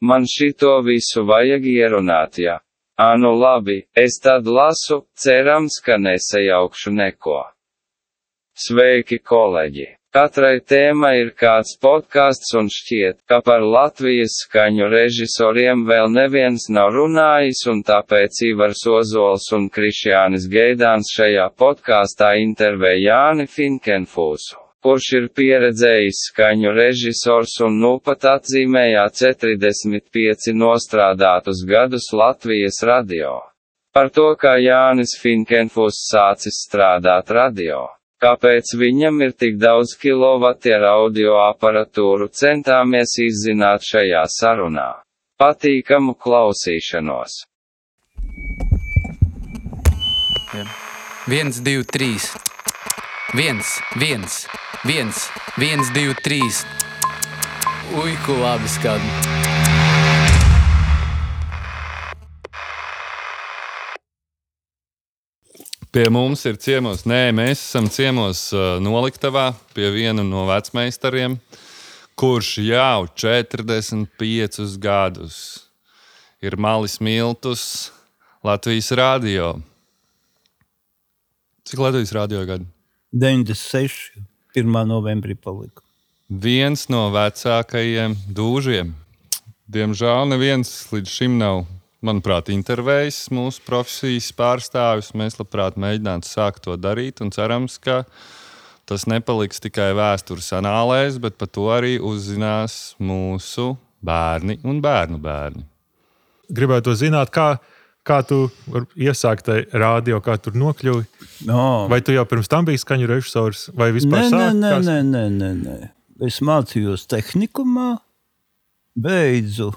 Man šito visu vajag ierunāt, ja. Ā, nu labi, es tad lasu, cerams, ka nesajaukšu neko. Sveiki, kolēģi! Katrai tēmai ir kāds podkāsts un šķiet, ka par Latvijas skaņu režisoriem vēl neviens nav runājis un tāpēc Ivars Ozols un Krišjānis Geidāns šajā podkāstā intervē Jāni Finkenfūsu kurš ir pieredzējis skaņu režisors un nu pat atzīmējā 45 nostrādātus gadus Latvijas radio. Par to, kā Jānis Finkenfus sācis strādāt radio. Kāpēc viņam ir tik daudz kilovatieru audio aparatūru centāmies izzināt šajā sarunā. Patīkamu klausīšanos! 1, 2, 3. 1, 1 viens, viens, divi, trīs. Ui, ko labi skan. Pie mums ir ciemos, nē, mēs esam ciemos uh, noliktavā pie viena no vecmeistariem, kurš jau 45 gadus ir malis miltus Latvijas rādio. Cik Latvijas rādio gadu? 96. 1. novembrī palika. Viens no vecākajiem dūžiem. Diemžēl neviens līdz šim nav, manuprāt, intervējis mūsu profesijas pārstāvis. Mēs labprāt mēģinātu sākt to darīt un cerams, ka tas nepaliks tikai vēstures anālēs, bet par to arī uzzinās mūsu bērni un bērnu bērni. Gribētu zināt, kā Kā tu iesāki tajā rādio, kā tur nokļuvi? No. Vai tu jau pirms tam biji skaņu režisors, vai vispār nē? Nē, nē, nē, nē, nē. Es mācījos tehnikumā, beidzu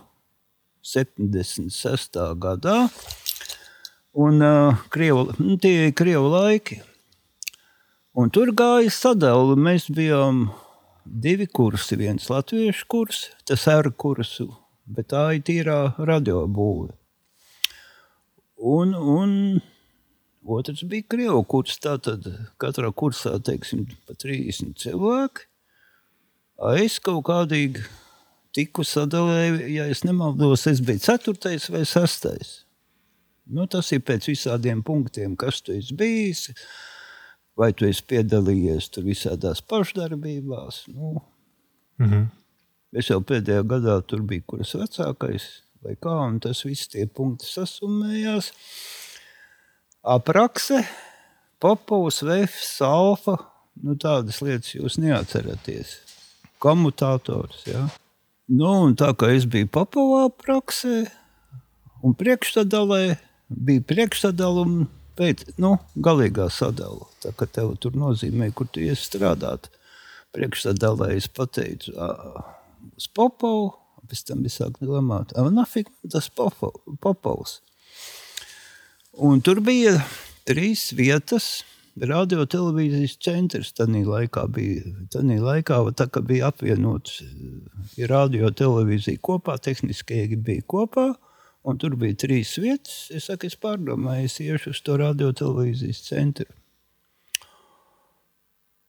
76. gadā. Un uh, krievu, nu, tie ir krievu laiki. Un tur gāja sadalījums. Mēs bijām divi kursi. Viens latviešu kurs, tas ir kursu, bet tā ir tīrā radiobūve. Un, un otrs bija krievu kurs. Tātad katrā kursā teiksim, pa 30 cilvēki. Es kaut kādīgi tiku sadalīju, ja es nemaldos, es biju 4. vai 6. Nu, tas ir pēc visādiem punktiem, kas tu esi bijis, vai tu esi piedalījies tur visādās pašdarbībās. Nu, mm -hmm. Es jau pēdējā gadā tur biju, kuras vecākais vai kā, un tas viss tie punkti sasumējās. Aprakse, Popovs, Vefs, Alfa, nu tādas lietas jūs neatceraties. Komutātors, ja. Nu, un tā kā es biju Popovā praksē un priekšstādalē, bija priekšstādaluma pēc, nu, galīgā sadala. Tā kā tev tur nozīmē, kur tu ies strādāt. Priekšstādalē es pateicu uz Popovu, pēc tam es sāku domāt, nafik, tas Popovs. Un tur bija trīs vietas. Radio televīzijas centrs tajā laikā bija. Tanī laikā tā, bija apvienots ja radio televīzija kopā, tehniski bija kopā. Un tur bija trīs vietas. Es saku, es pārdomāju, es iešu uz to radio televīzijas centru.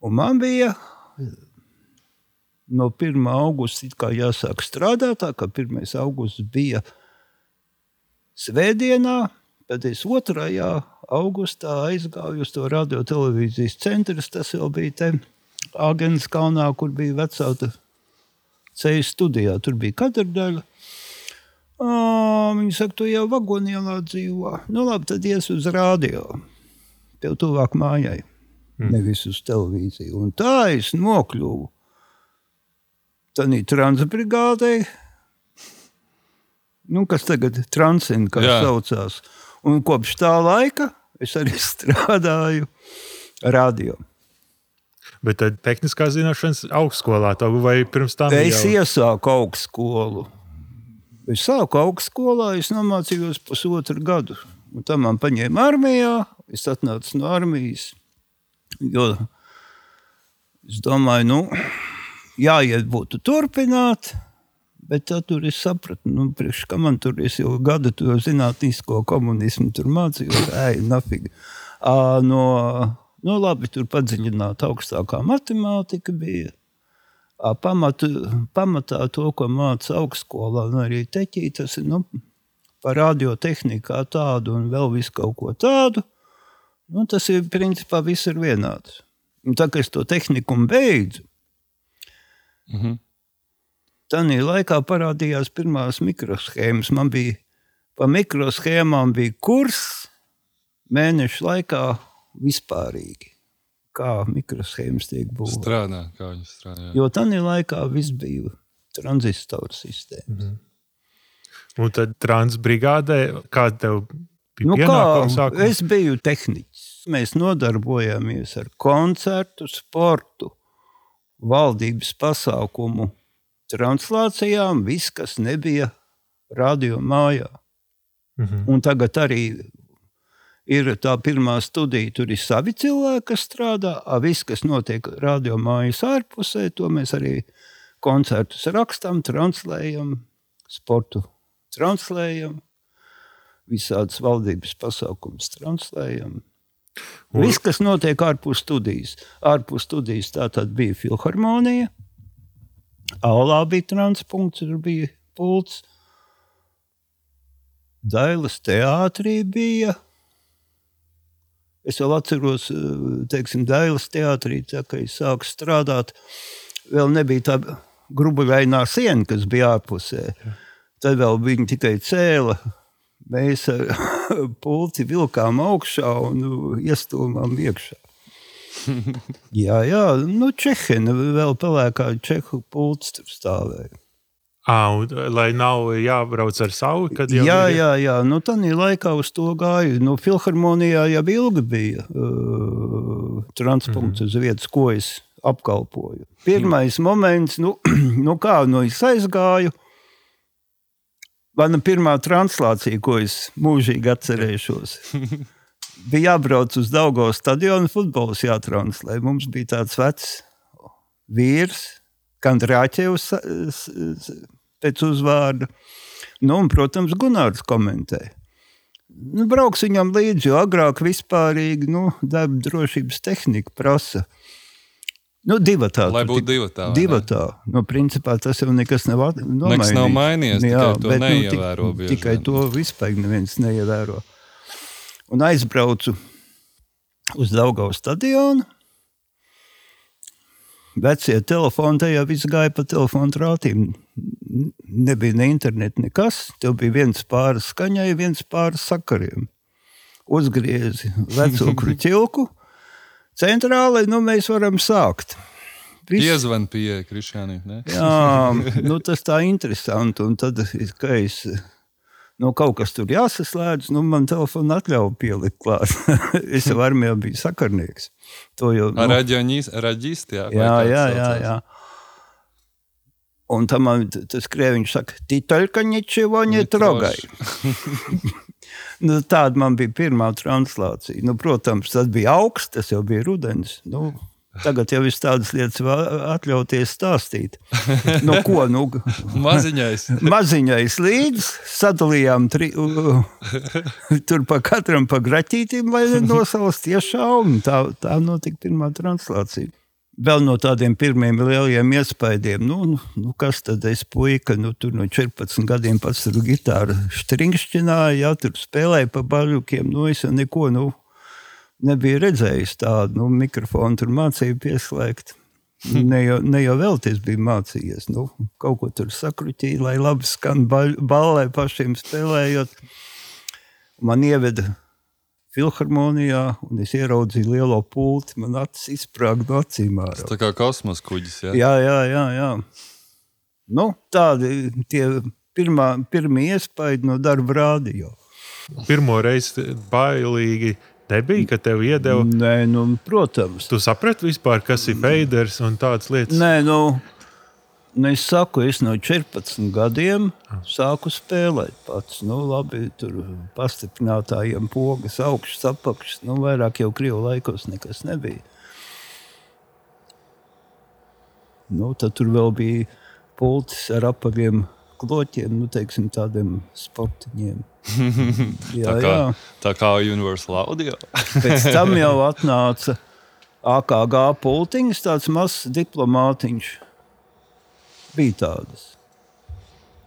Un man bija no 1. augusta jāsāk strādāt. Tā kā 1. augusts bija svētdienā, tad es 2. augustā aizgāju uz to radiotelevīzijas centru. Tas jau bija te Agnēs kalnā, kur bija vecāta ceļa studijā. Tur bija katra daļa. Viņa saka, tu jau vagonielā dzīvo. Nu, labi, tad ies uz rādio. Tev tuvāk mājai, mm. nevis uz televīziju. Un tā es nokļuvu tādā transbrigādē, nu, kas tagad ir transcendents, kā Jā. saucās. Un kopš tā laika es arī strādāju radio. Bet tad tehniskā zināšanas augstskolā vai pirms tam? Es jau... iesāku augstskolu. Es sāku augstskolā, es nomācījos pusotru gadu. Un tam man paņēma armijā, es atnācu no armijas. Jo es domāju, nu, jāiet būtu turpināt. Bet tā tur es sapratu, nu, priekš, ka man tur es jau gadu to zinātnisko komunismu tur mācījos. Ej, nafig. À, no, nu, labi, tur padziļināt augstākā matemātika bija. Ā, Pamatu, pamatā to, ko māca augstskolā, un arī teķī, tas ir nu, par radiotehniku kā tādu un vēl visu kaut ko tādu. Nu, tas ir principā viss ir vienāds. Un tā kā es to tehniku beidzu, Mhm. Tanī laikā parādījās pirmās mikroshēmas. Man bija pa mikroshēmām bija kurs mēnešu laikā vispārīgi. Kā mikroshēmas tiek būvētas. Strādā, kā viņi strādā. Jo tanī laikā viss bija tranzistoru sistēma. Un tad transbrigādē, kāda tev bija Nu, kā, pienākuma es biju tehniķis. Mēs nodarbojāmies ar koncertu, sportu, valdības pasākumu translācijām, viss, kas nebija radio mājā. Mhm. Un tagad arī ir tā pirmā studija, tur ir savi cilvēki, kas strādā. a Viss, kas notiek radio mājas ārpusē, to mēs arī koncertus rakstām, translējam, sportu translējam, visādas valdības pasākumus translējam. Un- Viss, kas notiek ārpus studijas. Ārpus studijas tā tad bija filharmonija. Aulā bija transpunkts, tur bija pults. Dailas teātrī bija. Es vēl atceros, eh, teiksim, Dailas teātrī, tā, kad es sāku strādāt, vēl nebija tā grubaļainā siena, kas bija ārpusē. Tad vēl viņi tikai cēla. Mēs ar pulci vilkām augšā un nu, iestūmām iekšā. jā, jā, nu, Čehina vēl pelēkā čehu pults tur stāvēja. À, un, lai nav jābrauc ar savu, kad jau Jā, ir- jā, jā. Nu, tā laikā uz to gāju. Nu, Filharmonijā jau ilgi bija uh, transports mm uz vietas, ko es apkalpoju. Pirmais moments, nu, nu kā nu es aizgāju. Mana pirmā translācija, ko es mūžīgi atcerēšos, bija jābrauc uz Daugo stadionu, futbols jātranslē. Mums bija tāds vecs vīrs, Kandrāķevs pēc uzvārda. Nu, un, protams, Gunārs komentē. Nu, brauks viņam līdzi, jo agrāk vispārīgi nu, darba drošības tehnika prasa. Nu, divi tādi. Lai būtu divi tādi. Divi tādi. Nu, principā tas jau nekas nav at- Nekas nav mainījies, tikai to bet, neievēro tik, bieži tikai to vispār neviens neievēro. Un aizbraucu uz Daugavas stadionu. Vecie telefoni, tajā viss gāja pa telefonu trātīm. Nebija ne interneta, nekas. Tev bija viens pāris skaņai, viens pāris sakariem. Uzgriezi veco kruķilku. Centrālai, nu mēs varam sākt. Viss- Piezvan pie Krišāniem. ne? Jā, nu, tas tā interesanti. Un tad, kad es nu, kaut kas tur jāsaslēdz, nu, man telefona atļauja pielikt klāt. es jau armijā biju sakarnieks. To jau nu, raģisti, jā. jā, jā, jā, jā. Un tam man tas krieviņš saka, tītaļka ničevo netrogai. Nu, tāda man bija pirmā translācija. Nu, protams, tas bija augsts, tas jau bija rudens. Nu, tagad jau ir tādas lietas atļauties stāstīt. Nu, ko, nu, Maziņais. maziņais līdzi sadalījām tri, u- u- tur pa katram pa graķītīm, lai nosauc tiešā, un tā, tā notika pirmā translācija. Vēl no tādiem pirmiem lieliem iespaidiem, nu, nu, nu kas tad es puika, nu, tur no 14 gadiem pats tur gitāru stringšķināja, jā, tur spēlēja pa baļukiem, nu, es neko, nu, nebiju redzējis tādu, nu, mikrofonu tur mācīju pieslēgt. Ne jau, ne jau vēl tas bija mācījies. Nu, kaut ko tur sakrutīja, lai labi skan ballē pašiem spēlējot. Man ieveda filharmonijā, un es ieraudzīju lielo pulti. Man acis izsprāga no acīm. ārā. Tā kā kosmos kuģis. Jā. Jā, jā, jā. jā. Nu, tādi tie pirmā, pirmie iespaidi no darba rādio. Pirmo reizi bailīgi nebija, kad tev iedeva. Nē, nu, protams. Tu saprati vispār, kas ir feiders un tādas lietas. Nē, nu, nu, es saku, es no 14 gadiem sāku spēlēt pats. Nu, labi, tur pastiprinātājiem pogas, augšas, apakšas. Nu, vairāk jau krievu laikos nekas nebija. Nu, tad tur vēl bija pults ar apaļiem kloķiem, nu, teiksim, tādiem sportiņiem. Jā, Tā kā, jā. tā kā Universal Audio. Pēc tam jau atnāca AKG pultiņš, tāds mazs diplomātiņš. Bija tādas.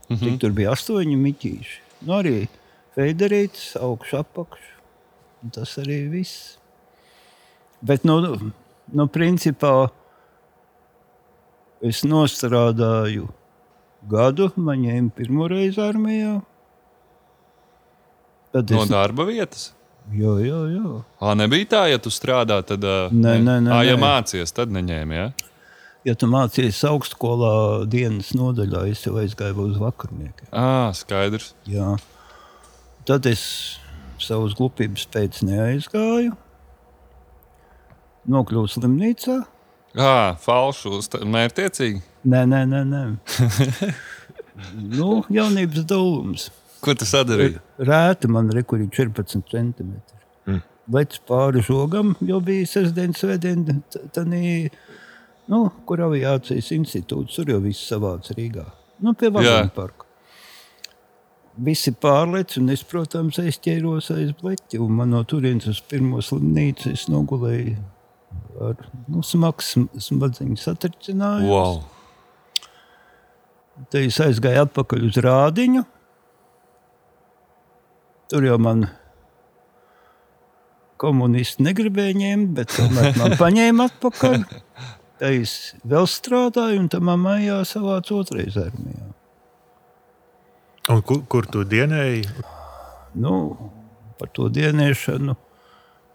Mm -hmm. Tur bija astoņi mitīši. Nu, arī federītis, augšs, apakšs. Tas arī viss. Bet, nu, nu, principā, es nostrādāju gadu, man ņēma pirmo reizi armijā. Tad No es, darba vietas. jo, jo, jo. Ā, nebija tā, ja tu strādā, tad. ā, Nē, nē, nē, Ā, ja nē. mācies, tad neņēmi. Ja? Ja tu mācījies augstskolā dienas nodaļā, es jau aizgāju uz vakarniekiem. Ā, skaidrs. Jā. Tad es savas glupības pēc neaizgāju. Nokļuvu slimnīcā. Ā, falšu, mērķtiecīgi. Nē, nē, nē. nē. nu, jaunības dūlums. Ko tu sadarīji? Rēta man rekurī 14 centimetri. Mm. Lec pāri žogam, jo bija sestdienas svētdiena, tādī, nu, kur aviācijas institūts, tur jau viss savāds Rīgā. Nu, pie Vagonu parka. Visi pārlec, un es, protams, aizķēros aiz bleķa, man no turienes uz pirmo slimnīcu es nogulēju ar nu, smags smadzeņu satricinājumu. Wow. Tad es aizgāju atpakaļ uz rādiņu. Tur jau man komunisti negribēja ņemt, bet tomēr man paņēma atpakaļ. Tad es vēl strādāju, un tam maijā savācu otrais armijā. Un kur, kur tu dienēji? Nu, par to dienēšanu.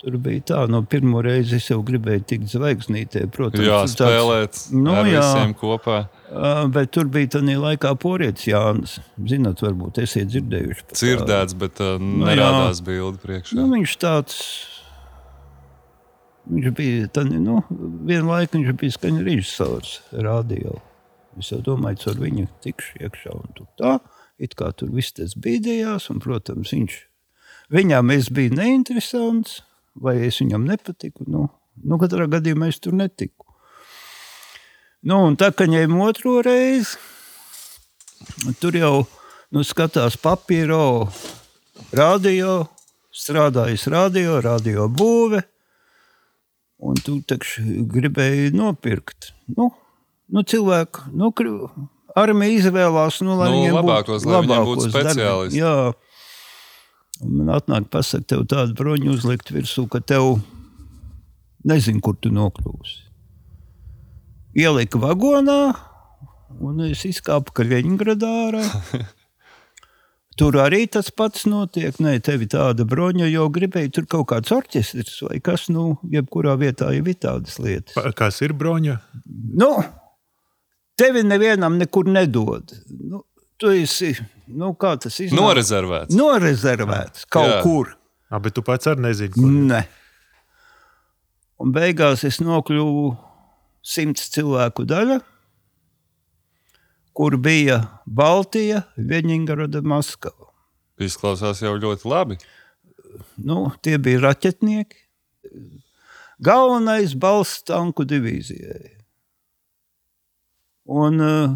Tur bija tā, no pirmo reizi es jau gribēju tikt zvaigznītē. Protams, Jā, tāds- spēlēt Nu, ar jā. visiem kopā. Bet tur bija tā laikā porietis Jānis. Zināt, varbūt esiet dzirdējuši. Dzirdēts, bet uh, Nu, nerādās bildi priekšā. Nu, viņš tāds. Viņš bija tāds, nu, vienlaikus viņš bija skaņa režisors radio. Es jau domāju, ka ar viņu tikšu iekšā un tur tā. It kā tur viss tas bīdējās, un, protams, viņš. Viņam es biju neinteresants, vai es viņam nepatiku. Nu, nu katrā gadījumā es tur netiku. Nu, un tā kā ņēmu otro reizi, tur jau nu, skatās papīro, radio, strādājis radio, radio būve. Un tu taču gribēji nopirkt. Nu, nu cilvēku, nu, armija izvēlās, nu, lai Nu, viņiem labākos, lai viņiem būtu speciālisti. Jā. Un man atnāk pasaka, tev tādu broņu uzlikt virsū, ka tev nezinu, kur tu nokļūsi. Ielika vagonā, un es izkāpu Kaļiņgradā ārā. Tur arī tas pats notiek. Nē, tev ir tāda broņa, jo gribēji tur kaut kāds orķestris vai kas, nu, jebkurā vietā jau ir tādas lietas. Pa- Kas ir broņa? Nu, tevi nevienam nekur nedod. Nu, tu esi, nu, kā tas iznāk? Norezervēts. Norezervēts kaut Jā. Jā. kur. Ah, bet tu pats arī nezini, kur. Nē. Un beigās es nokļuvu simts cilvēku daļa, kur bija Baltija, Viņģerada, Maskava. Izklausās jau ļoti labi. Nu, tie bija raķetnieki. Galvenais balsts tanku divīzijai. Un uh,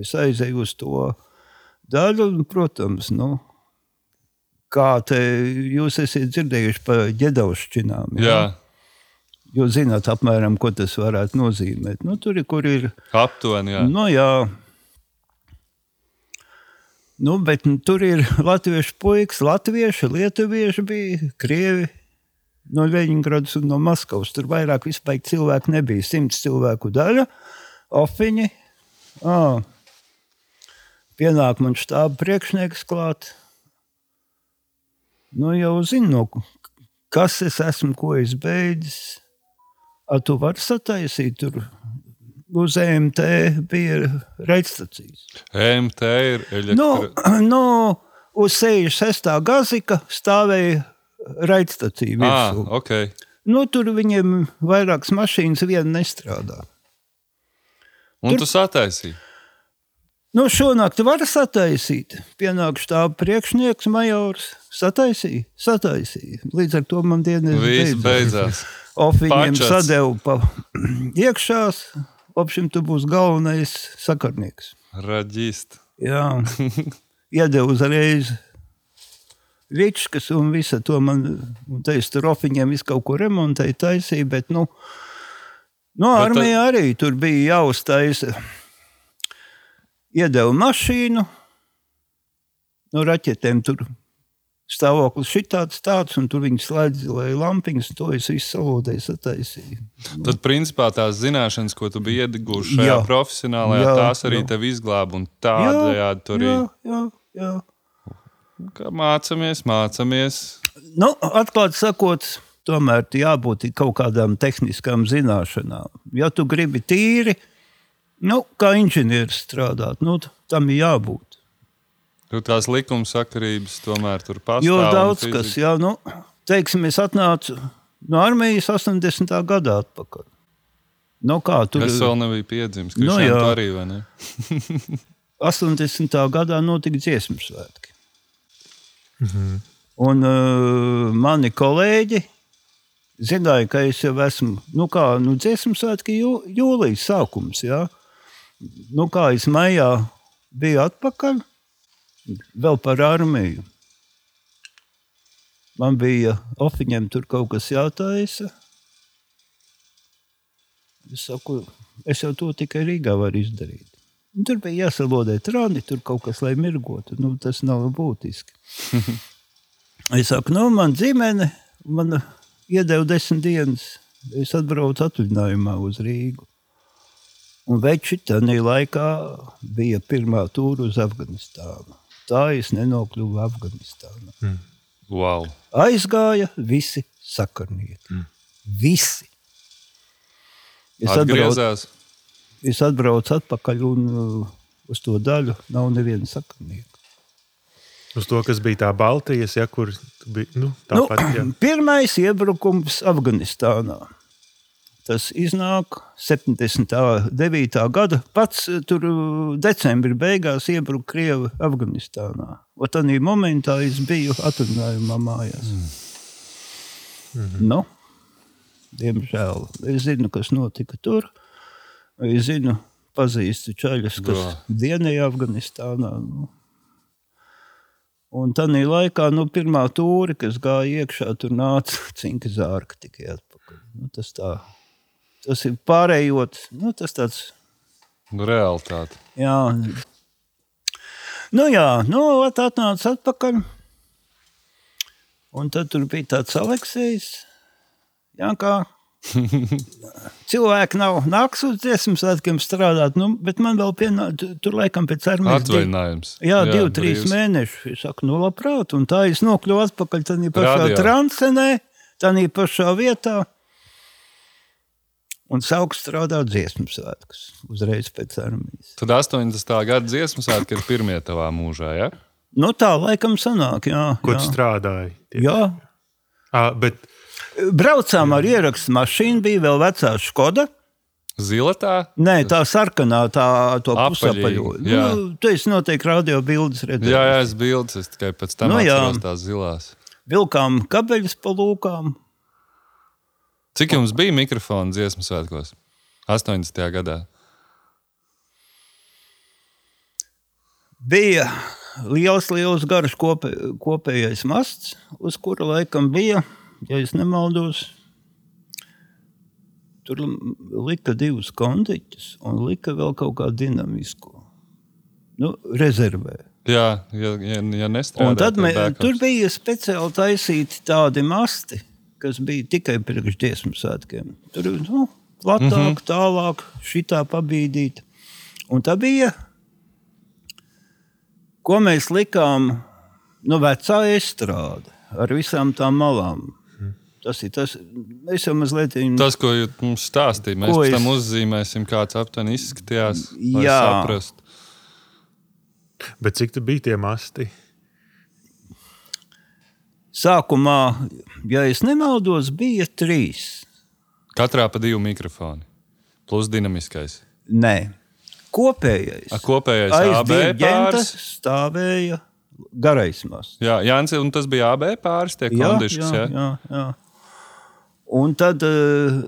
es aizēju uz to daļu, un, protams, nu, kā te jūs esat dzirdējuši par ģedaušķinām. Jā, Jūs zināt, apmēram, ko tas varētu nozīmēt. Nu, tur ir, kur ir. aptuveni. Jā. Nu, jā. Nu, bet nu, tur ir latviešu puikas, latvieši, lietuvieši bija, krievi no Leņņģeradas un no Maskavas. Tur vairāk vispār cilvēku nebija. Simts cilvēku daļa, ofiņi. À, pienāk man štāba priekšnieks klāt. Nu, jau zinu, no kas es esmu, ko es beidzis. A, tu vari sataisīt tur uz EMT bija raidstacijas. MT ir Nu, elektra... nu, uz 66. gazika stāvēja raidstacija. Ah, virsū. ok. Nu, tur viņiem vairākas mašīnas viena nestrādā. Un tu sataisīji. Nu, šonakt var sataisīt. Pienāk štāba priekšnieks, majors. Sataisīja, sataisīja. Līdz ar to man dienas Viss beidzās. Of viņiem sadeva pa iekšā. Opšim, tu būsi galvenais sakarnieks. Raģist. Jā, iedeva uzreiz vičkas un visa to man, un te es tur ofiņiem visu kaut ko remontēju, taisīju, bet, nu, no armijā arī tur bija jāuztaisa iedeva mašīnu. No raķetēm tur stāvoklis šitāds tāds, un tur viņi slēdzīja lampiņas, to es visu salodēju sataisīju. Tad, principā, tās zināšanas, ko tu biji ieguvuši šajā Jā. profesionālajā, Jā, tās arī jā. tevi izglāba. Un tādējādi tur arī jā, jā, jā. mācāmies, mācāmies. Nu, atklāti sakot, tomēr jābūt ir kaut kādām tehniskām zināšanām. Ja tu gribi tīri, nu, kā inženieris strādāt, nu, tam ir jābūt. Tur tās likuma sakarības tomēr tur pastāv. Jo daudz fizika. kas, jā, nu, teiksim, es atnācu no armijas 80. gadā atpakaļ. Nu, kā tur Es vēl nebiju piedzimis. Nu, Nu, jā. arī vai ne? 80. gadā notika dziesmu svētki. Un uh, mani kolēģi zināja, ka es jau esmu, nu kā, nu, dziesmu svētki jū, jūlijas sākums, jā. Nu kā es maijā biju atpakaļ, vēl par armiju. Man bija ofiņiem tur kaut kas jātaisa. Es saku, es jau to tikai Rīgā varu izdarīt. Un Tur bija jāsalodē trāni, tur kaut kas, lai mirgotu. Nu, tas nav būtiski. es saku, nu, man ģimene, man iedeva desmit dienas. Es atbraucu atvaļinājumā uz Rīgu. Un veči tajā laikā bija pirmā tūra uz Afganistānu. Tā es nenokļuvu Afganistānā. Wow. Aizgāja visi sakarnieki. Mm. Visi. Es atbraucu, Atgriezās. es atbraucu atpakaļ un uh, uz to daļu nav neviena sakarnieka. Uz to, kas bija tā Baltijas, ja, kur tu biji. Nu, Nu, tāpat, ja. pirmais iebrukums Afganistānā. Tas iznāk 79. gada. Pats uh, tur uh, decembrī beigās iebruka Krievi Afganistānā. Un tādā momentā es biju atvaļinājumā mājās. Mm. Nu, diemžēl. Es zinu, kas notika tur. Es zinu, pazīstu čaļus, kas Jā. dienēja Afganistānā. Nu. Un tādā laikā, nu, pirmā tūri, kas gāja iekšā, tur nāca cinka zārka tikai atpakaļ. Nu, tas, tā, tas ir pārējot, nu, tas tāds, Nu, realitāte. jā. Nu, jā, nu, atnāca atpakaļ. Un tad tur bija tāds Aleksējs. Jā, kā cilvēki nav nāks uz dziesmu svētkiem strādāt, nu, bet man vēl pienāca, tur laikam pēc armijas. Atvaļinājums. Jā, divi, trīs brīvs. mēneši. Es saku, nu, labprāt. Un tā es nokļuvu atpakaļ tādā pašā Radio. transenē, tādā pašā vietā. Un sāku strādāt dziesmu svētkus uzreiz pēc armijas. Tad 80. gada dziesmu svētki ir pirmie tavā mūžā. Ja? Nu, tā laikam sanāk, jā. Kur jā. tu strādāji? Tie- jā. Ā, bet Braucām ar ierakstu mašīnu, bija vēl vecā Skoda. Zilatā. Nē, tā sarkanā, tā pusapaļo. jā. Nu, tu esi noteikti radio bildes redzējis. Jā, jā, es bildes, es tikai pēc tam Nu, nu, jā. atceros tās zilās. Vilkām kabeļus pa lūkām. Cik jums bija mikrofona dziesmu svētkos? 80. gadā. bija liels, liels garš kopē, kopējais masts, uz kura laikam bija, ja es nemaldos, tur lika divus kondiķus un lika vēl kaut kādu dinamisku. Nu, rezervē. Jā, ja, ja, ja nestrādā. Un tad mē, tur bija speciāli taisīti tādi masti, kas bija tikai priekš dziesmu svētkiem. Tur nu, platāk, mm -hmm. tālāk, šitā pabīdīt. Un tā bija, ko mēs likām, nu, vecā estrāde ar visām tām malām. Tas ir tas, mēs jau mazliet viņu Tas, ko jūs mums stāstījāt, mēs pēc tam es- uzzīmēsim, kāds aptuveni izskatījās. Jā. saprastu. Bet cik tu biji tie masti? Sākumā, ja es nemaldos, bija trīs. Katrā pa divu mikrofonu. Plus dinamiskais. Nē, kopējais. A, kopējais AB pāris. stāvēja garais masts. Jā, Jānis, un tas bija AB pāris, tie kondiškas. jā, jā, jā. Un tad uh,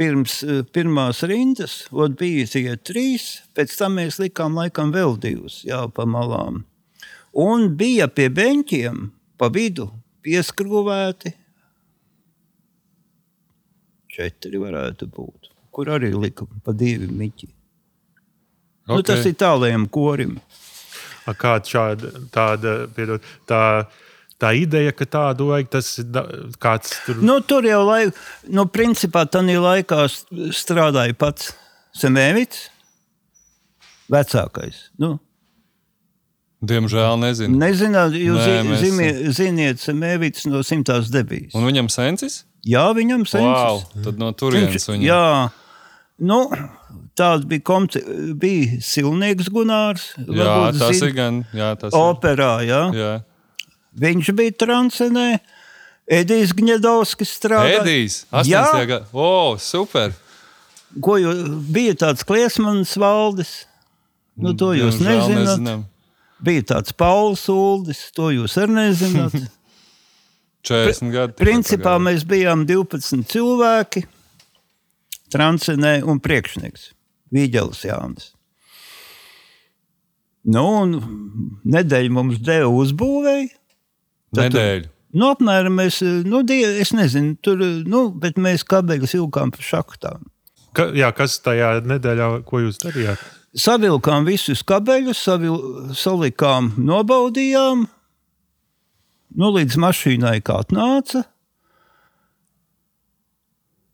pirms uh, pirmās rindas ot, bija tie trīs, pēc tam mēs likām laikam vēl divus, jā, pa malām. Un bija pie beņķiem pa vidu pieskrūvēti. Četri varētu būt, kur arī lika pa divi miķi. Nu, tas Ok. ir tālējiem korim. A, Kāda šāda tāda, piedod, tā, tā ideja, ka tādu vajag, tas ir da- kāds tur. Nu, tur jau laik, nu, principā tādā laikā strādāja pats Semēvits, vecākais. Nu, Diemžēl nezinu. Nezināt, jūs Nē, mēs- ziniet, ziniet Semēvits no simtās debijas. Un viņam sensis? Jā, viņam Wow, sensis. tad no turienes viņa. Jā, nu, tāds bija, komce, bija Silnieks Gunārs. jā tas zin- ir gan. Jā, tas ir. Operā, jā. Jā. Viņš bija transenē. Edijs Gņedovskis strādāja. Edijs, Jā. 80. gada. O, super! Ko jūs bija tāds kliesmanis valdis? Nu, to jūs nezināt. nezinām. Bija tāds Pauls Uldis, to jūs arī nezināt. 40 gadi. Principā mēs bijām 12 cilvēki, transenē un priekšnieks Vīģelis Jānis. Nu, un nedēļu mums deva uzbūvēju. Nedēļu. Nu, apmēram mēs, nu, die, es nezinu, tur, nu, bet mēs kabeļus vilkām pa šachtām. Ka, jā, kas tajā nedēļā, ko jūs darījāt? Savilkām visus kabeļus, savil, salikām, nobaudījām. Nu, līdz mašīnai kā atnāca.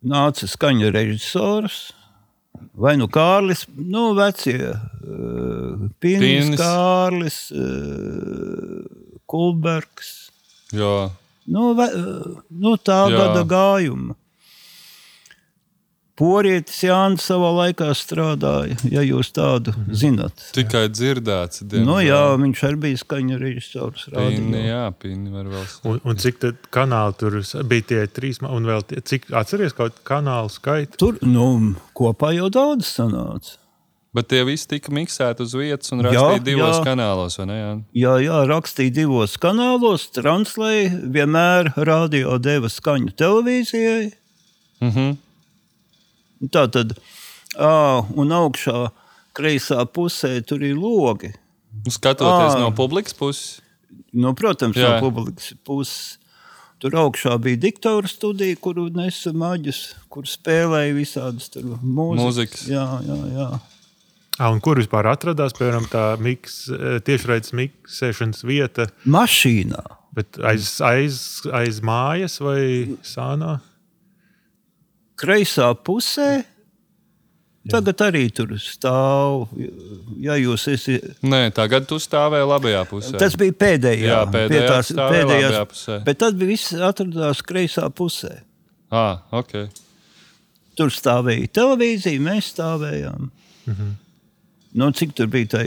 Nāca skaņa režisors. Vai nu Kārlis, nu, vecie uh, Pīnis, Pīnis. Kārlis, uh, Kulbergs. Jā, Nu, ve, uh, nu, tā. Jā. gada gājuma. Porietis Jānis savā laikā strādāja, ja jūs tādu zinat. tikai dzirdēts. Nu, jā, viņš arī bija skaņa režisors. Jā, pīni var vēl. Un, un cik tad kanāli tur bija tie trīs, ma- un vēl tie, cik atceries kaut kanālu skaitu? Tur nu, kopā jau daudz sanāca. Bet tie visi tika miksēti uz vietas un Jā, rakstīti divos jā. kanālos, vai ne? Jā? Jā, jā, rakstīja divos kanālos, translēja, vienmēr radio deva skaņu televīzijai. Mhm. Tā tad, ā, un augšā kreisā pusē tur ir logi. Skatoties Ā. no publikas puses, Nu, protams, Jā. no publikas puses. Tur augšā bija diktora studija, kur nesa maģis, kur spēlēja visādas mūzikas. Mūzikas. Jā, jā, jā. Ah, un kur vispār atradās piemēram, tā miks, tiešraides miksēšanas vieta? Mašīnā. Bet aiz, aiz, aiz mājas vai sānā? Kreisā pusē. Tagad arī tur stāv. Ja jūs esat. Nē, tagad tu stāvēji labajā pusē. Tas bija pēdējā, Jā, pēdējā tās pēdējās. pusē. Bet tad viss atradās kreisā pusē. Ah, ok. Tur stāvēja televīzija, mēs stāvējām. Mhm. nu, cik tur bija? Tai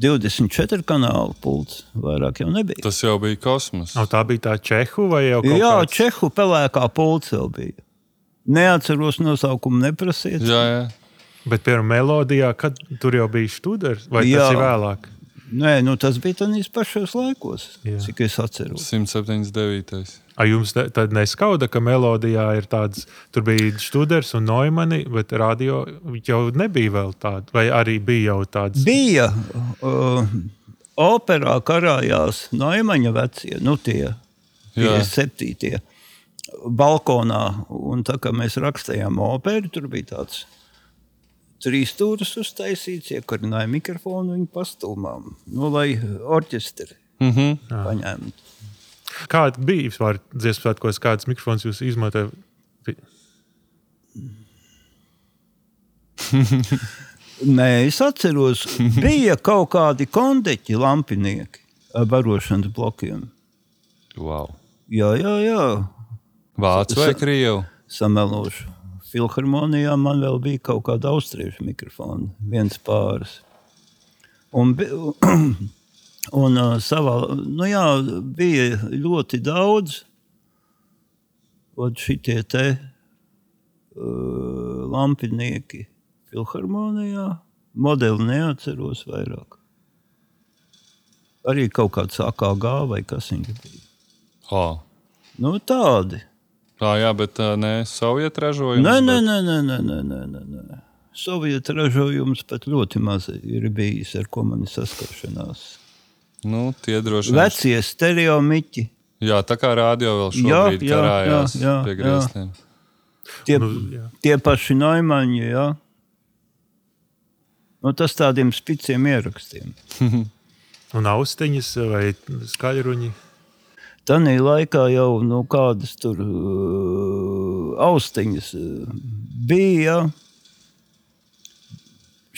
24 kanāla pults, vairāk jau nebija. Tas jau bija kosmos. O, tā bija tā čehu vai jau kaut Jā, kāds? Čehu pelēkā pults vēl bija. Neatceros nosaukumu, neprasiet. Jā, jā. Bet, piemēram, melodijā, kad tur jau bija students, vai Jā. Tas ir vēlāk? Nē, nu, tas bija tajos pašos laikos, Jā. Cik es atceros. 179. A jums ne- tad neskauda, ka melodijā ir tāds, tur bija students un noimani, bet radio jau nebija vēl tāda, vai arī bija jau tāds? Bija uh, operā karājās Noimaņa vecie, nu tie Jā. 57. Balkonā. Un tā kā mēs rakstījām operu, tur bija tāds trīs stūris uztaisīts, iekarināja mikrofonu viņa pastumām, nu, lai orķestri Mhm. paņemtu. Kāda bija vispār dziesmu svētkos, kādas mikrofons jūs izmantojat? Nē, es atceros, bija kaut kādi kondeķi, lampinieki ar barošanas blokiem. Wow. Jā, jā, jā. Vācu vai krievu? samelošu. Filharmonijā man vēl bija kaut kāda austriešu mikrofona, viens pāris. Un, bi- un uh, savā, nu jā, bija ļoti daudz. Un šitie te uh, lampinieki filharmonijā, modeli neatceros vairāk. Arī kaut kāds AKG vai kas viņš bija. Oh. Nu, tādi. Tā, jā, bet tā ne Sovietu ražojums. Nē, nē, bet- nē, nē, nē, nē, nē, nē, nē. Sovietu ražojums pat ļoti maz ir bijis, ar ko man ir saskaršanās. Nu, tie droši vien. Vecie stereomiķi, Jā, tā kā rādio vēl Jā, šobrīd jā, karājās jā, jā, pie jā. griestiem. tie, Nu, jā. tie paši noimaņi, jā. Nu, tas tādiem spiciem ierakstiem. Un austiņas vai skaļruņi. Tanī laikā jau nu, kādas tur uh, austiņas uh, bija.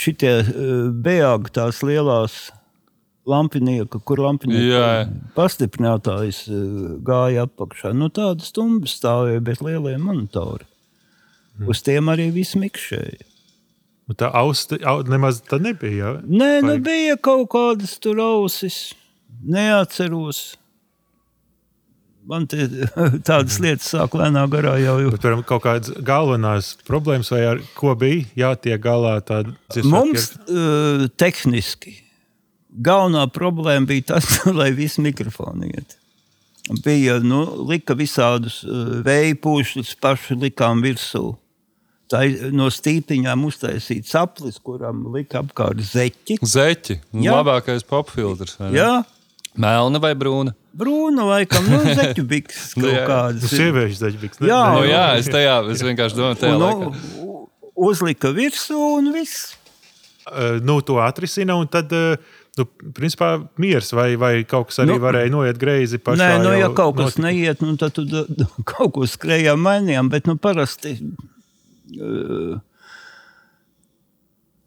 Šitie uh, bēgļi, tās lielās lampinieka, kur Jā. lampinieka pastiprinātājs uh, gāja apakšā. Nu, tādas stumbas stāvēja, bet lielie monitori. Uz tiem arī viss mikšēja. Un Tā austi au, nemaz tā nebija. Ja? Nē, nu Vai- bija kaut kādas tur ausis. Neatceros. Man te, tādas lietas sāk lēnā garā jau. jau. Bet, piemēram, kaut kādas galvenās problēmas, vai ar ko bija jātiek galā. Mums uh, tehniski galvenā problēma bija tas, lai viss mikrofoni iet. Bija nu, lika visādus vēja pūšļus, paši likām virsū. Tā ir no stīpiņām uztaisīts aplis, kuram lika apkārt zeķi. Zeķi. Jā. Labākais popfiltrs. Jā, Melna vai brūna? brūna laikam, nu, zeķu bikses kaut Jā. kādas. ir. Sieviešu zaļbīgs. Jā. Nu, jā, es tajā es vienkārši domāju, tajā Un, laikā. nu, uzlika virsū un viss. Uh, nu, to atrisina, un tad, uh, nu, principā, miers vai, vai kaut kas arī Nu, nu, varēja noiet greizi. Pašā Nē, nu, ja kaut kas notika. neiet, nu, tad tu da- kaut ko skrējām, mainījām. Bet nu, parasti uh,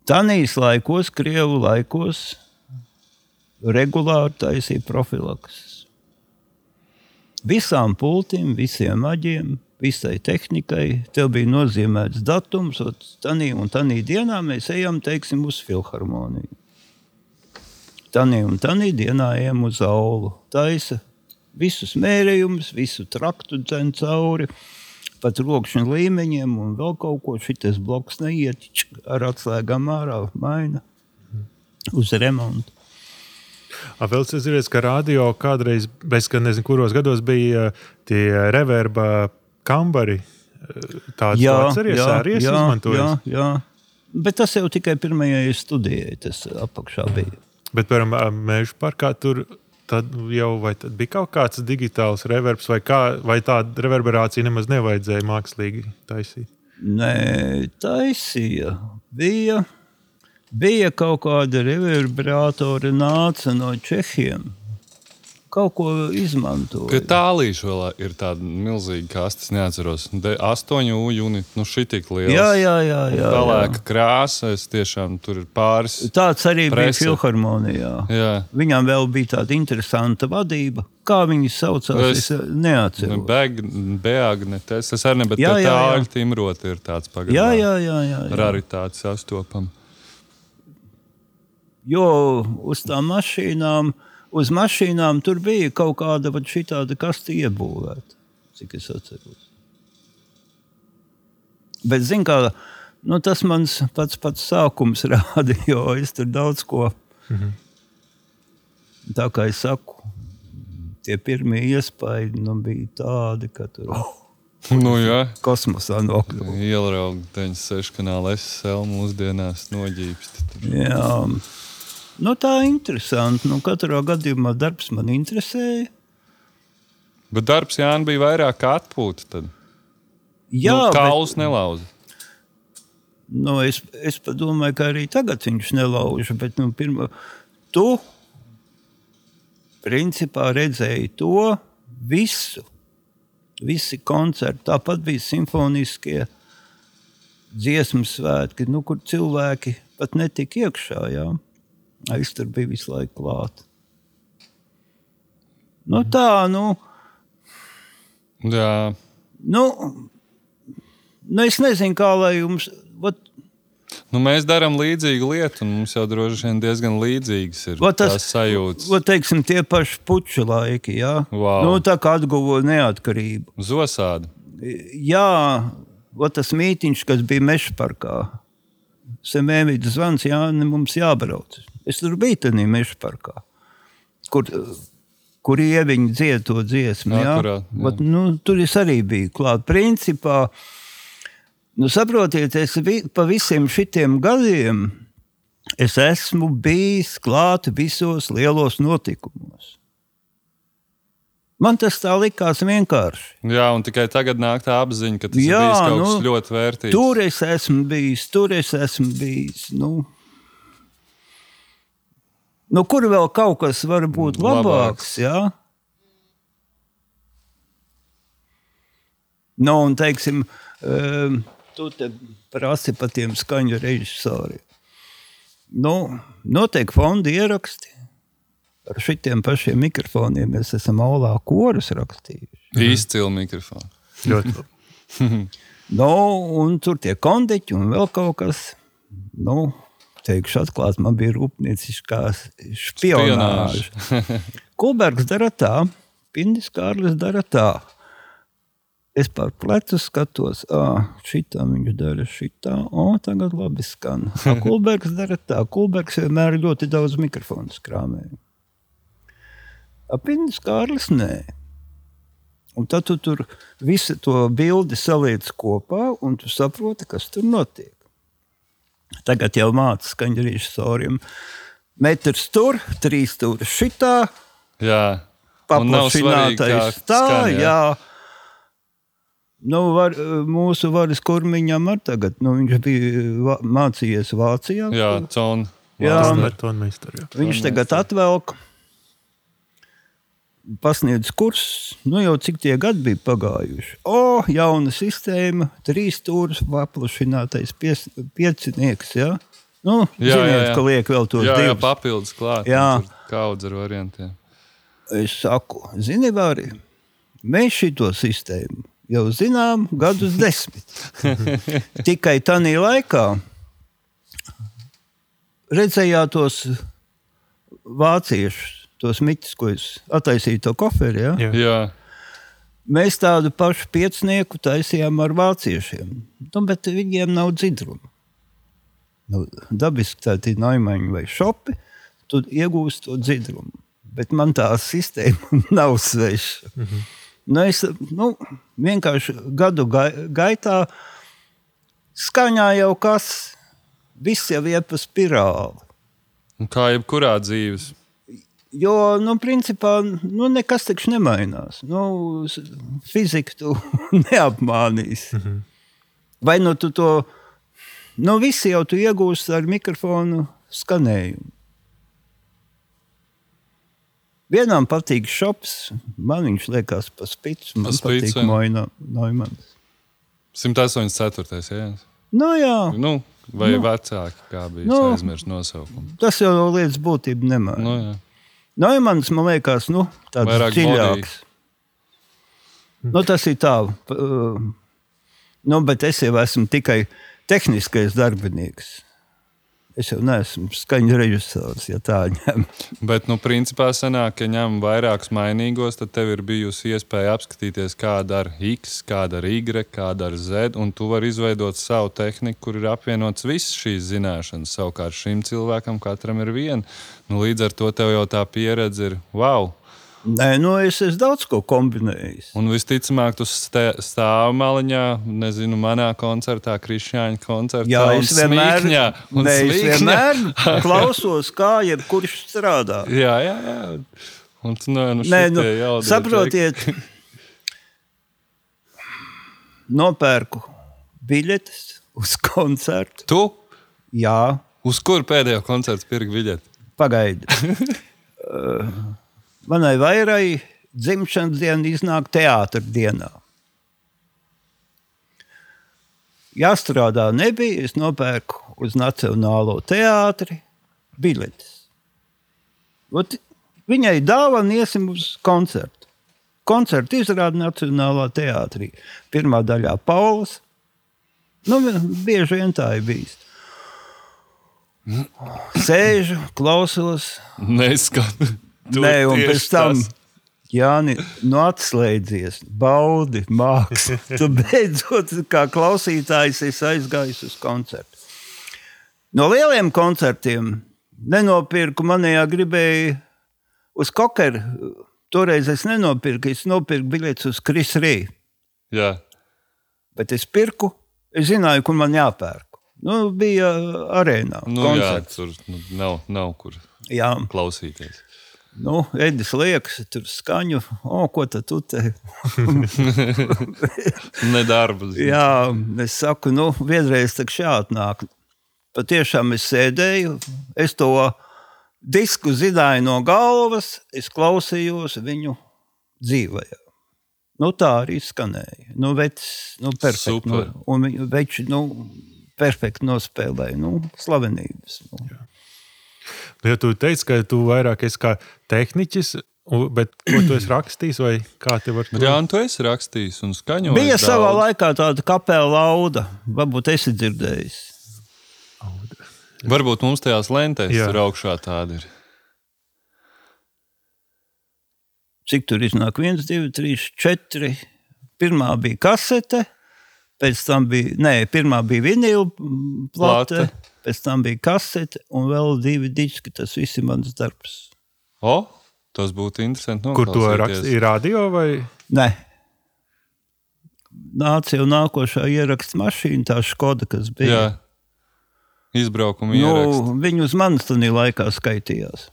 Tanīs laikos, Krievu laikos, regulāri taisīja profilakses. Visām pultīm, visiem aģiem, visai tehnikai, tev bija nozīmēts datums, tādā un tādā dienā mēs ejam teiksim, uz filharmoniju. Tanī un tādā dienā ejam uz aulu. Taisa visus mērījumus, visu traktu dzen cauri, pat rokšņu līmeņiem un vēl kaut ko. Šitais bloks neiet ar atslēgām ārā, maina uz remontu. A, Vēl es zinu, ka radio kādreiz, bez gan nezinu, kuros gados bija uh, tie reverba kambari. Tāds jā, atceries, arī izmantoju. jā, jā. Bet tas jau tikai pirmajai studijai, tas apakšā bija. Bet, piemēram, meža parkā tur tad jau vai tad bija kaut kāds digitāls reverbs, vai, kā, vai tāda reverberācija nemaz nevajadzēja mākslīgi taisīt. Nē, taisīja. Bija, bija kaut kāda reverberātora nāca no Čehiem. Kaut ko Pie izmantoja. tālīša vēl ir tāda milzīga kaste, es neatceros. De, astoņu unīti, nu šī tik liela. Jā, jā, jā. jā, jā. Pelēka krāsa, es tiešām tur ir pāris. Tāds arī Prese. bija filharmonijā. Jā. Viņam vēl bija tāda interesanta vadība. Kā viņi saucās, es, Es- es Nu, neatceros. Beg, beagne, tas, tas arī ne, bet Jā, jā, jā, jā. tā aļa timrota ir tāds Jā, pagadājums. jā, jā. jā, jā. Raritāte sastopama. Jo uz tām mašīnām, uz mašīnām tur bija kaut kāda tāda kaste iebūvēta, cik es atceros. Bet, zin, kā, nu, tas mans pats, pats sākums rāda, jo es tur daudz ko. Mhm. Tā kā es saku, tie pirmie iespaidi nu, bija tādi, ka tur Nu, jā, kosmosā nokļuva. ielrauga 96 kanāla SL mūsdienās noģīpst. Jā. Nu, tā ir interesanti. Nu, katrā gadījumā darbs man interesēja. Bet darbs Jānis bija vairāk kā atpūta. Tad. Jā, nu, bet- Kauls nelauza. Nu, es, es domāju, ka arī tagad viņš nelauž. Bet, nu, pirma, tu principā redzēji to visu. Visi koncerti, tāpat bija simfoniskie dziesmu svētki, nu, kur cilvēki pat netika iekšā. Jā. Es tur biju visu laiku klāt. Nu, tā, nu, Jā, nu, nu, es nezinu, kā lai jums. Vat, nu, mēs darām līdzīgu lietu, un mums jau droši vien diezgan līdzīgas ir Vat tas- tās sajūtas. Vat, teiksim, tie paši puču laiki, jā. Wow. Nu, tā kā atguva neatkarību. Zosādi. Jā, vat tas mītīņš, kas bija meža parkā. Semēvīds zvans, jā, ne mums jābrauc. Es tur biju tajā meža parkā, kur, kur ieviņi dzied to dziesmu. Jā. Akurāt, jā. Vat, nu, tur es arī biju klāt. Principā, nu, saprotiet, es vi, pa visiem šitiem gadiem es esmu bijis klāt visos lielos notikumos. Man tas tā likās vienkārši. Jā, un tikai tagad nāk tā apziņa, ka tas Jā, ir kaut kas nu, ļoti vērtīgs. Tur es esmu bijis, tur es esmu bijis. Nu, Nu, kur vēl kaut kas var būt labāks? Labāks. Jā? Nu, un, teiksim, um, tu te prasi par tiem skaņu režisoriem. Nu, notiek fonda ieraksti. Ar šitiem pašiem mikrofoniem mēs esam aulā korus rakstījuši. Izcili mikrofonu. Ļoti labi. Nu, un tur tie kondiķi un vēl kaut kas. Nu, teikšu, atklāti, man bija rūpnieciskā spionāža. Kulbergs dara tā, Pindis Kārlis dara tā. Es par plecu skatos, ah, šitā viņš dara šitā, o, tagad labi skan. A, Kulbergs dara tā, Kulbergs vienmēr ļoti daudz mikrofonu skrāmē. A, Pindis Kārlis nē. Un tad tu tur visu to bildi saliec kopā, un tu saproti, kas tur notiek. Tagad jau mācās skaņu režisoriem. Metrs tur, trīs tur šitā, Jā. Un nav svarīgi, kā paplašinātais tā, skan, jā. jā. Nu, var, mūsu varas kurmiņam ar tagad, nu, viņš bija mācījies Vācijā. Jā, cona. Jā. Tas ir tonmeistars. jā. Viņš tagad atvelk, pasniedz kursus, nu jau cik tie gadi bija pagājuši. O, jauna sistēma, trīs stūris, paplašinātais pies- piecinieks. Ja? Nu, Jā, ziniet, jā, jā. ka liek vēl tos Jā, jā, divus. papildus klāt. Jā. Kaudz ar variantiem. Es saku, zini, Vāri, mēs šo sistēmu jau zinām gadus desmit. Tikai tajā laikā redzējāt tos vāciešus, tos mitus, ko es attaisīju to koferi. Ja? Jā. Jā. Mēs tādu pašu piecinieku taisījām ar vāciešiem, nu, bet viņiem nav dzidruma. Nu, dabiski tā ir naimaņa vai šopi, tu iegūsi to dzidrumu. Bet man tā sistēma nav sveša. Mm -hmm. nu, es nu, vienkārši gadu gai gaitā skaņā jau kas, viss jau ir pa spirāli. Un kā jebkurā dzīves. Jo, nu, principā, nu, nekas taču nemainās. Nu, fizika tu neapmānīs. Mm -hmm. Vai nu tu to, nu, visi jau tu iegūsi ar mikrofonu skanējumu. Vienam patīk šops, man viņš liekas pa spicu, man Pa spicu, patīk jā. Noimans. 184. Jā. Nu, jā, Nu, vai Nu. vecāki, kā bija Nu. aizmirst nosaukumu. tas jau lietas būtību nemaina. Nu, jā. Noimans, man liekas, nu, tāds Vairāk dziļāks. Nu, tas ir tā. uh, Nu, bet es jau esmu tikai tehniskais darbinieks. Es jau neesmu skaņu režisors, ja tā ņem. Bet, nu, principā, sanāk, ja ņem vairākus mainīgos, tad tev ir bijusi iespēja apskatīties, kāda ir X, kāda ir Y, kāda ir Z, un tu vari izveidot savu tehniku, kur ir apvienots visas šīs zināšanas. Savukārt šim cilvēkam katram ir viena. Nu, līdz ar to tev jau tā pieredze ir wow. Nē, nu, es esmu daudz ko kombinējis. Un visticamāk, tu stē- stāv maliņā, nezinu, manā koncertā, Krišņāņa koncertā. Jā, es vienmēr, smīkņā, nē, es vienmēr klausos, kā jebkurš strādā. Jā, jā, jā. Un nu, nu, Nē, nu, jaudrie saprotiet, nopērku biļetes uz koncertu. Tu? Jā, Uz kur pēdējo koncertu pirkt biļeti? Pagaidi. Uh, Manai vairai dzimšanas diena iznāk teātris dienā. Jāstrādā nebija. Es nopērku uz Nacionālo teātri biļetes. Ot, viņai dāvana iesim uz koncertu. Koncertu izrāda Nacionālā teātrī. Pirmā daļā Pauls. Nu, bieži vien tā ir bijis. Sēžu, klausos, Neskatu. Tu Nē, un pēc tam, tas. Jāni, nu atslēdzies, baudi mākslu. Tu beidzot, kā klausītājs, esi aizgājis uz koncertu. No lieliem koncertiem nenopirku, manējā gribēja uz kokeru. Toreiz es nenopirku, es nopirku biļetes uz Krisrī. Jā, Bet es pirku, es zināju, kur man jāpērk. Nu, bija arēnā. nu, jā koncerts. tur nu, nav, nav kur jā. klausīties. Nu, Edis liekas, tur skaņu, o, ko tad tu te? Nedarba. Jā, es saku, nu, vienreiz tak šādi nāk. Patiešām es sēdēju, es to disku zināju no galvas, es klausījos viņu dzīvē. Nu, tā arī skanēja. Nu, vecs, nu, perfekti, nu, Super. un veči nu, perfekti nospēlēja nu, slavenības. Nu. Nu, ja tu teici, ka tu vairāk esi kā tehniķis, bet ko tu esi rakstījis, vai kā tev var Bet, Jā, un tu esi rakstījis un skaņojis. Bija savā daudz. laikā tāda kapela lauda, varbūt esi dzirdējis. Varbūt mums tajās lentēs Jā. tur augšā tāda ir. Cik tur iznāk? 1, 2, 3, 4. Pirmā bija kasete, pēc tam bija, nē, pirmā bija vinila plate, Plate. pēc tam bija kasete un vēl divi diski. Tas viss ir mans darbs. O, tas būtu interesanti. Kur to rakstīja? Radio vai? Nē. Nāca jau nākošā ieraksta mašīna, tā Skoda, kas bija. Jā, izbraukuma nu, ieraksts. Nu, viņi uz manis tajā laikā skaitījās.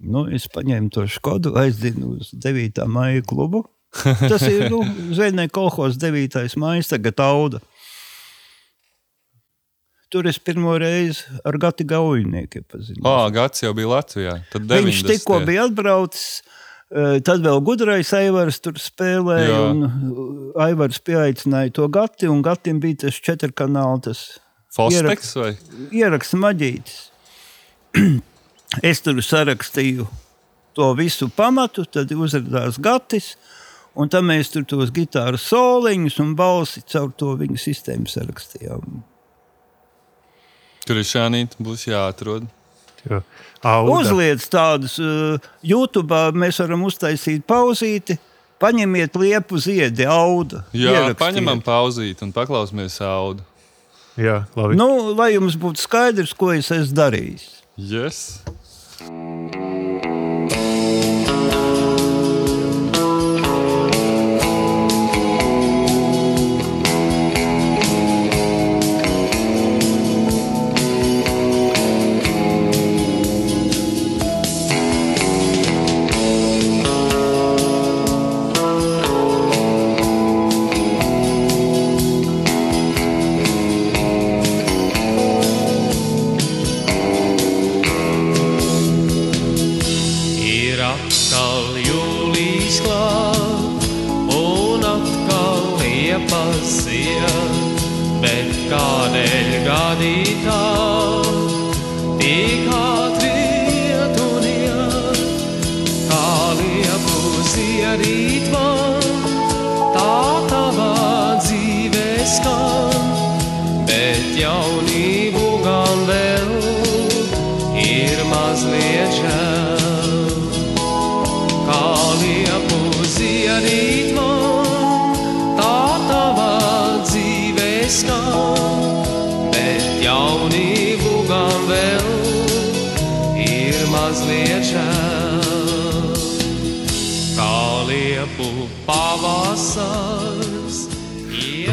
Nu, es paņēmu to skodu, aizdzinu uz 9. maija klubu. Tas ir nu, Zvaigznes kolekcijas 9. maija, tagad auda. Tur es pirmo reizi ar Gati Gaujnieku iepazinos. Ā, gads jau bija Latvijā. Viņš 90. tikko bija atbraucis. eh, Tad vēl gudrais Aivars tur spēlēja. Uh, Aivars pieaicināja to Gati, un Gatim bija tas četrkanāls, Fosteks vai? ieraksta maģītis. es tur sarakstīju to visu pamatu, tad uzrādījās Gatis. Un tam mēs tur tos gitāras soliņus un balsi caur to viņa sistēmu sarakstījām. Tur ir šādi, būs jāatrod. Jā. Auda. Uzliec tādus, uh, YouTube mēs varam uztaisīt pauzīti, paņemiet liepu ziedi, audu. Jā, ierakstiet. paņemam pauzīt un paklausāmies audu. Jā, labi. Nu, lai jums būtu skaidrs, ko es esmu darījis. Yes.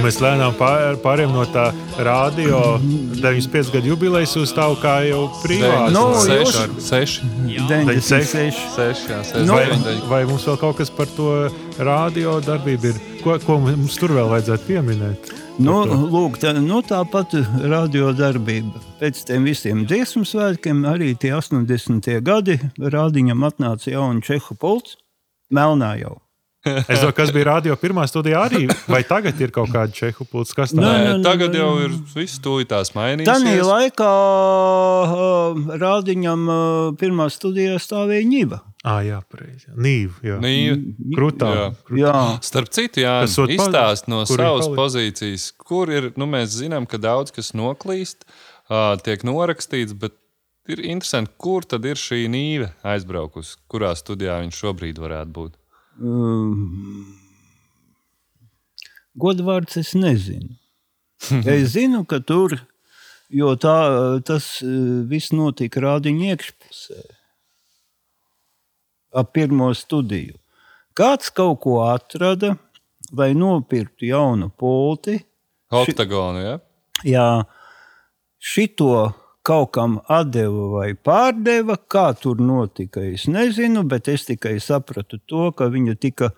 Mēs lēnām pār, pārējām no tā radio 95 gadu jubilejas uz tādu kā jau privātu. Nu, seši, jūs- seši, 96. seši, jā, seši, Nu, Vai, vai mums vēl kaut kas par to radio darbību ir? Ko, ko mums tur vēl vajadzētu pieminēt? Nu, lūk, tā, nu, tāpat radiodarbība. Pēc tam visiem dziesmu svētkiem, arī tie 80. gadi, rādiņam atnāca jauna čehu pults, melnā jau. Es domāju, kas bija radio pirmā studijā arī. Vai tagad ir kaut kāda čehu pults? Kas tā Nē, ir? nē, Nē, nē, tagad nē. jau ir viss tūlītās Tanī mainījies. laikā uh, rādiņam uh, pirmā studijā stāvēja ņiba. Ah, jā, pareizi. Nīva. Jā. Nīja. Krutā. Jā. Jā, Starp citu, jā, izstāst no kur savas pozīcijas, kur ir, nu, mēs zinām, ka daudz kas noklīst, ā, tiek norakstīts, bet ir interesanti, kur tad ir šī nīve aizbraukusi, kurā studijā viņš šobrīd varētu būt. Um, godvārds es nezinu. Es zinu, ka tur, jo tā, tas uh, viss notika rādiņa iekšpusē. Ap pirmo studiju. Kāds kaut ko atrada vai nopirktu jaunu pulti, Oktagonu, ja? Jā, šito kaut kam deva vai pārdeva, kā tur notika. Es nezinu, bet es tikai sapratu to, ka viņa tika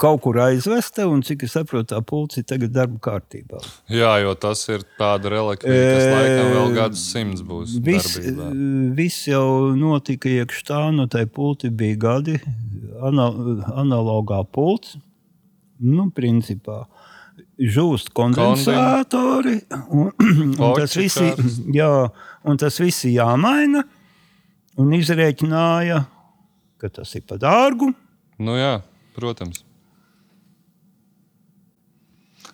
kaut kur aizvesta, un cik es saprotu, tā pulci tagad darba kārtībā. Jā, jo tas ir tāda relikvija, kas E, laikam vēl gadus simts būs. Viss, viss jau notika iekšā tā, no tai pulti bija gadi, ana, analogā pults. Nu, principā. Žūst kondensātori, un, un, tas visi, jā, un tas viss ir jāmaina. Un izrēķināja, ka tas ir par dārgu. Nu, jā, protams.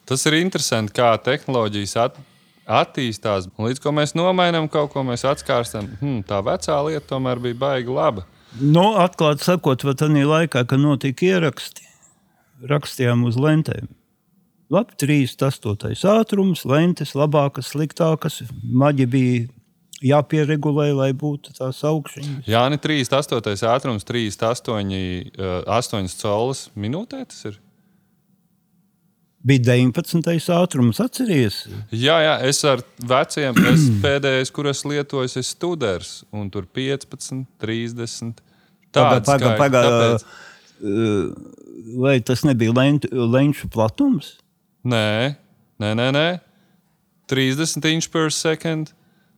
Tas ir interesanti, kā tehnoloģijas at, attīstās. Līdz ko mēs nomainām kaut ko, mēs atskārstam, hmm, tā vecā lieta tomēr bija baigi laba. Nu, atklāti sakot, vai tādā laikā, kad notika ieraksti, rakstījām uz lentēm. Labi, 38. ātrums, lentes, labākas, sliktākas. Maģi bija jāpieregulē, lai būtu tās augšas. Jā, ne 38. ātrums, 38 uh, colas minūtē. Tas ir. Bija 19. ātrums, atceries? Jā, jā, es ar veciem, es pēdējais, kur es lietoju, ir students, un tur 15, 30. Pagaid, Tāda pagaid, pagaid. Uh, Vai tas nebija lenču platums? Nē, nē, nē, nē. 30 inch per second,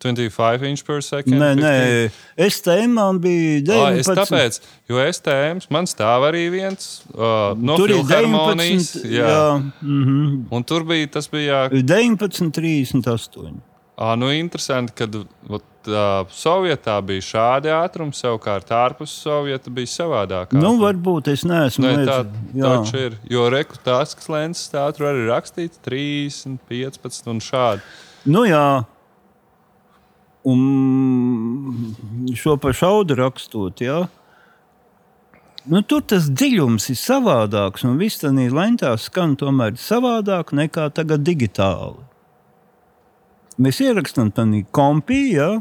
25 inch per second. Nē, 15. nē, STM man bija Ai, es 19. tāpēc, jo STM man stāv arī viens uh, no Tur filharmonijas. 19. Jā. Jā, mhm. Un tur bija tas bija. 19, 38. À, nu, interesanti, ka ot, uh, Sovietā bija šādi ātrumi, savukārt ārpus Sovieta bija savādāk. Nu, varbūt es neesmu Nē, tā redzējis. Jā. taču ir. Jo rekrutācijas lenses tā tur arī rakstīts 30, 15 un šādi. Nu, jā. Un šo pašu audu rakstot, jā. Nu, tur tas dziļums ir savādāks, un viss tādā lentā skan tomēr savādāk nekā tagad digitāli. Mēs ierakstām tādā kompī, jā.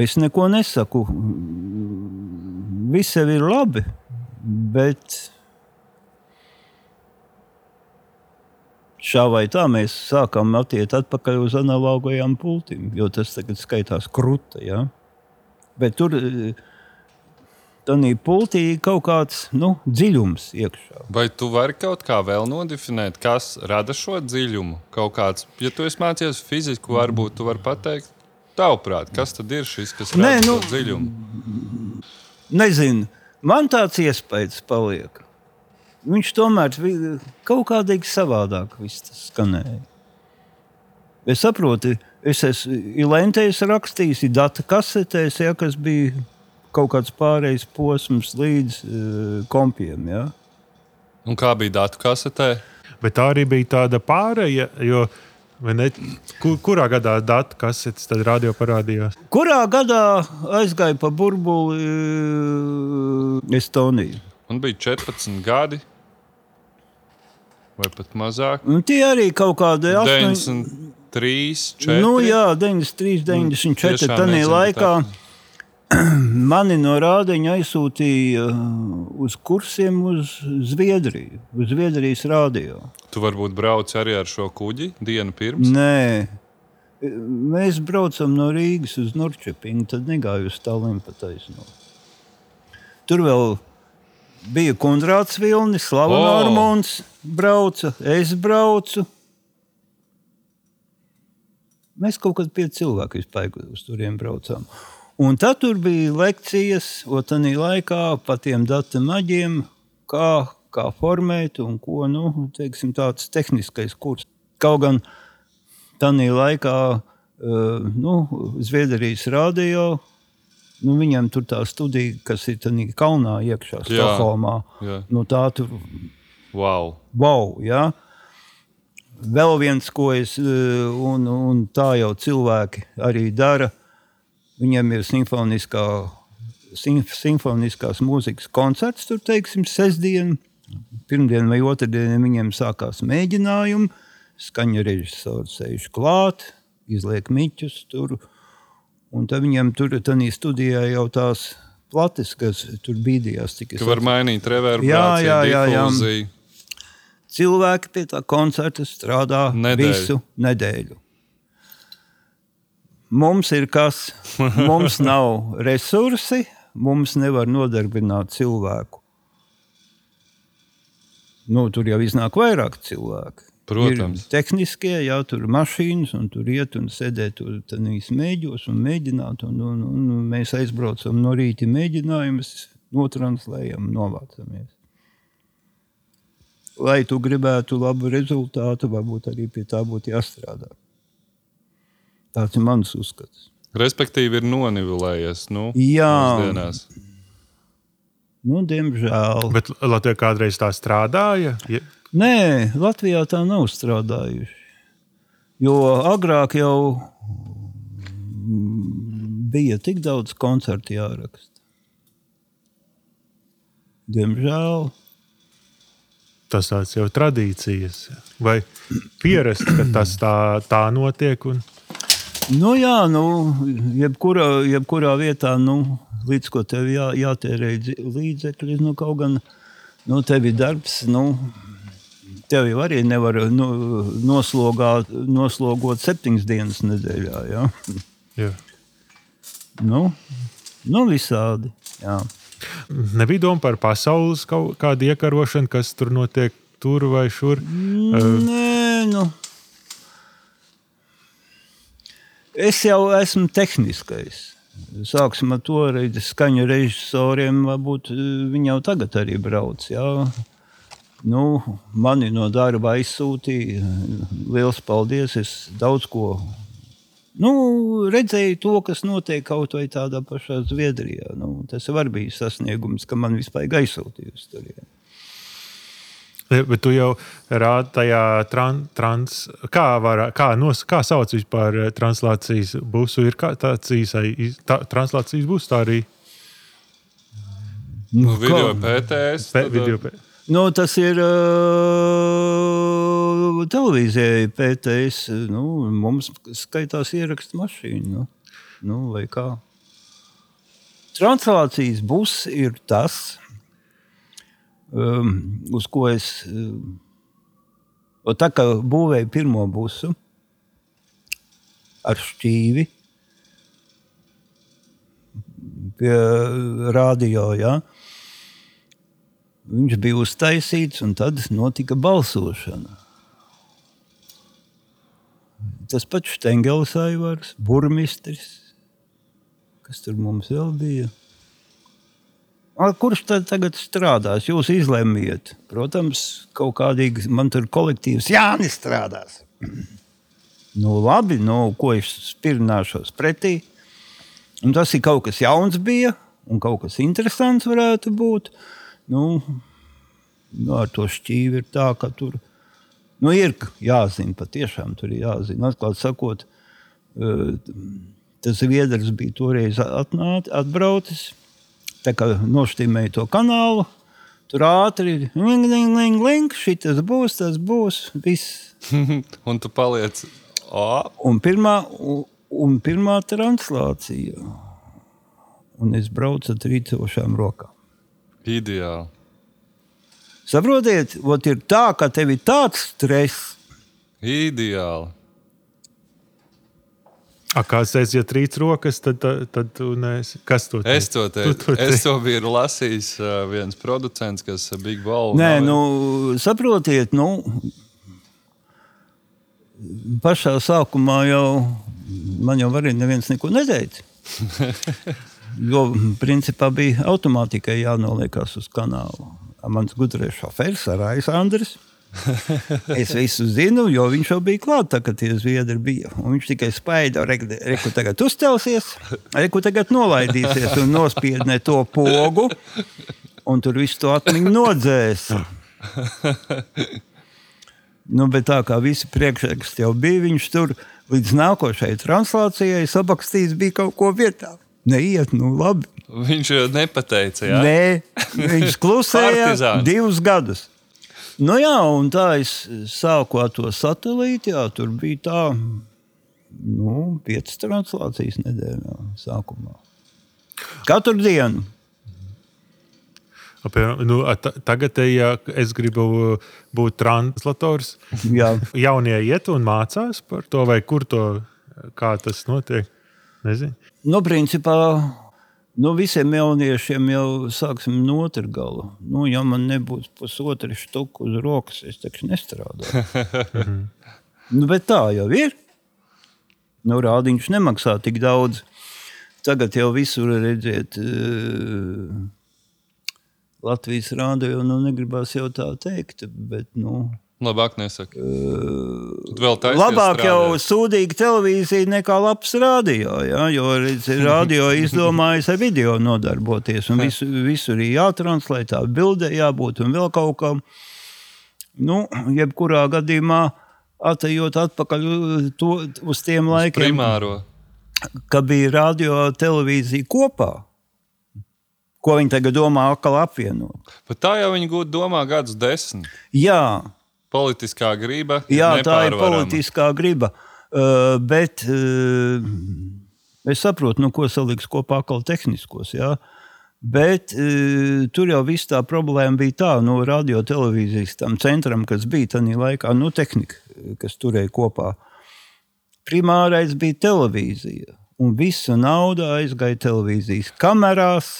Es neko nesaku. Viss ir labi, bet šā vai tā mēs sākam attiekt atpakaļ uz analogajām pultīm, jo tas tagad skaitās krūta. Ja? Bet tur tādā pultī ir kaut kāds nu, dziļums iekšā. Vai tu vari kaut kā vēl nodefinēt, kas rada šo dziļumu? Kaut kāds, ja tu esi mācījies fiziku, varbūt tu vari pateikt, tavuprāt, kas tad ir šis, kas Nē, nu- dziļumu? Nezinu, man tāds iespējas paliek. Viņš tomēr kaut kādīgi savādāk viss tas skanēja. Es saprotu, es esmu Ilentēs rakstījis, ir data kasetēs, ja, kas bija kaut kāds pārējais posms līdz uh, kompiem. Ja. Un kā bija datu kasetē? Bet tā arī bija tāda pārēja, jo ne, kur, kurā gadā datu kasetes tad radio parādījās? Kurā gadā aizgāja pa burbuli uh, Estoniju? Man bija 14 gadi, vai pat mazāk. Un tie arī kaut kādi 8, 93, 4. Nu, jā, 93, 94. tiešām Tajā nezinu, laikā mani no rādiņa aizsūtīja uh, uz kursiem uz Zviedriju, uz Zviedrijas rādio. Tu varbūt brauc arī ar šo kuģi dienu pirms. Nē, mēs braucam no Rīgas uz Norčepinu, tad negāju uz Tallinu pa taisno. Tur vēl bija Kundrāts Vilnis, Slavs O! Armons, brauca, es braucu. Mēs kaut kādā pieci cilvēki vispār uz turiem braucām. Un tad tur bija lekcijas, tādā laikā pa tiem datu maģiem, kā, kā formēt un ko nu, teiksim, tāds tehniskais kurs. Kaut gan tādā laikā uh, nu, Zviedrijas radio. Nu, viņam tur tā studija, kas ir tādā kalnā iekšā. Stokholmā. Nu, tā tur Wow! wow, ja? Vēl viens, ko es, eh, un, un tā jau cilvēki arī dara, viņiem ir simfoniskā, sim, simfoniskās mūzikas koncerts, tur teiksim, sestdien, pirmdien vai otrdien viņiem sākās mēģinājumi, skaņa režisors sēž klāt, izliek miķus tur, un tad viņiem tur tādā studijā jau tās plates, kas tur bīdījās, cik es Tu vari mainīt reverbu, Jā, jā, jā, jā. cilvēki pie tā koncerta strādā Nedēļu. visu nedēļu. Mums ir kas, mums nav resursi, mums nevar nodarbināt cilvēku. Nu, tur jau iznāk vairāk cilvēku. Protams. Ir tehniskie, jā, tur ir mašīnas, un tur iet un sēdēt tur mēģos un mēģināt. Un, un, un, un mēs aizbraucam no rīta mēģinājumus, notranslējam, novācamies. Lai tu gribētu labu rezultātu, varbūt arī pie tā būtu jāstrādā. Tāds ir mans uzskats. Respektīvi, ir nonivelējies. Nu, Jā. Nu, diemžēl. Bet Latvijā kādreiz tā strādāja. Ja, Nē, Latvijā tā nav strādājuši. Jo agrāk jau mm, bija tik daudz koncertu jāraksta. Diemžēl. tas tāds jau tradīcijas. Vai pierast, ka tas tā, tā notiek? Un... Nu, jā, nu, jebkurā, jebkurā vietā, nu, līdz ko tev jā, jātērē līdzekļi, nu, kaut gan nu, tev ir darbs. Nu, Tev jau arī nevar nu, noslogāt, noslogot septiņas dienas nedēļā. Ja? Jā. Nu, nu visādi. Jā. Nebija doma par pasaules kaut kādu iekarošanu, kas tur notiek tur vai šur. Nē, nu. Es jau esmu tehniskais. Sāksim ar to reizi skaņu režisoriem. Varbūt eh, viņi jau tagad arī brauc. Jā. Nu, mani no darba aizsūtīja. Lielas paldies! Es daudz ko nu, redzēju, to, kas notiek kaut vai tādā pašā Zviedrijā. Nu, tas var bija sasniegums, ka man vispār aizsūtīja uz turieni. Bet tu jau rādi tajā tran, trans, kā, var, kā, nos, kā sauc vispār eh, translācijas busu. Ir kā tāds īsai tā, translācijas bus, tā arī Nu, kā? video PTS. pe, tad, video. Pe, Nu, tas ir uh, televīzijai PTS. Nu, mums skaitās ierakstu mašīna. Nu, nu, vai kā? Translācijas būs ir tas, uz ko es. Tā kā būvēju pirmo busu ar šķīvi pie radio. Ja? Viņš bija uztaisīts, un tad notika balsošana. Tas pats Stengels Aivars, burmistrs, kas tur mums vēl bija. A, Kurš tad tagad strādās? Jūs izlemjiet. Protams, kaut kādīgi man tur kolektīvs Jānis strādās. Nu, labi, nu, ko es spirnāšos pretī. Un tas ir kaut kas jauns bija, un kaut kas interesants varētu būt. Nu, nu, ar to šķīvi ir tā, ka tur nu, ir jāzina, patiešām tur ir jāzina. Atklāti sakot, eh, tas viedrs bija toreiz atnāc, atbraucis, nošķīmēja to kanālu. Tur ātri ling, ling, ling, ling, šitas būs, tas būs, viss. Un tu paliec. O, Un pirmā, un, un pirmā translācija. Un es braucu ar trīcošām rokām. ideāli. Saprotiet, ot ir tā, ka tev ir tāds stress. Ideāli. A, kāds teica, ja trīs rokas, tad, tad, tad tu neesi. Kas to teica? Es to teicu. to Es teici. to biju lasījis. viens producents, kas ir Big Ball. Nē, nav- nu, saprotiet, nu, pašā sākumā jau man jau arī neviens neko neteica. Jo, principā, bija automātikai jānoliekas uz kanāla. Mans gudrais šofērs, Arais Andris. Es visu zinu, jo viņš jau bija klāts, kad tie zviedri bija. Un viņš tikai spaida, reku tagad uzcelsies, reku tagad nolaidīsies un nospiednē to pogu. Un tur viss to atmiņu nodzēs. Nu, bet tā kā visi priekšraksti jau bija, viņš tur līdz nākošajai translācijai sabakstījis bija kaut ko vietā. Neiet, nu labi. Viņš jau nepateica. Jā? Nē, viņš klusēja divus gadus. Nu jā, un tā es sāku ar to satelītu. Jā, tur bija tā, nu, piecas translācijas nedēļā sākumā. Katru dienu. Apmēram, Nu, tagad, ja es gribu būt translators, Jā. jaunie iet un mācās par to, vai kur to, kā tas notiek. Nezinu. Nu, principā, Nu, visiem jauniešiem jau sāksim no otras gala. Nu, ja man nebūs pusotra štuka uz rokas, es taču nestrādāju. nu, bet tā jau ir. Nu, rādiņš nemaksā tik daudz. Tagad jau visur redziet, eh, Latvijas rādio nu, negribas jau tā teikt. Bet, nu, Labāk nesaka. Tad vēl taisies Labāk jau strādāt. sūdīga televīzija nekā labs radio. Ja? Jo radio izdomājis ar video nodarboties. Visu, visur ir jātranslē, tā bildē jābūt un vēl kaut kam. Nu, jebkurā gadījumā, atejot atpakaļ to, uz tiem laikiem, Primāro. kad bija radio televīzija kopā. Ko viņi tagad domā, atkal apvienot? Bet tā jau viņi gūta domā gadus desmit. Jā, Politiskā grība. ir Jā, tā ir politiskā griba. Uh, bet uh, es saprotu, nu, ko saliks kopā atkal tehniskos. Jā. Bet uh, tur jau viss tā problēma bija tā, no radio televīzijas tam centram, kas bija tajā laikā, nu, tehnika, kas turēja kopā. Primārais bija televīzija. Un visa nauda aizgāja televīzijas kamerās.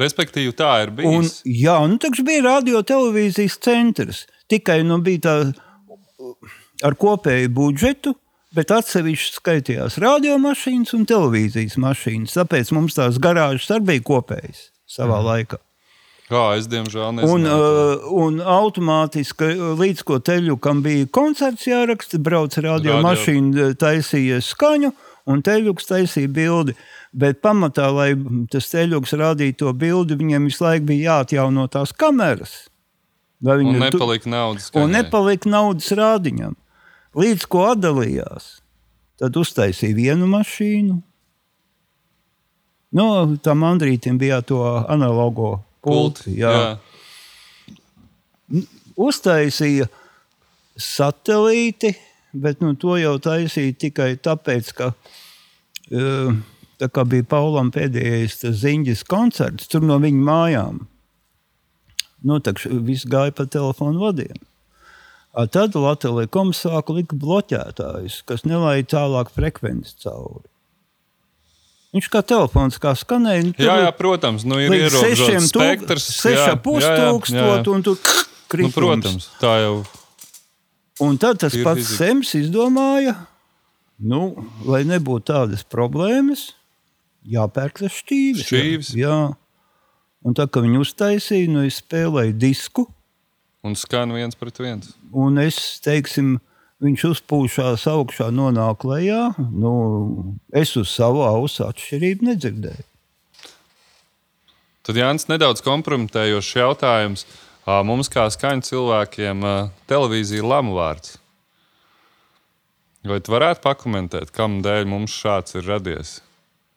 Respektīvi, tā ir bijis. jā, nu, tas bija radio televīzijas centrs. Tikai nu, bija tā ar kopēju budžetu, bet atsevišķi skaitījās radiomašīnas un televīzijas mašīnas. Tāpēc mums tās garāžas arī bija kopējas savā mm. laikā. Jā, es diemžēl Un, nezinu. uh, un automātiski, uh, līdz ko teļukam bija koncerts jāraksta, brauc radiomašīna, taisīja skaņu, un teļuks taisīja bildi. Bet pamatā, lai tas teļuks rādītu to bildi, viņiem visu laiku bija jāatjauno tās kameras. Lai Un nepalika naudas. un skaņai. nepalika naudas rādiņam. Līdz ko atdalījās, tad uztaisīja vienu mašīnu. No, tam Andrītam bija to analogo pulti. Jā. Jā. Uztaisīja satelīti, bet nu, to jau taisīja tikai tāpēc, ka eh, tā kā bija Paulam pēdējais ziņģis koncerts, tur no viņa mājām. Nu, viss gāja pa telefonu vadiem. A, Tad Latvijas komisāra lika bloķētājus, kas nelaida tālāk frekvenci cauri. Viņš kā telefons kā skanēja. nu, Jā, jā, protams, nu, ir ierobežots spektrs. jā, 6,5 jā, jā, jā. tūkstoši, un tur Nu, kritums. protams, tā jau Un tad tas pats fizika. Sems izdomāja, nu, lai nebūtu tādas problēmas, jāpērk tas šķīvis. Šķīvis. Jā. Un tā kā viņi uztaisīja, nu, es spēlēju disku, un skan viens pret viens. un es, teiksim, viņš uzpūšās augšā, nonāk lejā. Nu, es uz savu ausu atšķirību nedzirdēju. Tad Jānis nedaudz kompromitējošs jautājums. Mums, kā skaņu cilvēkiem, televīzija lamu vārds. Vai tu varētu pakomentēt, kam dēļ mums šāds ir radies?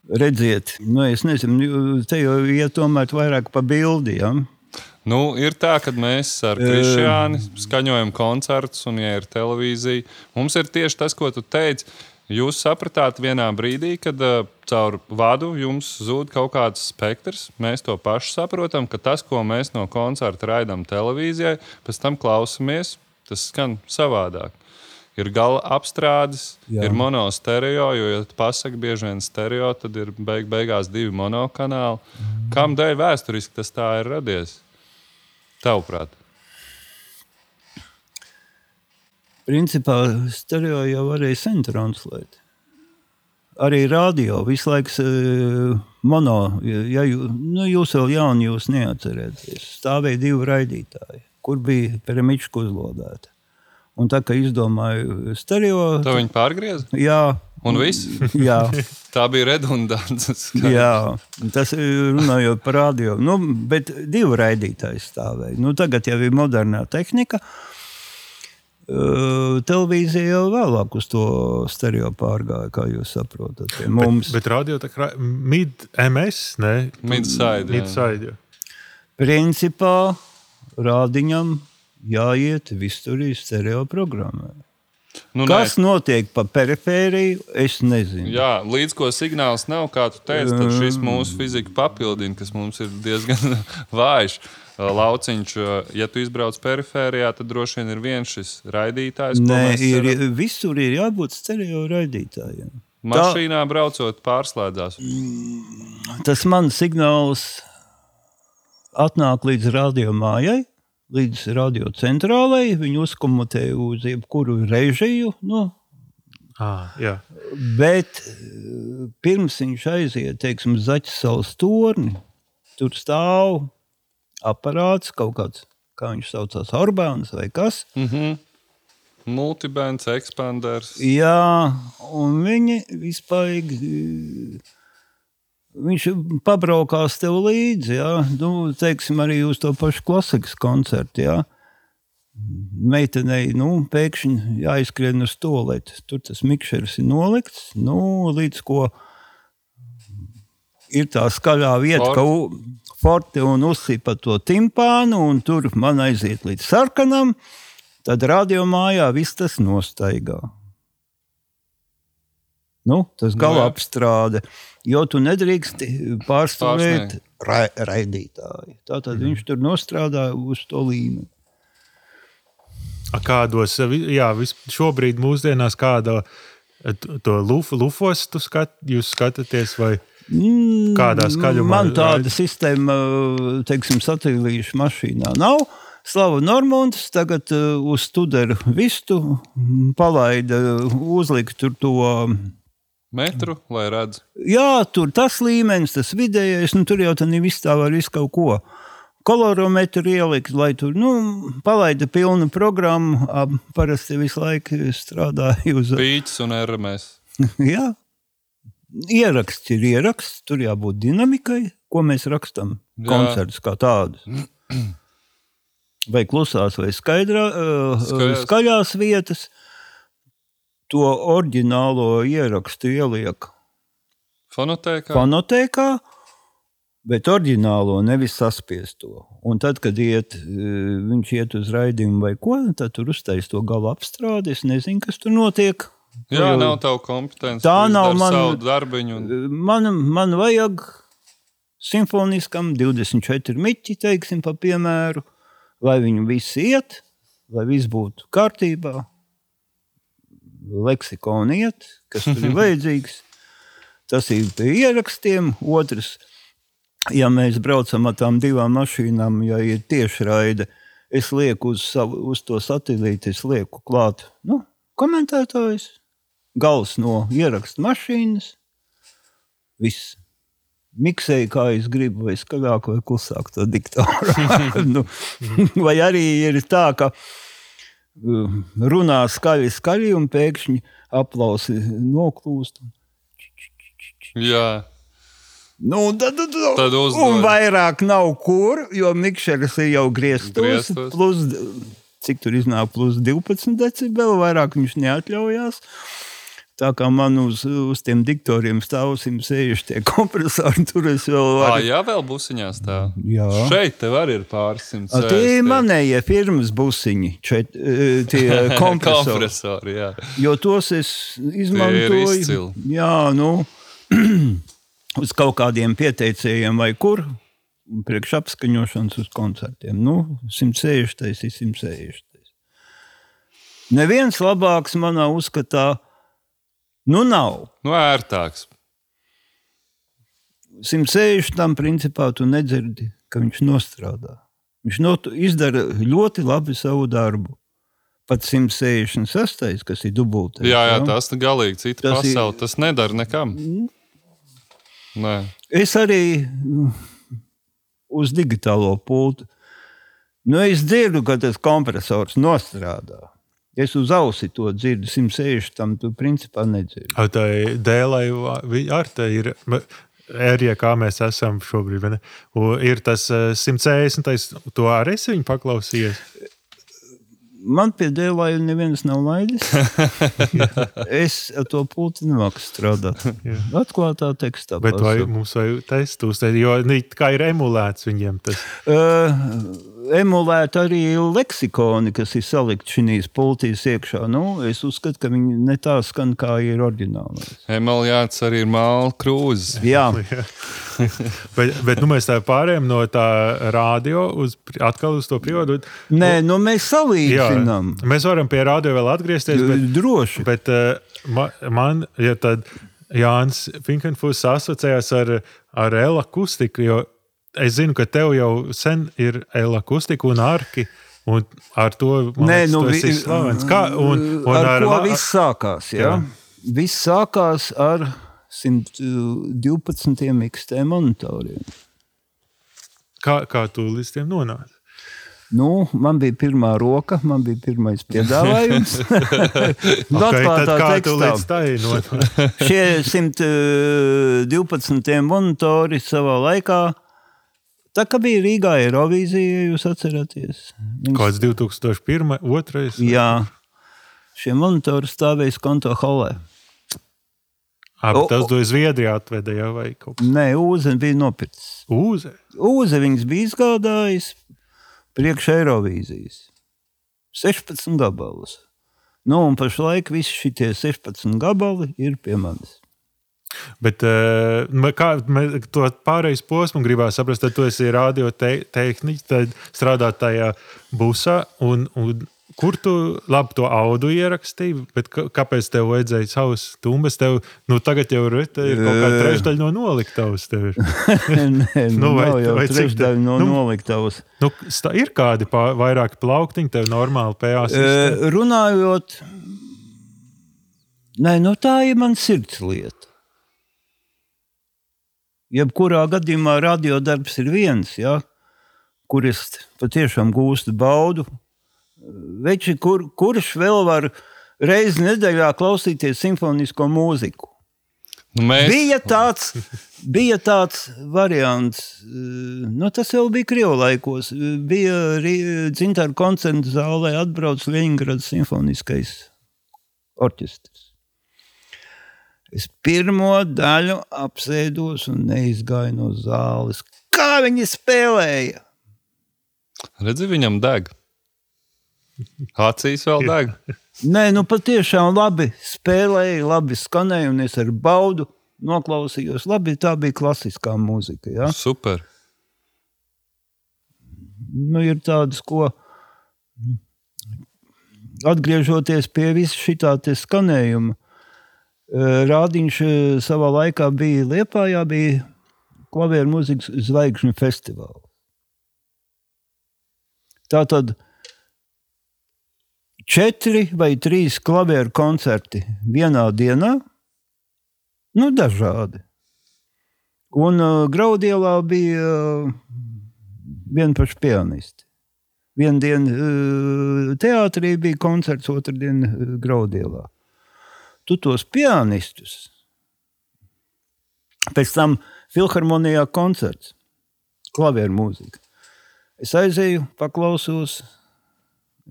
Redziet, nu, es nezinu, te jau ir tomēr vairāk pa bildi. Ja? Nu, ir tā, ka mēs ar Krišjānu skaņojam koncertus, un, ja ir televīzija, mums ir tieši tas, ko tu teici. Jūs sapratāt vienā brīdī, kad uh, caur vadu jums zūd kaut kāds spektrs. Mēs to pašu saprotam, ka tas, ko mēs no koncerta raidām televīzijai, pēc tam klausamies, tas skan savādāk. Ir gala apstrādes, Jā. Ir monostereo, jo, ja tu pasaki bieži vien stereo, tad ir beig beigās divi monokanāli. Mm. Kam dēļ vēsturiski tas tā ir radies? Tavuprāt, Principā stereo jau varēja sen translēt. Arī radio visu laiku uh, mono, ja jū, nu, jūs vēl jauni, jūs neatcerieties. Stāvēja divi raidītāji, kur bija piramička uzlodēta. Un tā kā izdomāju stereo, tā viņi pārgriez. jā, Un viss. jā, Tā bija redundants. jā, tas ir runājot par radio. Nu, bet divi raidītāji stāvēja. Nu, tagad jau ir modernā tehnika. Uh, televīzija jau vēlāk uz to stereo pārgāja, kā jūs saprotat. Pie Mums Bet, bet radio tā kā mid-MS, ne? Midside, jā. Midside. jā. principā rādiņam jāiet visur stereo programmai. Nu, Kas nē, notiek pa perifēriju, es nezinu. jā, līdz ko signāls nav, kā tu teici, tad šis mūsu fizika papildina, kas mums ir diezgan vājš. Lauciņš, ja tu izbrauc perifērijā, tad droši vien ir viens šis raidītājs. Nē, ir, ceram. visur ir jābūt stereo raidītājiem. Mašīnā braucot, pārslēdzās. tas mans signāls atnāk līdz radio mājai, līdz radio centrālai. Viņi uzkomutē uz jebkuru režiju. Nu, Ah, jā. bet eh, pirms viņš aiziet, teiksim, uz Zaķa salas torni, tur stāv aparāts kaut kāds, kā viņš saucās, Orbāns vai kas. Mhm. Multibands, ekspanders. Jā, un viņi vispār. Viņš pabraukās tev līdzi, jā, nu, teiksim, arī uz to pašu klasikas koncertu. Jā. Meitenei nu, pēkšņi jāizskrien uz to lietu. Tur tas mikšers ir nolikts. Nu, līdz ko ir tā skaļā vieta, ka u- forte un uzsipa to timpānu, un tur man aiziet līdz sarkanam. Tad radio mājā viss tas nostaigā. Nu, tas Nu, gala jā. apstrāde, jo tu nedrīkst pārstāvēt ra raidītāju. Tātad viņš tur nostrādā uz to līmeni. A, Kādos, jā, vis- šobrīd mūsdienās kāda eh, to luf, lufos tu skat, jūs skatāties vai Mm, Kādā skaļumā Man tāda sistēma, teiksim, satelīšu mašīnā nav. Slava Normons tagad uh, uz studiju vistu mm, palaida, uzlika tur to. Metru, lai redzētu. Jā, tur tas līmenis, tas vidējais, nu tur jau tā viss tā var visu kaut ko. Kolorometru ielikt, lai tur nu, palaida pilnu programmu. Parasti visu laiku strādāju uz Pīķis un RMS. Jā. Ieraksts ir ieraksts, tur jābūt dinamikai, ko mēs rakstām. Koncerts kā tādus. Vai klusās, vai skaidrā, uh, Skaļās. skaļās vietas. To oriģinālo ierakstu ieliek Fonotēkā. fonotēkā, bet oriģinālo nevis saspiesto. Un tad, kad iet, uh, viņš iet uz raidījumu vai ko, tad tur uztais to gala apstrādi. Es nezinu, kas tur notiek. Jā, jau- nav tavu kompetenci. Tā nav izdari man- Savu darbiņu. Un... Man, man vajag simfoniskam 24 miķi, teiksim, pa piemēru, lai viņi visi iet, lai viss būtu kārtībā, leksikona iet, kas tur ir vajadzīgs. Tas ir pie ierakstiem. Otrs, ja mēs braucam ar tām divām mašīnām, ja ir tieši raide, es lieku uz, savu, uz to satelīti, es lieku klāt nu, komentētājs, gals no ierakstu mašīnas. Viss. Miksēju, kā es gribu, vai skaļāk, vai klusāk to diktoru. nu, vai arī ir tā, ka runā skaļi, skaļi, un pēkšņi aplausi noklūst. Jā, Nu, tad, tad, Tad un vairāk nav kur, jo mikšeris ir jau grieztos. Plus, cik tur iznāk, plus 12 decibeli, vairāk viņš neatļaujās. Tā kā man uz, uz tiem diktoriem stāvsim sēž tie kompresori, tur es vēl varu. jā vēl busiņās tā. Jā. Šeit tev arī ir pāris simts. A, Tie ir manējie firmas busiņi, eh, tie kompresori. kompresori. Jā. Jo tos es izmantoju. Jā, nu, uz kaut kādiem pieteicējiem vai kur. un Priekš apskaņošanas uz koncertiem. Nu, 160. ir 160. Neviens labāks manā uzskatā, nu nav. Nu, ērtāks. 160. tam principā tu nedzirdi, ka viņš nostrādā. Viņš not, izdara ļoti labi savu darbu. Pat 166. kas ir dubultē. Jā, jā, tas ir galīgi cita Tas ir- pasaule. Tas nedara nekam. Nē. Es arī mm, uz digitālo pultu. Nu, es dzirdu, ka tas kompresors nostrādā. Es uz ausi to dzirdu, 160 tam tu principā nedzirdi. Tā dēlai ar tā ir. Ērija, kā mēs esam šobrīd, ir tas eh, 160. To arī es viņu paklausījos. Man pie dēlā jau neviens nav laidis. es ar to pulti nemāku strādāt. Atklātā tekstā. Bet vai mums vajag testus, jo nu, kā ir emulēts viņiem tas? Uh, emulēt arī leksikoni, kas ir salikti šīs pultīs iekšā. Nu, es uzskatu, ka viņi ne tā skan, kā ir oriģinālais. Emiljāts arī ir māla krūzes. Jā, Bet, bet nu, mēs tā pārējām no tā radio uz, atkal uz to privātu. Nē, nu mēs salīdzinām. mēs varam pie radio vēl atgriezties. Bet, Droši. bet uh, ma- man, ja tad Jānis Finkenfuss asociējās ar, ar Ela akustiku, jo es zinu, ka tev jau sen ir Ela akustika un arki. Un ar to Nē, liekas, nu, vi- slavens. Kā, un, un ar, ar ko viss sākās? Jā? Jā. Viss sākās ar 112 XT monitoriem. kā, kā tu līdz tiem nonāci? Nu, man bija pirmā roka, man bija pirmais piedāvājums. Nu, Okay, tekstā. līdz nonāci? Šie 112 monitori savā laikā, tā kā bija Rīgā Eirovīzija, ja jūs atceraties. Viņas- Kāds 2001, 2. Jā, šie monitori stāvēja konto holē. Abi tas to Zviedrijā atveda jau vai kaut kas Nē, Uze bija nopircis. uz. Uze viņas bija izgādājis priekš Eirovīzijas. 16 gabalus. Nu, un pašlaik visi šie 16 gabali ir pie manis. Bet uh, kā mē- to pārējais posmu gribās saprast, tad tu esi radiotehniķis, tad strādā tajā busā. Un, un kur tu labi to audu ierakstīji, bet kā- kāpēc tev vajadzēja savus tumbas? Tev, nu, tagad jau ir, te ir kaut kāda trešdaļa no noliktavas. Nē, nu, vai- jau vai te- trešdaļa no nu, noliktavas. Nu, ir kādi pā, vairāki plauktiņi, tev normāli pējās. E, runājot, nē, nu, tā ir man sirds lieta. Jebkurā gadījumā radiodarbs ir viens, ja, kur es patiešām gūstu baudu. Veči, kur, kurš vēl var reizi nedēļā klausīties simfonisko mūziku? Nu, mēs Bija tāds, bija tāds variants, nu, tas jau bija Krievijas laikos. Bija dzimta koncerta zālē, atbrauc Leņņģerads simfoniskais orķestris. Es pirmo daļu apsēdos un neizgāju no zāles. Kā viņi spēlēja? redzam, viņam deg. Acīs vēl deg. Nē, nu patiešām labi spēlēja, labi skanēja, un es ar baudu noklausījos. Labi, tā bija klasiskā mūzika. Ja? Super. nu, ir tādas, ko atgriežoties pie visa šī skanējuma. Eh, Rādiņš eh, savā laikā bija Liepājā, bija klavieru mūzikas zvaigžņu festivāls. Tā tad četri vai trīs klavieru koncerti vienā dienā, nu dažādi. Un uh, Graudielā bija uh, vienpaši pianisti. Vienu dienu uh, teātrī bija koncerts, otru dienu uh, Graudielā. Tu tos pianistus, pēc tam filharmonijā koncerts, klavieru mūzika. Es aizēju, paklausos.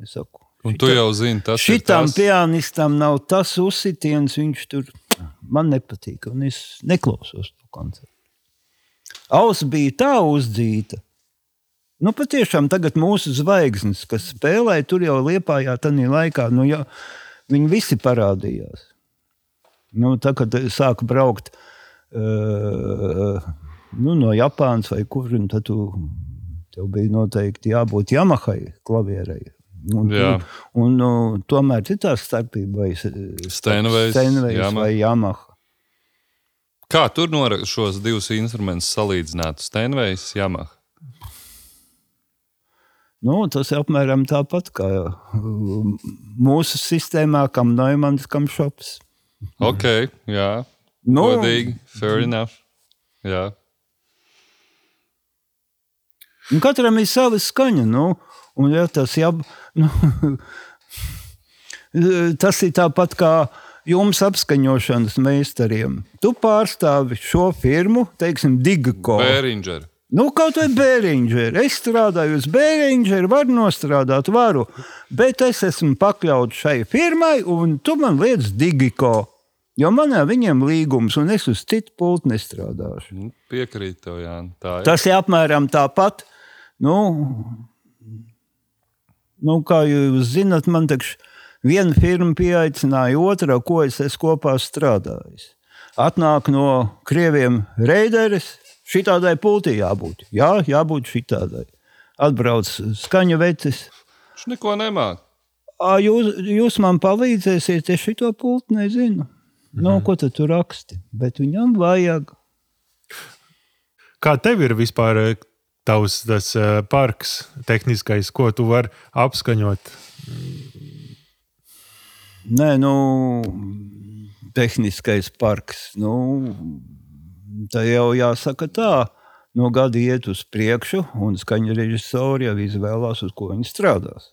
Es saku, Un tu jau zini, tas ir Šitam pianistam nav tas uzsitiens, viņš tur man nepatīk. Un es neklausos to koncertu. Auss bija tā uzdzīta. Nu, patiešām tagad mūsu zvaigznes, kas spēlēja tur jau liepājā, tajā laikā, nu, jau, viņi visi parādījās. Nu, tā, kad sāka braukt uh, nu, no Japānas vai kur, un tad tu, tev bija noteikti jābūt Yamahai klavierai. Un, un, un, nu, tomēr ir tā starpība, vai Steinways, Steinways Yamaha. vai Yamaha. Kā tur šos divus instrumentus salīdzināt? Steinvejs, Yamaha. Nu, tas ir apmēram tāpat kā um, mūsu sistēmā, kam Neumans, kam Šops. Ok, jā. Nu, Godīgi, fair enough. Jā. un katram ir sava skaņa. Nu, un, ja, tas, jā, nu, tas ir tāpat kā jums apskaņošanas meistariem. Tu pārstāvi šo firmu, teiksim, Digako. Bēriņģeri. Nu, kaut vai Bēriņģeri. Es strādāju uz Bēriņģeri, varu nostrādāt, varu. Bet es esmu pakļauts šai firmai, un tu man liec Digiko. Jo manā viņiem līgums, un es uz citu pultu nestrādāšu. Nu, Piekrīt tev, Jā. Tā ir. Tas ir apmēram tāpat. Nu, Nu, kā jūs zinat, man taču viena firma pieaicināja otru, ko es esmu kopā strādājis. Atnāk no krieviem reideris, šitādai pultī jābūt. Jā, jābūt šitādai. Atbrauc skaņa vecis. Viņš neko nemāca. Jūs, jūs man palīdzēsiet, es šito pultu nezinu. Nu, ko tad tu raksti? Bet viņam vajag. Kā tev ir vispār eh, tavs tas eh, parks, tehniskais, ko tu vari apskaņot? Nē, nu, tehniskais parks. Nu, tā jau jāsaka tā. No gada iet uz priekšu, un skaņa režisori jau izvēlās, uz ko viņi strādās.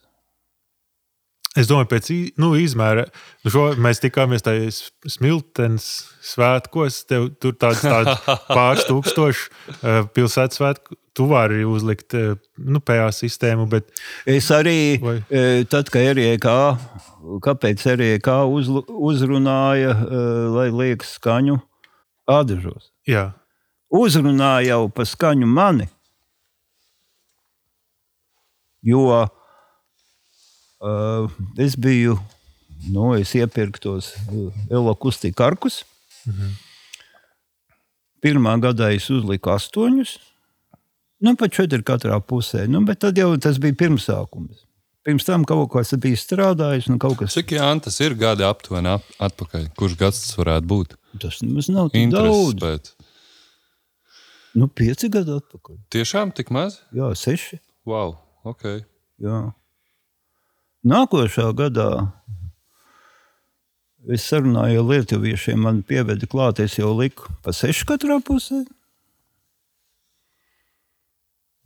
Es domāju, pēc nu, izmēra, nu, šo, mēs tikāmies tajā smiltenes svētkos. Tev tur tāds, tāds pāris tūkstoši uh, pilsētas svētku. Tu vari uzlikt uh, nu, PA sistēmu, bet Es arī, Vai? e, tad, kad RIK, kāpēc RIK uzlu- uzrunāja, e, lai liek skaņu ādažos? Jā, Uzrunāja jau pa skaņu mani. Jo uh, es biju, nu, es iepirku tos elokustika karkus. Pirmā gadā es uzliku astoņus, nu, pat četri katrā pusē. Nu, bet tad jau tas bija pirmsākums. Pirms tam kaut ko es biju strādājis, kas Cik Jānis tas ir gadi aptuveni ap, atpakaļ? Kurš gads tas varētu būt? tas nemaz nav tik Intereses daudz. pēc. Nu, pieci gadi atpakaļ. Tiešām tik maz? Jā, seši. Wow, ok. Jā. Nākošā gadā es sarunāju ar lietuviešiem, man pieveda klāt, es jau liku pa sešu katrā pusē.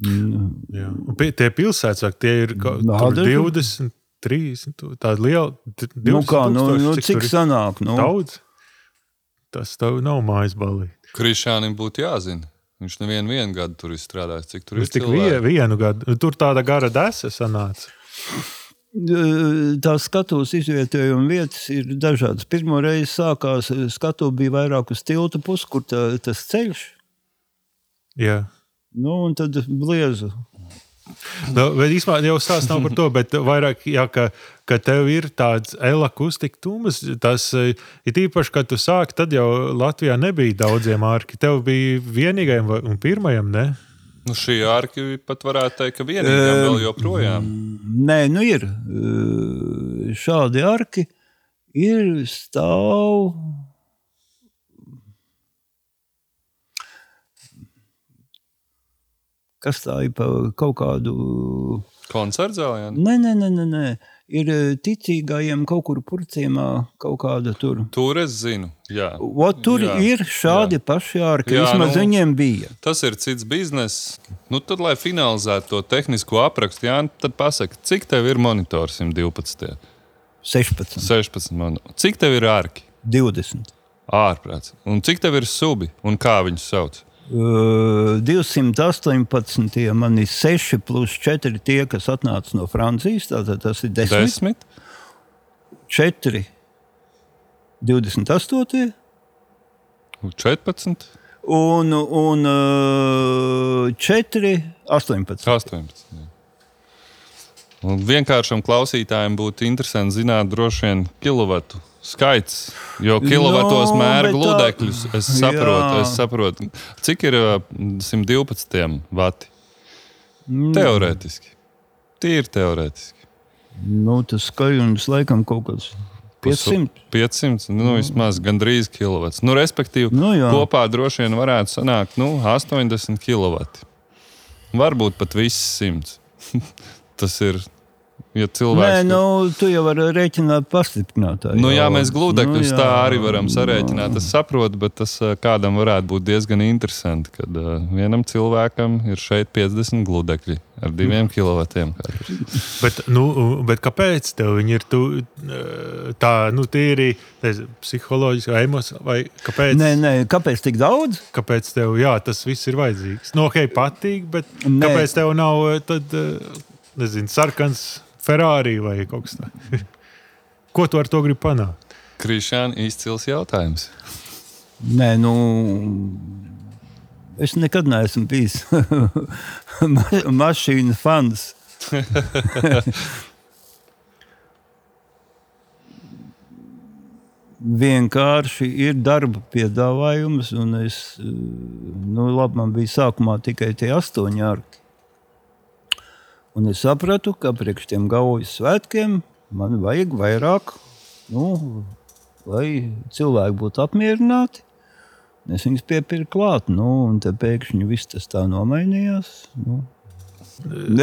Jā. Un pie, tie pilsētas, tie ir kaut daži- 20, 30, tāda liela. t- Nu, 20 kā, nu, nu, cik cik ir? sanāk? Nu, Daudz. Tas tev nav mājas balī. Krišānam būtu jāzina. Viņš nevienu vienu gadu tur ir strādājis. Cik tur ir Uz tik vie, vienu gadu. Tur tāda gara desa sanāca. Tās skatuves izvietojuma vietas ir dažādas. Pirmā reize sākās skatu bija vairāk uz tilta pusi, kur tā, tas ceļš. Jā. Nu, un tad bliezu. Nu, bet īstenībā jau stāsts nav par to, bet vairāk, jā, ka, ka tev ir tāds elakustika tūmas. Tas eh, ir īpaši, kad tu sāki, tad jau Latvijā nebija daudziem ārki. Tev bija vienīgajam vai- un pirmajam, ne? Nu, šī ārki pat varētu teikt, ka vienīgā vēl joprojām. Nē, nu ir eh, šādi arki, ir stāv. Kas tā ir par kaut kādu? Koncerts zālē. Nē, nē, nē, nē, nē. ir eh, ticīgajiem kaut kur purciemā kaut kāda tur. Tur es zinu. Jā. O, tur Jā, ir šādi jā. paši ārki. Jā, Vismaz nu- viņiem bija. Tas ir cits bizness. Nu, tad, lai finalizētu to tehnisko aprakstu, Jā, tad pasaki, cik tev ir monitors 112, 16, 16 monitors. Cik tev ir ārki? 20. Ārprāts. Un cik tev ir subi un kā viņus sauc? Uh, 218. man ir 6 plus 4 tie, kas atnāca no Francijas. Tātad tas ir 10, Desmit. 4, 28. un 14, un, un uh, 4, 18. 18. jā. Un vienkāršam klausītājam būtu interesanti zināt, droši vien, kilovatu skaits. Jo kilovatos Nu, mēra bet tā- gludekļus. Es saprotu, Jā. es saprotu. Cik ir ā, 112 vati? Mm. Teorētiski. Tīri teorētiski. Nu, tas skaļums laikam kaut kāds 500. 500, nu, vismaz gandrīz kilovats. Nu, respektīvi, Nu, jā. kopā droši vien varētu sanākt nu, 80 kW. Varbūt pat viss 100. Tas ir, ja Nē, cilvēks. nu, tu jau vari rēķināt pastiprinātāju. Nu, jā, mēs gludekļus jā. tā arī varam sarēķināt. Es saprotu, bet tas kādam varētu būt diezgan interesanti, kad uh, vienam cilvēkam ir šeit 50 gludekļi ar diviem kilovatiem. Bet, nu, bet kāpēc tev viņi ir tu, tā, nu, tīri psiholoģiski, vai emocionāli? Vai kāpēc, Nē, nē, kāpēc tik daudz? kāpēc tev jā, tas viss ir vajadzīgs? Nu, ok, patīk, bet Nē. kāpēc tev nav tad, nezinu, sarkans Ferrari vai kaut kas tāds? Ko tu ar to gribi panākt? Krišāna izcils jautājums. Nē, nu. Es nekad neesmu bijis ma mašīnu fans. vienkārši ir darba piedāvājums, un es, nu, labi, man bija sākumā tikai tie astoņi arki. Un es sapratu, ka priekš tiem gaujas svētkiem man vajag vairāk, nu, lai cilvēki būtu apmierināti. Es viņus piepirku klāt, nu, un pēkšņi viss tas tā nomainījās. Nu.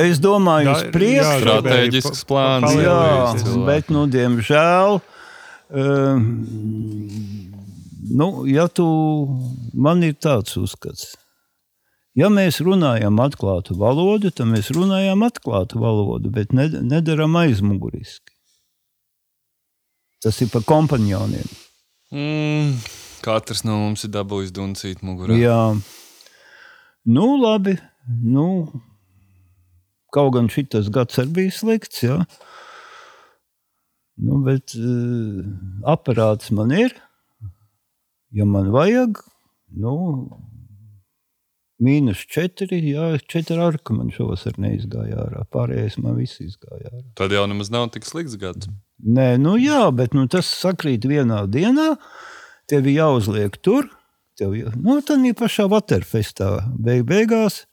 Es domāju, uz priekšu. jā, Strateģisks plāns. Jā, bet, nu, diemžēl, um, nu, ja tu, man ir tāds uzskats, ja mēs runājam atklātu valodu, tad mēs runājam atklātu valodu, bet ne, nedaram aizmuguriski. Tas ir par kompanioniem. Mm, katrs no mums ir dabūjis duncīt mugurā. Jā, nu, labi. Nu, kaut gan šis gads arī bija slikts, jā. Nu, bet uh, aparāts man ir. Ja man vajag, nu, mīnus četri, jā, četri arka man šovasar neizgāja ārā. Pārējais man viss izgāja ārā. Tad jau nemaz nav tik slikts gads. Nē, nu jā, bet nu, tas sakrīt vienā dienā. Tev ir jāuzliek tur. Tev jau, nu, ir pašā Waterfestā. Beig, beigās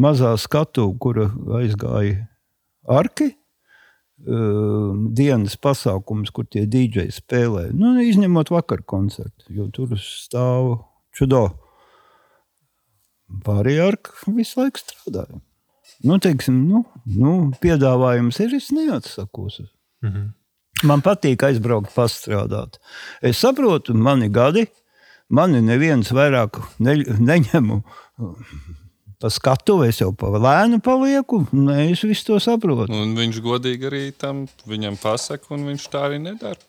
mazā skatu, kura aizgāja arki. Uh, dienas pasākums, kur tie dīdžeji spēlē. Nu, izņemot vakar koncertu, jo tur stāv čudo. Pārējie arki visu laiku strādāja. Nu, teiksim, nu, nu, piedāvājums ir, es neatsakos. Mhm. Man patīk aizbraukt, pastrādāt. Es saprotu, mani gadi, mani neviens vairāk ne, neņemu pa skatu, es jau pa lēnu palieku. Nē, es visu to saprotu. Un viņš godīgi arī tam viņam pasaka, un viņš tā arī nedara.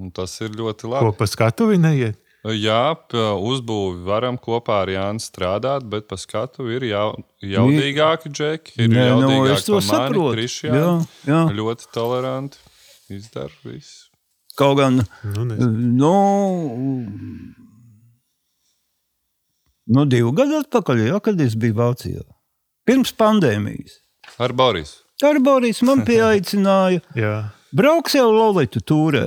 Un tas ir ļoti Ko labi. pa skatu viņa neiet? Jā, uzbūvi varam kopā ar Jānu strādāt, bet pa skatu ir jau, jaudīgāki džeki. Ir Nē, nu, jaudīgāki es to par mani, saprotu. Krišjānu. Jā, jā. Ļoti toleranti. Izdara visu. Kaut gan, Nu, nu, nu divu gadu atpakaļ, jā, kad es biju Vācijā. Pirms pandēmijas. Ar Borisu. Ar Boris man pieaicināja. Jā. Brauks jau Lolitu tūrē.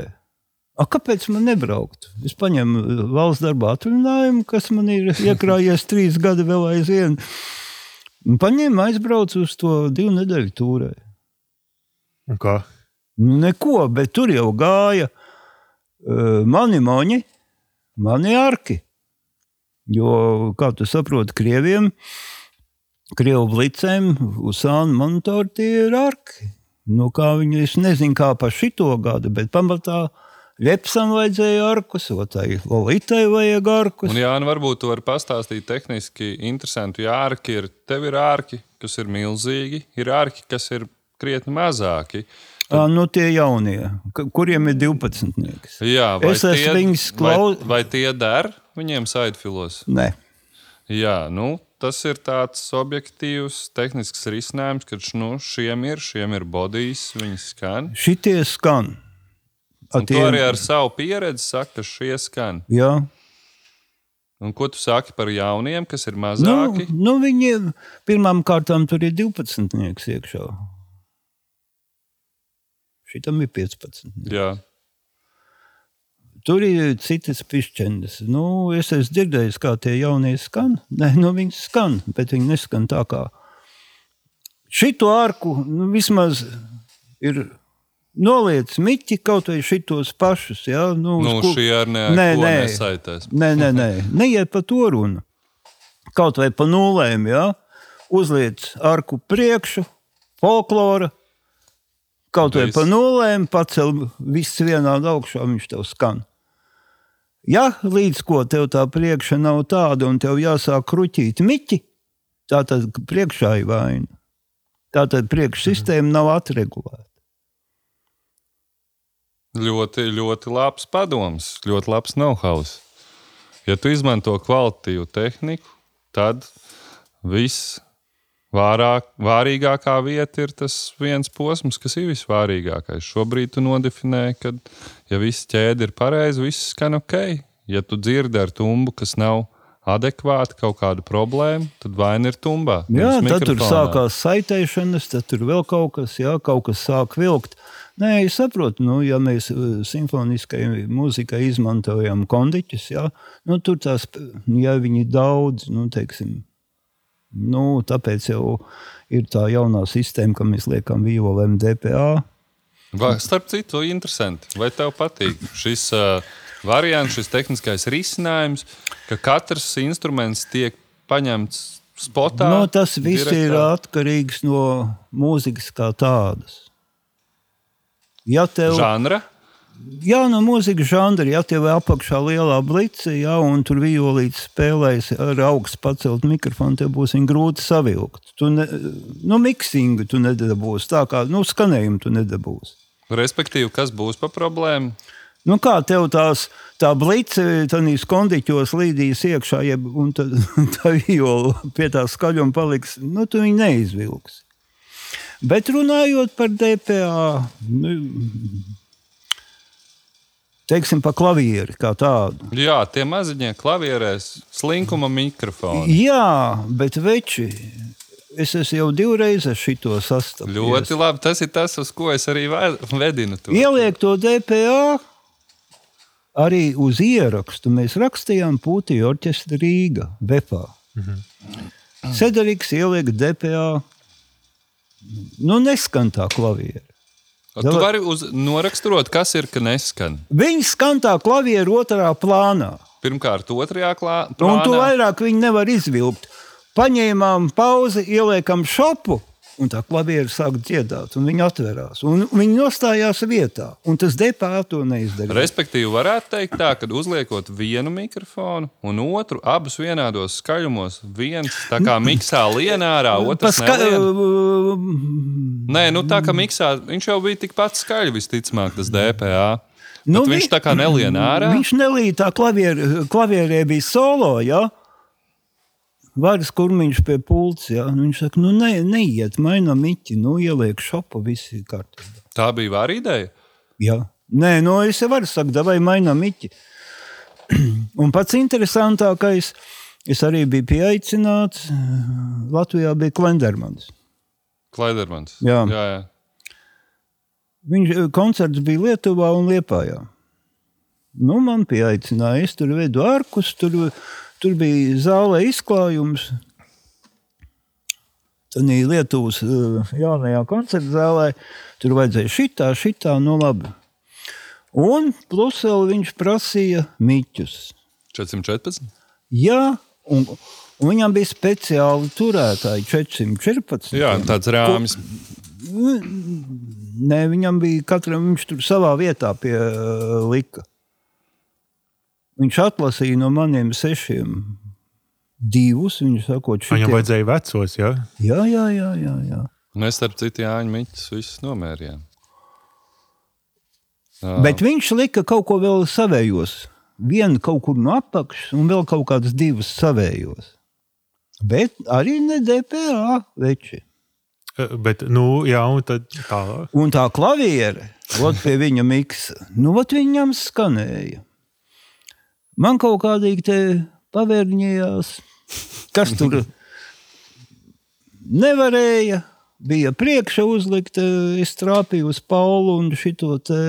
A, kāpēc man nebraukt? Es paņemu uh, valsts darba atvaļinājumu, kas man ir iekrājies trīs gadi vēl aizvien. Paņēmu, aizbraucu uz to divu nedēļu tūrē. Un kā? Nu, neko, bet tur jau gāja uh, mani moņi, mani arki. Jo, kā tu saproti, krieviem, krievu blicēm, uzsānu monitori tie ir arki. Nu, kā viņi, es nezinu, kā pa šito gadu, bet pamatā Lepsam vajadzēja arkus, vai tai Lolitai vajag arkus. Un, Jā, nu varbūt tu vari pastāstīt tehniski interesantu. Jā, ārki ir, tev ir ārki, kas ir milzīgi, ir ārki, kas ir krietni mazāki. Ā, nu, tie jaunie, kuriem ir 12. Jā, vai Es tie- viņus vai, klau- vai tie der viņiem saidfilos? Nē, Jā, nu, tas ir tāds objektīvs, tehnisks risinājums, ka nu, šiem ir, šiem ir bodijas, viņi skan. šitie skan. Un tu arī ar savu pieredzi saki, ka šie skan. Jā, Un ko tu saki par jauniem, kas ir nu, mazāki? nu, viņi pirmām kārtām tur ir 12. iekšā. Šitam ir 15. Jā, Tur ir citas pišķendes. Nu, es esmu dzirdējis, kā tie jaunie skan. Nē, nu, viņi skan, bet viņi neskan tā kā. Šito ārku nu, vismaz ir noliec miķi kaut vai šitos pašus. Ja? Nu, nu, uz ku- šie ar Nē, nē, nē. nesaitēs. Nē, nē, nē. neiet pa to runu. Kaut vai pa nulēm, ja? uzliec arku priekšu, folklora. Kaut vai Viss. pa nulēm, pacel viss vienādi augšā, viņš tev skan. Ja līdz ko tev tā priekša nav tāda, un tev jāsāk kruķīt miķi, tā tad priekšā ir vaina. Tā tad priekšsistēma nav atregulēta. Ļoti, ļoti labs padoms, ļoti labs know-how. Ja tu izmanto kvalitatīvu tehniku, tad viss vārāk, vārīgākā vieta ir tas viens posms, kas ir visvārīgākais. Šobrīd tu nodefinēji, ka, ja viss ķēde ir pareiza, viss skan ok. Ja tu dzirdi ar tumbu, kas nav adekvāti kaut kādu problēmu, tad vaina ir tumbā. Jā, tad tur sākās saitēšanas, tad tur vēl kaut kas, jā, kaut kas sāk vilkt. Nē, es saprotu, nu, ja mēs eh, simfoniskai mūzikai izmantojam kondiķus, jā, nu, tur tās, ja viņi daudz, nu, teiksim, nu, tāpēc jau ir tā jaunā sistēma, ka mēs liekam violēm DPA. Vai, starp citu, interesanti. Vai tev patīk šis uh, variants, šis tehniskais risinājums, ka katrs instruments tiek paņemts spotā? Nu, tas viss direktā? ir atkarīgs no mūzikas kā tādas. Ja tev, žanra. Jā, no mūzikas žanra, ja tev ir apakšā lielā blice, jā, un tur violīts spēlēs ar augstu pacelt mikrofonu, tev būs grūti savilkt. Tu ne, nu, miksingu tu nedabūsi, tā kā, nu, skanējumu tu nedabūsi. Respektīvi, kas būs par problēmu? Nu, kā tev tās, tā blice tādīs kondiķos līdīs iekšā, jeb, un tad, tā viola pie tā skaļuma paliks, nu, tu viņu neizvilksi. Bet runājot par DPA, nu, teiksim, par klavieri kā tādu. Jā, tie maziņie klavierēs, slinkuma mikrofoni. Jā, bet veči, es esmu jau divreiz ar šito sastapies. Ļoti labi. Tas ir tas, uz ko es arī ve- vedinu. To. Ieliek to DPA. Arī uz ierakstu mēs rakstījām Pūtī orķestra Rīga, Vepā. Sederiks ieliek DPA. Nu, neskan tā klaviera. Tu vari uz, noraksturot, kas ir, ka neskan. Viņi skan tā klaviera otrā plānā. Pirmkārt, otrajā klā, Un tu plānā. vairāk viņi nevar izvilkt. Paņēmām pauzi, ieliekam šopu, un tā klaviera sāk dziedāt, un viņi atverās. Un viņi nostājās vietā, un tas DPA to neizdarīja. Respektīvi, varētu teikt, tā, ka uzliekot vienu mikrofonu un otru, abus vienādos skaļumos, viens tā kā miksā lienārā, otrs Paska... nelien. Nē, nu tā kā miksā, viņš jau bija tikpat skaļš, visticamāk, tas DPA. Nu, viņš tā kā nelien ārā. Viņš nelīd tā klavier, klavierē bija solo. Ja? Varas kurmiņš pie pults. Ja? Nu, Viņš saka, nu ne, neiet, mainām miķi, nu ieliek šopu, viss ir kārtībā. Tā bija vara ideja. Jā. Nē, no es jau varu sakot, vai mainām miķi. Un pats interesantākais, es arī biju pieaicināts. Latvijā bija Klendermans. Klaidermans. Jā. jā, jā. Viņš eh, koncerts bija Lietuvā un Liepājā. Nu, man pieaicināja, es tur vedu arkus, tur, tur bija zālē izklājums. Tad bija Lietuvas eh, jaunajā koncerta zālē. Tur vajadzēja šitā, šitā, nu labi. Un plus vēl viņš prasīja miķus. 414. Jā, un, un viņam bija speciāli turētāji 414. Jā, tāds rāmis. Nē, viņam bija katram, viņš tur savā vietā pie uh, lika. Viņš atlasīja no maniem sešiem divus. Viņš sakot, šitie... Viņam vajadzēja vecos, jā. Jā, jā, jā, jā, jā. Mēs starp citu Jāņu miķus visus nomērījām. Bet viņš lika kaut ko vēl savējos. Vienu kaut kur no apakšas, un vēl kaut kādas divas savējos. Bet arī ne DPA veči. Eh, Bet, nu, jā, un tad tālāk. Un tā klaviere, ot pie viņa miksa, nu, ot viņam skanēja. Man kaut kādīgi te pavērņījās, kas tur nevarēja. Bija priekšā uzlikt, eh, es trāpīju uz Paulu un šito te.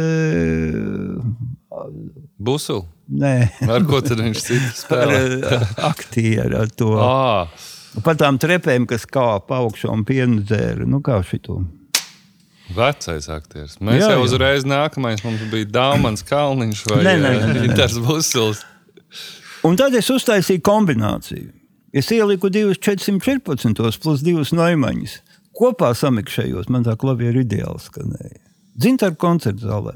Busuli. Nē, Ar ko tad viņš citu ar spēlē? eh, aktieru, ar to. Ah, Par tām trepēm, kas kāpa augšā un pienu dzēra. Nu, kā šito. vecais aktieris. Mēs Jā, jā, jau jā. uzreiz nākamais mums bija Dāmans Kalniņš vai. Inters Busils. Un tad es uztaisīju kombināciju. Es ieliku 2,414 plus 2 noimaņas. Kopā samikšējos, man tā klaviera ideāli skanēja. Dzintāra koncerta zālē.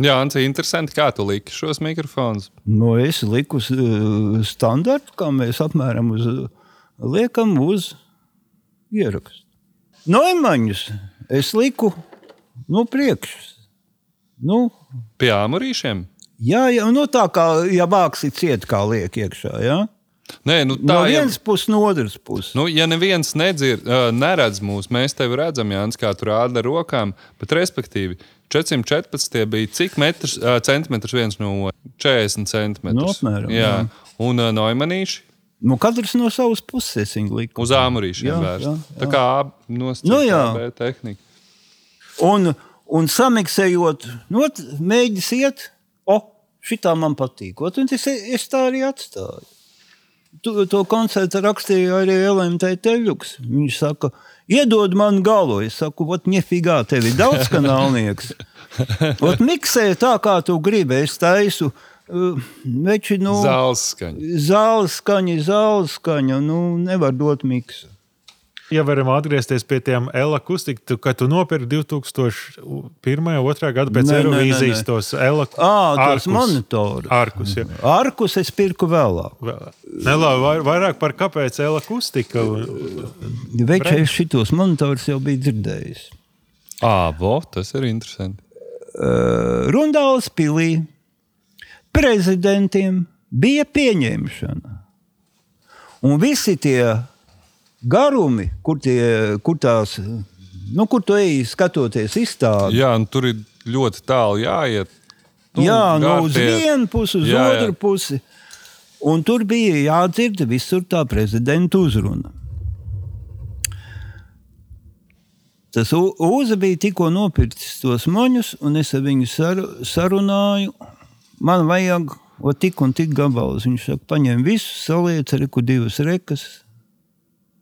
Jā, Anci, interesanti, kā tu liki šos mikrofonus. No es liku uh, standartu, kā mēs apmēram uz, liekam uz ierakstu. Noimaņus es liku no priekšas. Nu, Pie āmurīšiem? Jā, jā, nu tā kā ja vāks ir ciet, kā liek iekšā. Ja? Nē, nu No tā jau vienas puses, no otras puses. Nu, ja neviens nedzird, neredz mūs, mēs tevi redzam, Jānis, kā tu rādi ar rokām, bet respektīvi, 414 bija cik metrs, centimetrs viens no otra? 40 centimetrus. Nu, apmēram, jā. jā. Un uh, noimanīši Nu, katrs no savas puses viņa lika. uz āmurīšiem Jā, vērst. jā, Tā jā. kā nosacīta Nu, jā. tehnika. Un, un samiksējot, nu, mēģis iet, šitā man patīk. Ot, un es, es tā arī atstāju. To, to koncertu rakstīja arī LMT Teļuks. Viņš saka, iedod man galu. Es saku, ot, nefigā, tev ir daudz kanālnieks. Ot, miksē tā, kā tu gribi. Es taisu, uh, veči, nu, Zāles skaņa. zāles skaņa, zāles skaņa, nu, nevar dot miksu. Ja varam atgriezties pie tiem tu, kad tu nopirki 2001. un 2002. gada pēc nē. tos tos monitorus. Arkus, jā. Arkus es pirku vēlāk. Nelāvi, vai- vairāk par kāpēc elakustika. Veči, es šitos monitorus jau biju dzirdējis. Ah, vo, tas ir interesanti. Uh, Rundāls pilī prezidentiem bija pieņemšana. Un visi tie garumi, kur, tie, kur tās, nu, kur tu ej skatoties izstādi, Jā, un tur ir ļoti tālu jāiet. nu, jā, nu, gar uz vienu pusi, uz Jā, jā. otru pusi. Un tur bija jādzird visur tā prezidenta uzruna. Tas Uza bija tikko nopircis tos moņus, un es ar viņu saru, sarunāju. Man vajag o, tik un tik gabalus. Viņš saka, paņem visu, saliec reku divas rekas.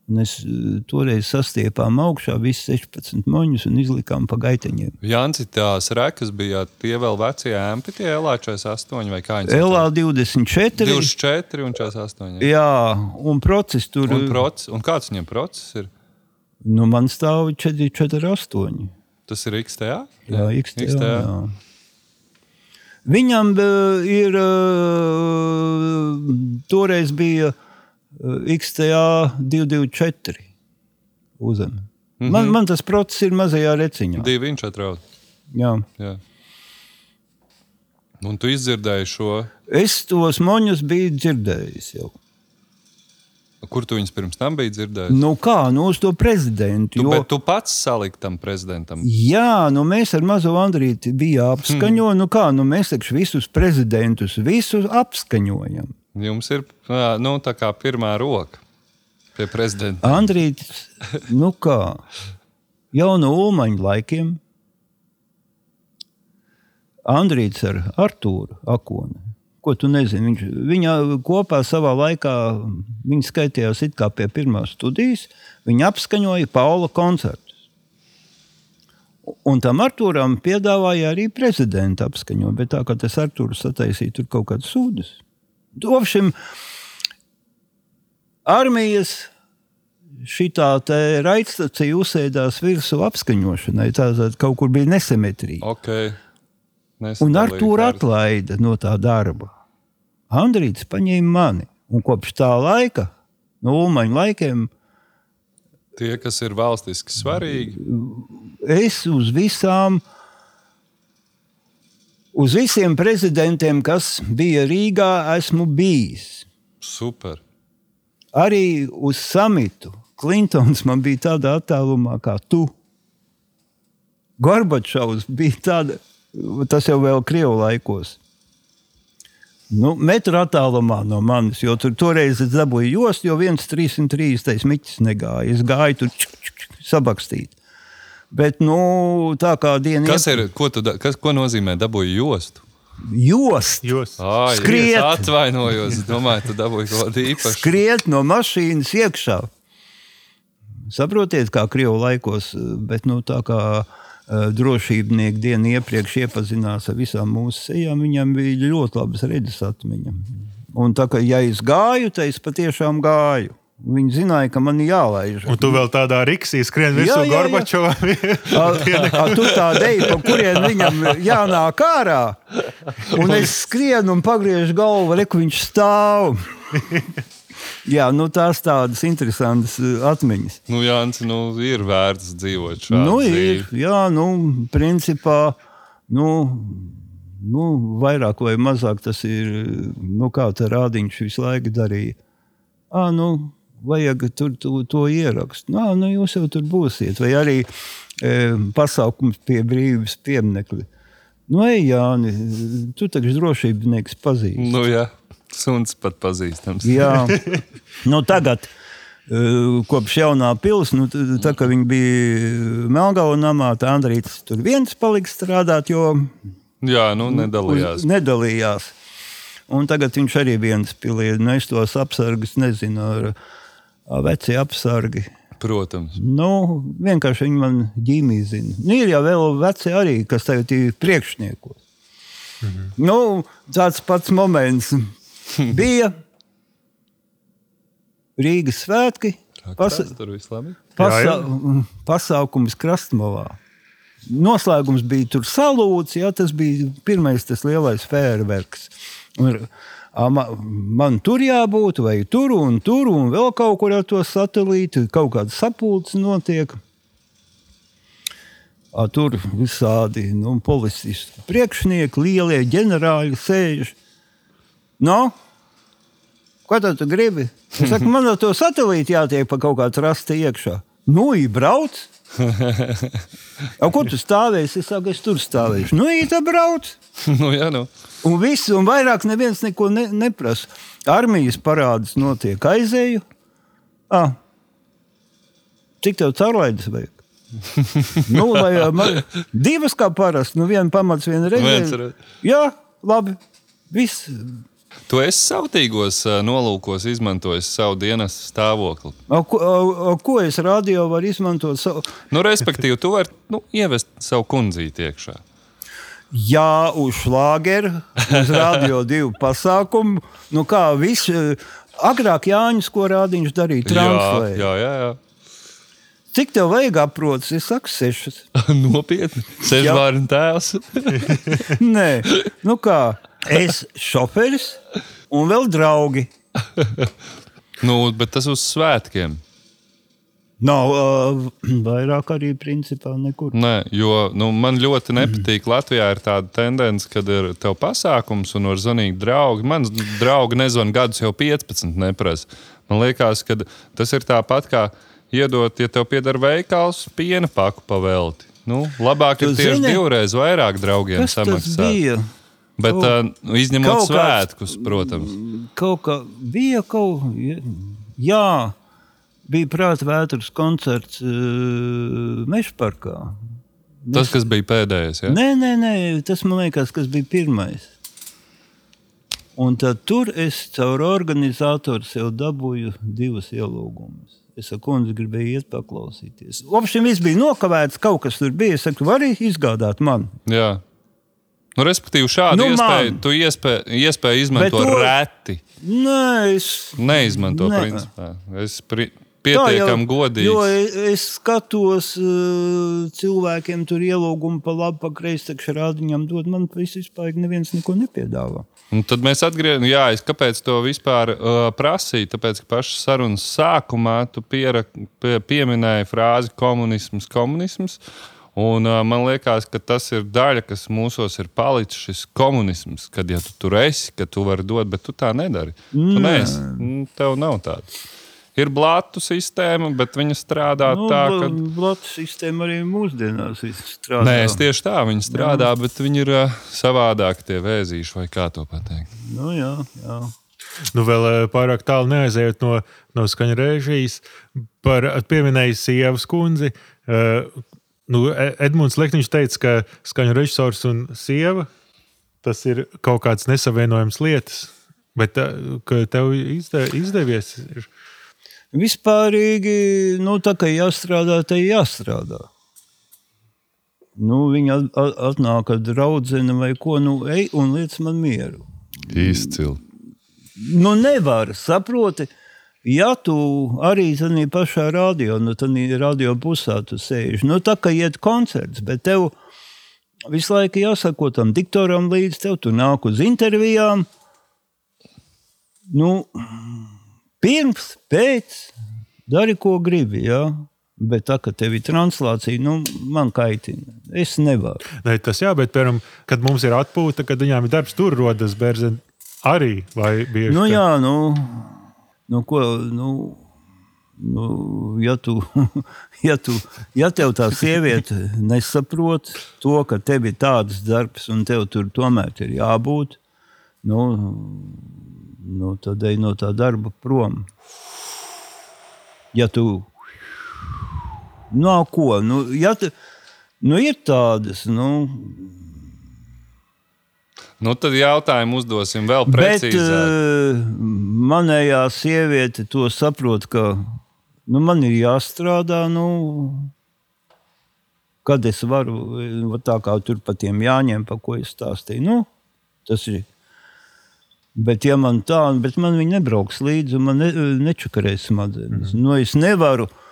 Un es eh, toreiz sastiepām augšā visus 16 moņus un izlikām pa gaiteņiem. Jānis, tās rekas bija tie vēl vecie ampi, tie LA48 vai kā viņi LA 24. 24 un 48. Jā, un process tur Un, proces, un kāds viņam process ir? Nu, man stāv 4, 4, 8. Tas ir XTA? Jā, XTA. Jā. Viņam uh, ir uh, toreiz bija uh, XTA 224 uzem. Mm -hmm. man, man tas process ir mazajā reciņā. Divi viņš atrod. Jā. Jā. Un tu izdzirdēji šo, Es tos moņus biju dzirdējis jau. kur tu viņus pirms tam biji dzirdējis? Nu kā, nu uz to prezidentu. Tu, Jo, bet tu pats saliki tam prezidentam. Jā, nu mēs ar mazo Andrīti bijām apskaņojuši. Nu kā, nu mēs taču visus prezidentus, visus apskaņojam. Jums ir ā, nu, tā kā pirmā roka pie prezidenta. Andrīts, nu kā, jau no Ulmaņa laikiem. Andrīts ar Artūru Akonu. Ko tu nezini? Viņš, viņa kopā savā laikā, viņi skaitījās it kā pie pirmās studijas, viņi apskaņoja Paula koncertus. Un tam Artūram piedāvāja arī prezidenta apskaņot, bet tā kā tas Artūrs sataisīja tur kaut kādas sūdzes. Dovšim armijas šitā raidstacija uzsēdās virsū apskaņošanai. Tātad kaut kur bija nesimetrija. Okay. Un ar to atlaida no tā darba. Andrīts paņēma mani. Un kopš tā laika, no Ulmaņa laikiem, Tie, kas ir valstiski svarīgi, es uz visām, uz visiem prezidentiem, kas bija Rīgā, esmu bijis. super. Arī uz samitu. Klintons man bija tādā attālumā kā tu. Gorbačovs bija tāda, tas jau vēl Krievu laikos. Nu, metru attālumā no manis, jo tur toreiz dabūju jostu, jo viens 330 miķis negāja. Es gāju tur čuk, čuk, čuk, sabakstīt. Bet, nu, tā kā diena Kas ir, ko, tu, kas, ko nozīmē dabūju jostu? jost, Jūs Ai, Skriet. es atvainojos. Domāju, tu dabūji kaut ko īpašu. skriet no mašīnas iekšā. Saprotiet, kā Krievijas laikos, bet nu, tā kā drošībnieki dienu iepriekš iepazinās ar visām mūsu sejām, viņam bija ļoti labas redzes atmiņa. Un tā kā ja es gāju, tad es patiešām gāju. Viņi zināja, ka man ir jālaiž. Un tu vēl tādā riksī skrien jā. Gorbačovam. A, a, tu tā deji, pa kurien viņam jānāk ārā. Un es skrienu un pagriežu galvu, reku viņš stāv. Jā, nu tās tādas interesantas uh, atmiņas. Nu, Jānis, nu, ir vērts dzīvot šādu Nu, dzīvi. ir, jā, nu, principā, nu, nu, vairāk vai mazāk tas ir, nu, kā tā rādiņš visu laiku darīja. À, nu, vajag tur to, to ierakstīt. Nā, nu, jūs jau tur būsiet. Vai arī e, pasākums pie brīvības pieminiekļa. Nu, ej, Jāni, tu taču drošībnieks pazīsti. Nu, jā, suns pat pazīstams. Jā, nu, tagad. e, Kopš jaunā pilsēta, nu, tā kā viņi bija Melngāla namā, tā Andrīts tur viens palika strādāt, jo Jā, nu, nedalījās. uz- nedalījās. Un tagad viņš arī viens pilī, nu, es tos apsargus nezinu, ar veci apsargi. Protams. Nu, vienkārši viņi man ģīmī zina. Nu, ir jau vēl veci arī, kas tagad ir priekšniekos. Mhm. Nu, tāds pats moments bija Rīgas svētki. Pasa pasa pasākums Krastmalā. Noslēgums bija tur salūts, ja tas bija pirmais tas lielais fērverks. Un, ā, ma- Man tur jābūt, vai tur un tur, un vēl kaut kur ar to satelītu, kaut kāda sapulce notiek. Ā, Tur visādi nu, policisti, priekšnieki, lielie ģenerāļi sēž. No? Ko tad tu gribi? Es saku, man ar to satelītu jātiek pa kaut kādu rastu iekšā. Nu, ir brauc. Au, kur tu stāvēsi? Es saku, es tur stāvēšu. Nu, tā brauc. nu, jā, nu. Un viss, un vairāk neviens neko ne, neprasa. Armijas parādas notiek aizēju. Ah, cik tev caurlaides vajag? nu, lai, man, divas kā parasti, nu viena pamats, viena reizē. re- Jā, labi. Viss. Tu esi sautīgos ā, nolūkos izmantojis savu dienas stāvokli. A, ko, a, ko es radio varu izmantot? Savu? Nu, respektīvi, tu vari nu, ievest savu kundzīti iekšā. Jā, uz šlāgeru, uz radio divu pasākumu. Nu, kā viss, agrāk Jānis, ko rādiņš darīja, translēja. jā, jā. jā. Cik tev vajag aprots? Es saku, sešas. Nopietni. Sešbārnu tēvs. Nē, nu kā, es šoferis un vēl draugi. nu, bet tas uz svētkiem. Nav uh, vairāk arī principā nekur. Nē, jo nu, man ļoti nepatīk. Latvijā ir tāda tendence, kad ir tev pasākums un var zvanīt draugi. Mans draugs nezvan gadus jau 15, neprasa. Man liekas, ka tas ir tāpat kā iedot, ja tev pieder veikals, piena paku pavelti. Nu, labāk Tu ir tieši zini, divreiz vairāk draugiem Kas tas samaksāt. bija? Bet, Kaut- uh, izņemot kaut kāds- svētkus, protams. Kaut kā bija kaut jā, bija prāta vētras koncerts uh, Mešparkā. Tas, kas bija pēdējais. Ja? Nē, nē, nē, tas man liekas, kas bija pirmais. Un tad tur es caur organizatoru sev dabūju divas ielūgumus. Es ar kundzi gribēju iet paklausīties. Opšiem viss bija nokavēts, kaut kas tur bija. Es saku, vari izgādāt man. Jā. Nu, respektīvi, šādu Nu, iespēju man. tu iespēju, iespēju izmanto to- reti. Nē, es Neizmanto, Nē. principā. Es pri, Tā pietiekami godīgi. Jo es, skatos, uh, cilvēkiem tur ielūgumu pa labi, pa kreisi, taču rādiņam dod. Man vispār neviens neko nepiedāvā. Un tad mēs atgriežamies, jā, es kāpēc to vispār uh, prasīju. Tāpēc, ka pašā sarunas sākumā tu piera, pie, pieminēji frāzi komunisms, komunisms. Un, uh, man liekas, ka tas ir daļa, kas mūsos ir palicis šis komunisms. Kad ja tu tur esi, ka tu vari dot, bet tu tā nedari. Tu neesi. Mm, Tev nav tāda. Ir blātu sistēma, bet viņa strādā Nu, tā, ka. Latvijas sistēma arī mūsdienās strādā. Nē, es tieši tā, viņi strādā, bet viņi ir uh, savādāk, tie vēzīši, vai kā to pateikt. Nu, jā, jā. Nu, vēl pārāk tālu neaizejot no, no skaņa režijas, par pieminēju sievas kundzi. eh, Nu, E- Edmunds Lekniņš teica, ka skaņa režisors un sieva tas ir kaut kāds nesavienojams lietas. Bet eh, ka tev izde, izdevies. ir- Vispārīgi, nu, tā kā jāstrādā, tai jāstrādā. Nu, viņa at- at- atnāk ar draugu vai ko, nu, ej un liec man mieru. Izcili. Nu, nevar, saproti. Ja tu arī zini pašā radio, nu, tad radio pusē tu sēž. Nu, tā kā iet koncerts, bet tev visu laiku jāsako tam diktoram līdzi, tev tu nāk uz intervijām. Nu, pirms, pēc, dari ko gribi. Ja? Bet tā kā tev ir translācija, nu, man kaitina. Es nevaru. Ne, tas jā, bet, piemēram, kad mums ir atpūta, kad viņām ir darbs, tur rodas bērns arī. Nu, jā, nu, nu, ko, nu, Nu, ja, tu, ja, tu, ja tev tā sieviete nesaprot to, ka tev ir tāds darbs un tev tur tomēr ir jābūt, nu, nu, tad ej no tā darba prom. Ja tu nav ko, nu, ja tu, nu ir tādas, nu, Nu, tad jautājumu uzdosim vēl precīzāk. uh, manējā sieviete to saprot, ka nu, man ir jāstrādā. Nu, kad es varu, eh, tā kā tur pa tiem jāņem, pa ko es stāstīju. Nu, tas ir. Bet, ja man tā, bet man viņa nebrauks līdzi, man ne, nečakarēs smadzenes. Mm. Nu, es nevaru. Ā,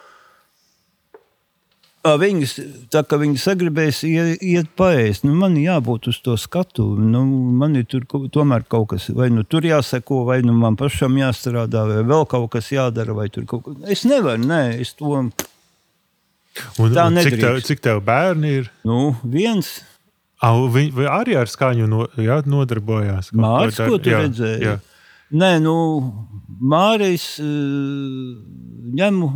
Viņas, tā kā viņi sagribēs iet, iet paēst, nu, man jābūt uz to skatu. Nu, man ir tur tomēr kaut kas, vai nu tur jāseko, vai nu man pašam jāstrādā, vai vēl kaut kas jādara. vai tur kaut kas- Es nevaru, nē, es to. Un, Tā un cik, tev, nedrīkst. cik tev bērni ir? Nu, viens Au, viņi arī ar skaņu no, jā, nodarbojās. Mārcis, ko tu jā, redzēji? Jā. Nē, nu, Mārcis ņemu,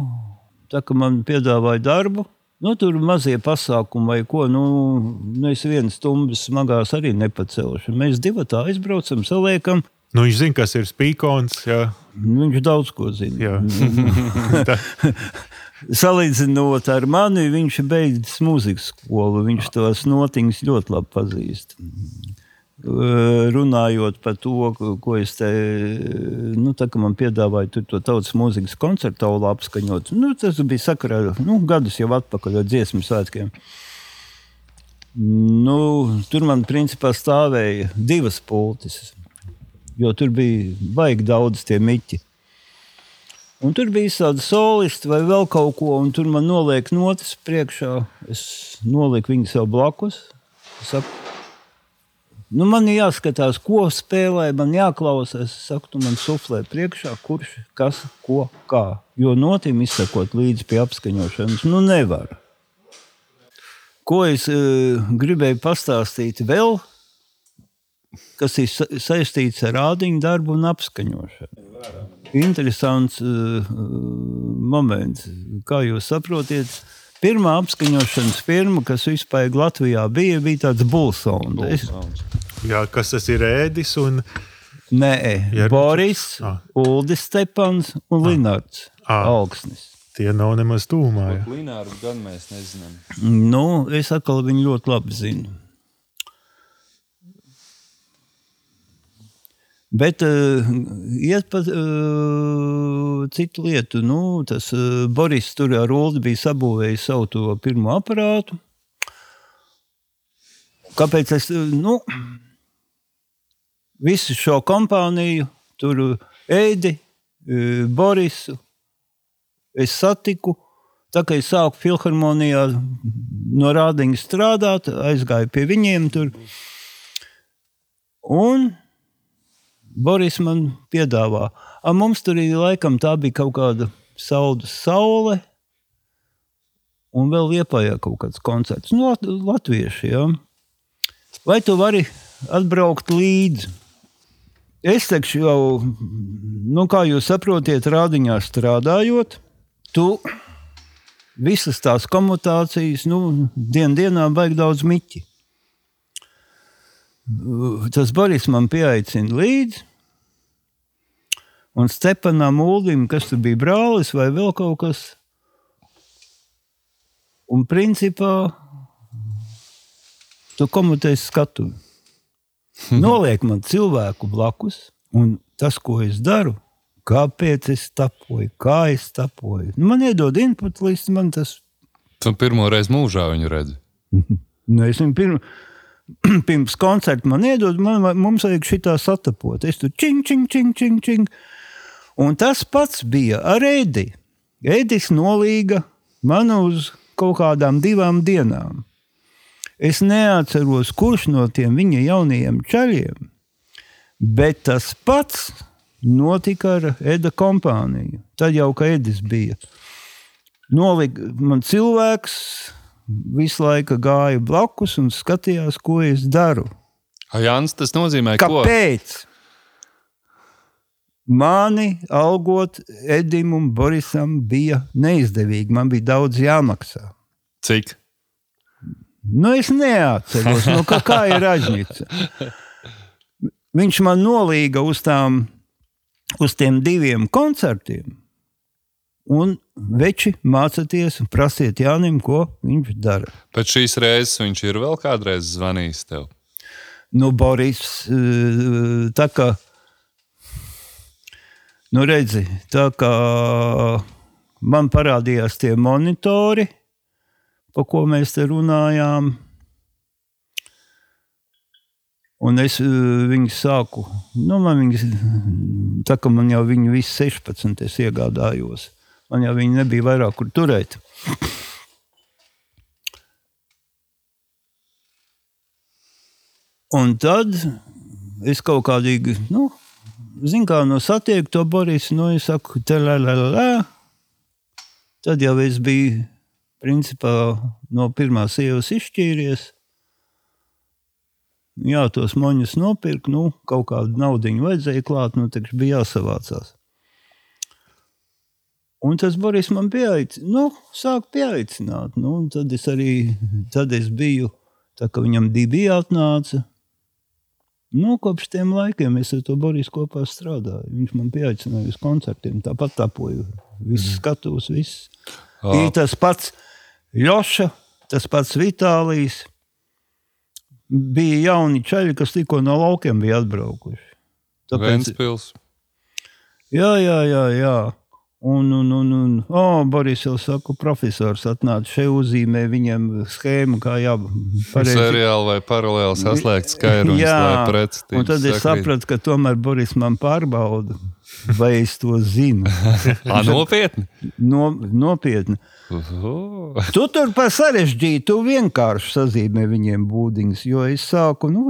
tā kā man piedāvāja darbu. Nu, tur mazie pasākumi vai ko. Nu, es vienas stundas smagās arī nepacelšu. Mēs divi tā aizbraucam, saliekam. Nu, viņš zina, kas ir spīkons. Jā. Nu, Viņš daudz ko zina. Salīdzinot ar mani, viņš ir beidzis muzikas skolu. Viņš tos notiņus ļoti labi pazīst. Uh, Runājot par to, ko- es te nu, tā, man piedāvāju, to tautas mūzikas koncertu apskaņot. Nu, tas bija sakarā nu, gadus jau atpakaļ ar dziesmu svētkiem. Nu, tur man principā stāvēja divas pultis, jo tur bija baigi daudz tie miķi. Un tur bija tāda solisti vai vēl kaut ko, un tur man noliek notis priekšā. Es nolieku viņu sev blakus. Saku, nu man ir jāskatās, ko spēlē, man jāklausās. Es saku, tu man suflē priekšā, kurš, kas, ko, kā. Jo notim izsakot līdzi pie apskaņošanas, nu nevar. Ko es uh, gribēju pastāstīt vēl, kas ir sa saistīts ar rādiņu darbu un apskaņošanu interesants uh, moments. Kā jūs saprotat, pirmā apskaņošanas firma, kas vispār Latvijā bija, bija tāds Bulsons. Es... jā, kas tas ir ēdis? Un, Nē, Jermučs. Boris, Ah. Uldis Stepans un Linards Ah. Augsnis. tie nav nemaz tūmā. Lināru gan mēs nezinām. Nu, es atkal viņu ļoti labi zinu. Bet uh, iet pa uh, citu lietu. Nu, tas uh, Boris tur ar Ulu bija sabūvējis savu to pirmo aparātu. Kāpēc es uh, nu, visu šo kompāniju, tur Eidi, uh, Borisu, es satiku. Tā kā es sāku filharmonijā no rādiņa strādāt, aizgāju pie viņiem tur. Un Boris man piedāvā, ka mums tur ir laikam tā bija kaut kāda saudas saule. Un vēl iepājā kaut kāds koncerts. Nu, lat latvieši, ja? Vai tu vari atbraukt līdzi? Es teikšu, jau, nu, kā jūs saprotat, rādiņā strādājot, tu visas tās komutācijas, nu, dien dienā vajag daudz miķi. Tas Boris man pieaicina līdzi. Un Stepanam Uldim, kas tur bija brālis vai vēl kaut kas. Un principā tu komutēsi skatu. Noliek man cilvēku blakus, un tas, ko es daru, kāpēc es tapoju, kā es tapoju. Nu, man iedod input, līdz man tas Tu pirmo reizi mūžā viņu redzi. Nu, es viņu pirms, pirms koncerta man iedod, man, mums vajag šitā satapot. Es tur čing, čing, čing, čing, čing. Un tas pats bija ar Edi. Edis nolīga man uz kaut kādām divām dienām. Es neatceros, kurš no tiem viņa jaunajiem ceļiem, bet tas pats notika ar Eda kompāniju. Tad jau, kad Edis bija. Nolika man cilvēks, visu laiku gāja blakus un skatījās, ko es daru. Jānis, tas nozīmē, ko? Kāpēc? Mani algot Edim un Borisam bija neizdevīgi. Man bija daudz jāmaksā. Cik? Nu, es neatceros, nu, kā, kā ir ražņica. Viņš man nolīga uz, tām, uz tiem diviem koncertiem. Un veči mācieties un prasiet Jānim, ko viņš dara. Pēc šīs reizes viņš ir vēl kādreiz zvanījis tev. Nu, Boris, eh, tā kā, nu, redzi, tā kā man parādījās tie monitori, pa ko mēs te runājām. Un es eh, viņu sāku, nu, man viņas, tā kā man jau viņu visu 16 es iegādājos. Man jau viņi nebija vairāk kur turēt. Un tad es kaut kādīgi, nu, zinu, kā no satieku to Borisu, nu, es saku, te la la la. Tad jau es biju, principā, no pirmās sievas izšķīries. Jā, tos moņus nopirkt, nu, kaut kādu naudu vajadzēja klāt, nu, taču bija jāsavācās. Un tas Boris man pieaicināja, nu, sāk pieaicināt. Nu, tad es arī tad es biju, tā kā viņam divi atnāca. Nu, kopš tiem laikiem es ar to Borisu kopā strādāju. Viņš man pieaicināja uz koncertiem, tāpat tapoju. Viss skatos, viss. Ā. Ir tas pats Joša, tas pats Vitālijs. Bija jauni čaļi, kas tikko no laukiem bija atbraukuši. Tāpēc, Ventspils. Jā, jā, jā. jā. Un, un, un, un oh, Boris jau saka, profesors atnāca šeit uzzīmē viņam schēmu, kā jāpareizi. Seriāli vai paralēli saslēgt skaidrumus, Jā, lai preci Un tad es sapratu, ka tomēr Boris man pārbauda, vai es to zinu. Ā, nopietni. No, nopietni. Uhu. Tu tur par sarežģītu, tu vienkārši sazīmē viņiem būdiņus, jo es sāku, nu,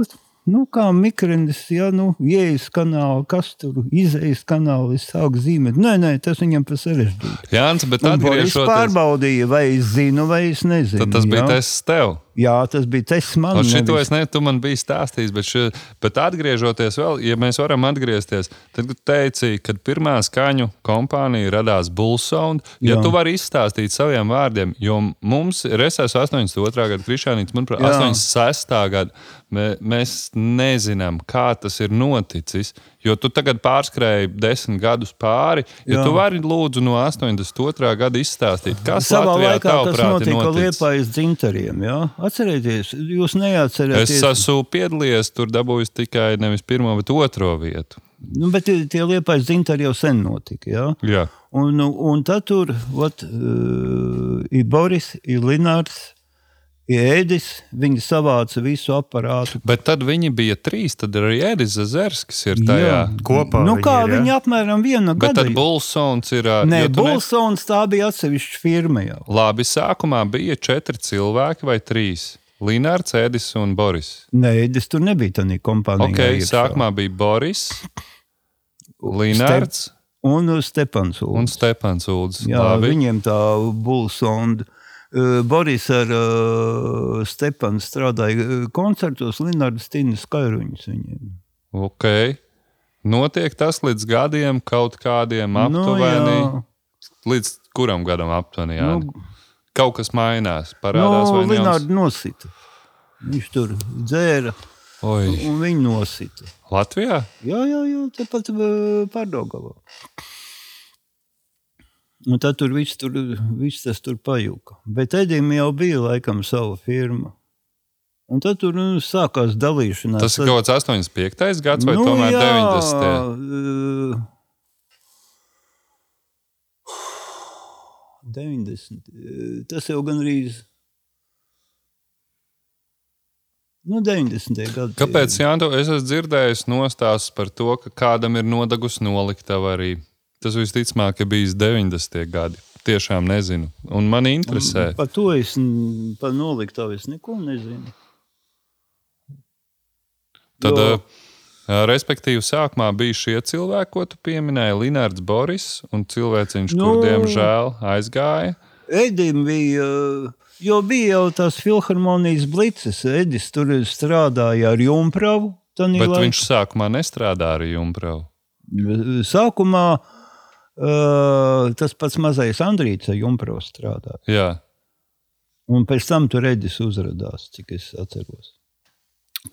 nu kā mikrendis, ja, nu, ieejas kanāli, kas tur, izejas kanāli, es sāku zīmēt. Nē, nē, tas viņam par sarežģītu. Jānis, bet atgriežoties, pārbaudīja, vai es zinu, vai es nezinu. tad tas bija jā. tests tev. Jā, tas bija tests man. Un šito nevis- es ne, tu man biji stāstījis, bet, še, bet atgriežoties vēl, ja mēs varam atgriezties, tad tu teici, kad pirmā skaņu kompānija radās Bullsound, ja Jā. tu vari izstāstīt saviem vārdiem, jo mums ir SS 82. gada krišānīts, manuprāt, Jā. 86. gada, mē, mēs nezinām, kā tas ir noticis, jo tu tagad pārskrēji desmit gadus pāri, ja Jā. tu vari lūdzu no 82. gada izstāstīt, kas Savā Latvijā laikā tas notika dzintariem. Jā? Atcerieties, jūs neatcerieties. Es esmu piedalījies, tur dabūjis tikai nevis pirmo, bet otro vietu. Nu, bet tie tie Liepājas dzintari jau sen notika. Jā? Jā. Un, un tad tur ot, uh, ir Boris, ir Linārs, ir Ēdis. Viņi savāca visu aparātu. Bet tad viņi bija trīs. Tad arī Edis Zazerskis ir tajā. Jā. Kopā Nu, viņi kā ir, jā? viņi apmēram viena Bet gada. tad Bulsons ir. Nē, jo tu ne- Bulsons tā bija atsevišķa firma jau. Labi, sākumā bija četri cilvēki vai trīs. Linārs, Edis un Boris. Nē, Ēdis tur nebija tādā kompānijā. Ok, iekšā. sākumā bija Boris, Linārs Un Stepans. un Stepans Ulds. Jā, Labi. viņiem tā bulsonda. Boris ar uh, Stepanu strādāja koncertos, Linnards Tīna Skairuņus viņiem. Ok. Notiek tas līdz gadiem, kaut kādiem aptuveni. Nu, līdz kuram gadam aptuveni? Jā. Nu, Kaut kas mainās, parādās nu, vai ne? Linnards nosita. Viņš tur dzēra Oi, un viņu nosita. Latvijā? Jā, jā, jā tāpat uh, pārdogavā. Un tad tur viss, tur viss tas tur pajuka. Bet Edim jau bija laikam sava firma. Un tad tur nu, sākās dalīšanās. Tas ir kaut kāds 85. gads vai Nu, tomēr jā, 90. uh, 90. uh, Tas jau gan arī. Nu, 90. gadi. Kāpēc, Jānis, es esmu dzirdējis nostāstus par to, ka kādam ir nodegusi noliktava arī? Tas visticamāk ir bijis 90. gadi. Tiešām nezinu. Un man interesē, Par to es par noliktavu es neko nezinu. tad, Jo- respektīvi, sākumā bija šie cilvēki, ko tu pieminēji, Linārds Boris un cilvēciņš, Nu. kur diemžēl aizgāja. Edim bija, jo bija jau tās filharmonijas blices. Edis tur strādāja ar Junkravu. Bet viņš sākumā nestrādāja ar Junkravu. Sākumā uh, tas pats mazais Andrīts ar Jumpros strādāja. Jā. Un pēc tam tur Edis uzrādījās, cik es atceros.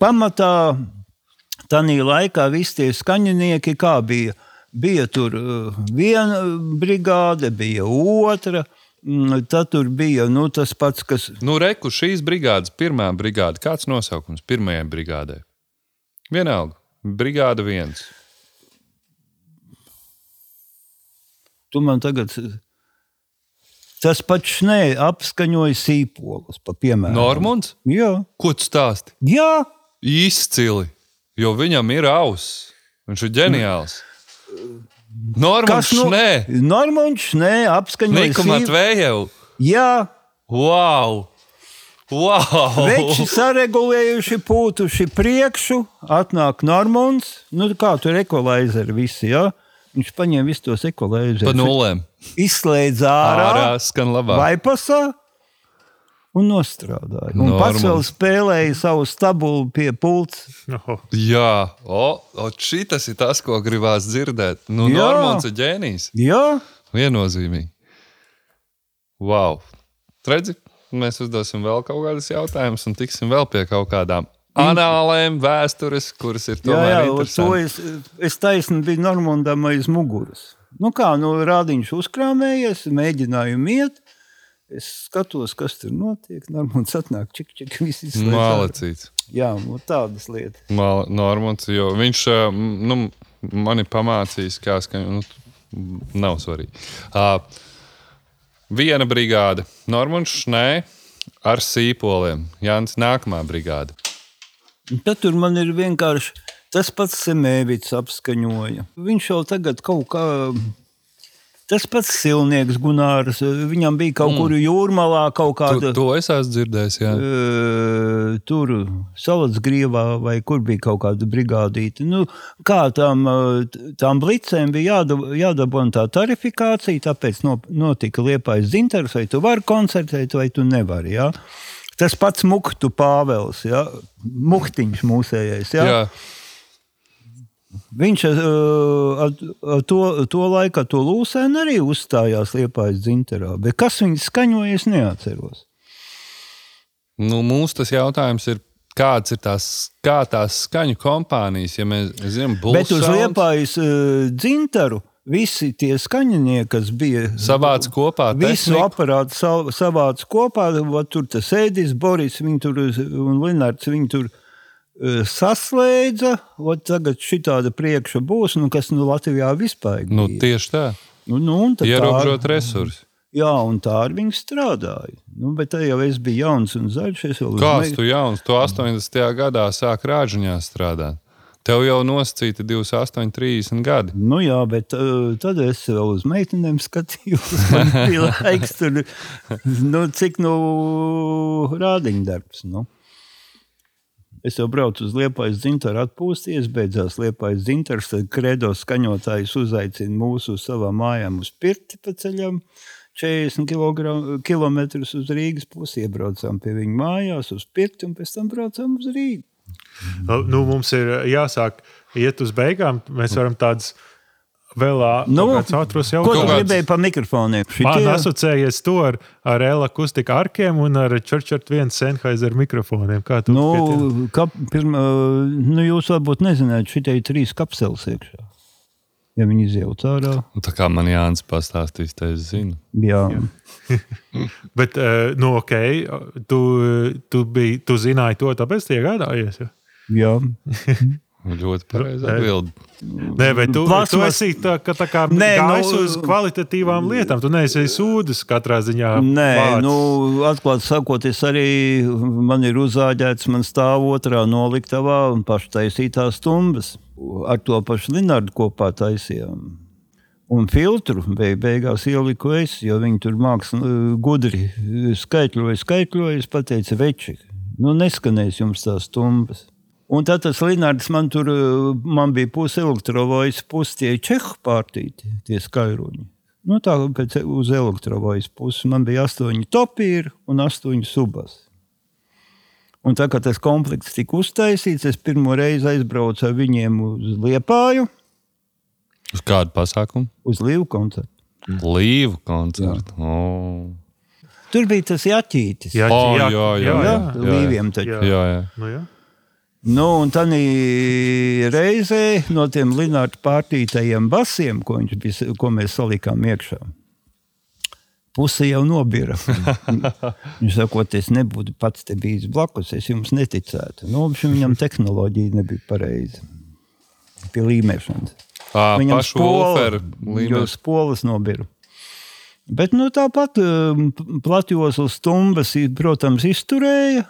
Pamatā tādā laikā visi tie skaņinieki, kā bija, bija tur uh, viena brigāde, bija otra. mm, Tad tur bija nu, tas pats, kas Nu, reku šīs brigādes, pirmā brigāde. Kāds nosaukums pirmajai brigādei? Vienalga. Brigāde viens. Tu man tagad. Tas pats nē, apskaņoja sīpolus, pa piemēram. Normons? Jā, Ko tu stāsti? jā. Izcili. Jo viņam ir auss. Viņš ir ģeniāls. Normons, nu? nē, Normons, nē, apskaņoja Niku sīp- Matvējevu. Jā, Wow! Wow! veči saregulējuši, pūtuši priekšu, atnāk Normons. Nu, kā tur ekolēzeri visi, jā. Viņš paņēma visus tos Pa ekolēzerus. nulēm. Izslēdz ārā, Ārā skan labāk. vai pasā. Un nostrādāja. Un pats vēl spēlēja savu stabulu pie pults. Oh, Jā, o, o šitas ir tas, ko gribās dzirdēt. Nu, Jā. Normons ir ģēnijs. Jā, Viennozīmīgi. Wow! Redzi, mēs uzdosim vēl kaut kādus jautājumus un tiksim vēl pie kaut kādām anālēm, vēstures, kuras ir jā, tomēr jā uz to es, es taisni biju Normandam aiz muguras. Nu kā, nu rādiņš uzkrāmējies, mēģināju iet. Es skatos, kas tur notiek. Normāls atnāk, čik, čik, viss izslēdz. Mālecīts. Jā, nu, tādas lietas. Mal- Normons, jo viņš m, nu, mani pamācījis, kā skaņa. Nu, nav svarīgi. Uh, viena brigāde, Normons, nē, ar sīpoliem. Jānis, nākamā brigāde. Tad tur man ir vienkārši tas pats Semēvits apskaņoja. Viņš jau tagad kaut kā. Tas pats silnieks Gunārs, viņam bija kaut mm. kur jūrmalā kaut To, kāda. to es esmu dzirdējis. Jā. Ē, Tur salas grievā vai kur bija kaut kāda brigādīte. Nu, kā tām, tām blicēm bija jādab, jādabūna tā tarifikācija, tāpēc no, notika liepais dzintars, vai tu vari koncertēt, vai tu nevari. Ja? Tas pats Muktu Pāvels, ja? Muktiņš mūsējais. Ja? Jā. Viņš uh, ar, ar to, to laiku, to lūsēnu arī uzstājās Liepājas dzinterā. Bet kas viņu skaņoja, es neatceros. Nu, mums tas jautājums ir, kāds ir tās, kā tās skaņu kompānijas, ja mēs zinām, Bet uz Liepājas uh, dzinteru visi tie skaņinieki, kas bija savāc kopā Visu tehniku. aparātu sa- savāca kopā. va Tur tas Edis, Boris tur, un Linārds viņi tur uh, saslēdza. va Tagad šī tāda priekša būs, nu, kas nu, Latvijā vispār Nu, bija. tieši tā. Nu, nu, un tad tā- Ierobežot resursus. Jā, un tā ar viņu strādāja. Nu, bet tad jau es biju jauns un zaļš. Kāds uzmēju- tu jauns? Tu 80. gadā sāk rāģiņā strādāt. Tev jau nosacīta 28, 30 gadi. Nu, jā, bet uh, tad es vēl uz meitenēm skatījos. Man bija laiks tur, nu, cik nu rādiņa darbs. Nu. Es jau braucu uz Liepājas dzintaru atpūsties, beidzās Liepājas dzintars, tad kredo skaņotājs uzaicina mūsu uz savām mājām uz pirti pa ceļam. 40 km uz Rīgas pusi iebraucām pie viņa mājās, uz pirti, un pēc tam braucām uz Rīgu. Nu, mums ir jāsāk iet uz beigām. Mēs varam tādus vēl Nu, ātrus Ko tu jautājumus. gribēji par mikrofoniem? Man Šitie- asociējies to ar, ar Ela akustika arkiem un ar Churchill vienu Sennheiser mikrofoniem. Kā tu? Nu, kap, pirma, nu, jūs varbūt nezināt, šitie ir trīs kapseles iekšā. Ja viņi izjūt ārā, Un Tā kā man Jānis pastāstīs, tad es zinu. jā. Bet, uh, nu, ok, tu, tu, biji, tu zināji to, tāpēc tie gādājies. Ja? jā. Ļoti pareizi Nē. atbild. Nē, bet tu, tu Plasmas- esi tā, ka, tā kā Nē, nu- uz kvalitatīvām lietām. Tu neesi sūdzis katrā ziņā. Nē, vārds. nu, atklāti sakot, es arī man ir uzāģēts, man stāv otrā noliktavā un paštaisītās stumbas. Ar to pašu Linārdu kopā taisījām. Un filtru beig, beigās ieliku es, jo viņi tur mākslinieki gudri skaitļoja, skaitļoja. Es pateicu, veči, nu neskanēs jums tās stumbas. Un tad tas Linārds man tur eh, man bija puse elektrovojas, puse tie čehu pārtīti, tie skairuņi. Nu, tā pēc uz elektrovojas puses man bija astoņi topīri un astoņi subas. Un tā kā tas komplekts tika uztaisīts, es pirmo reizi aizbraucu ar viņiem uz Liepāju. Uz kādu pasākumu? uz Līvu koncertu. Līvu koncertu. Oh. Tur bija tas jaķītis. Jā, O, jā, jā, jā, jā, jā, Līviem taču. jā. Jā, jā. Nu, jā. Nu, un tad reizē no tiem Linnārta pārtītajiem basiem, ko, viņš bija, ko mēs salikām iekšā, puse jau nobira. Viņš sakot, es nebūtu pats te bijis blakus, es jums neticētu. Nu, viņam tehnoloģija nebija pareiza. Pie līmēšanas. À, Viņam Wolferu jo spolas nobira. Bet nu, tāpat platjoslas stumbas, protams, izturēja,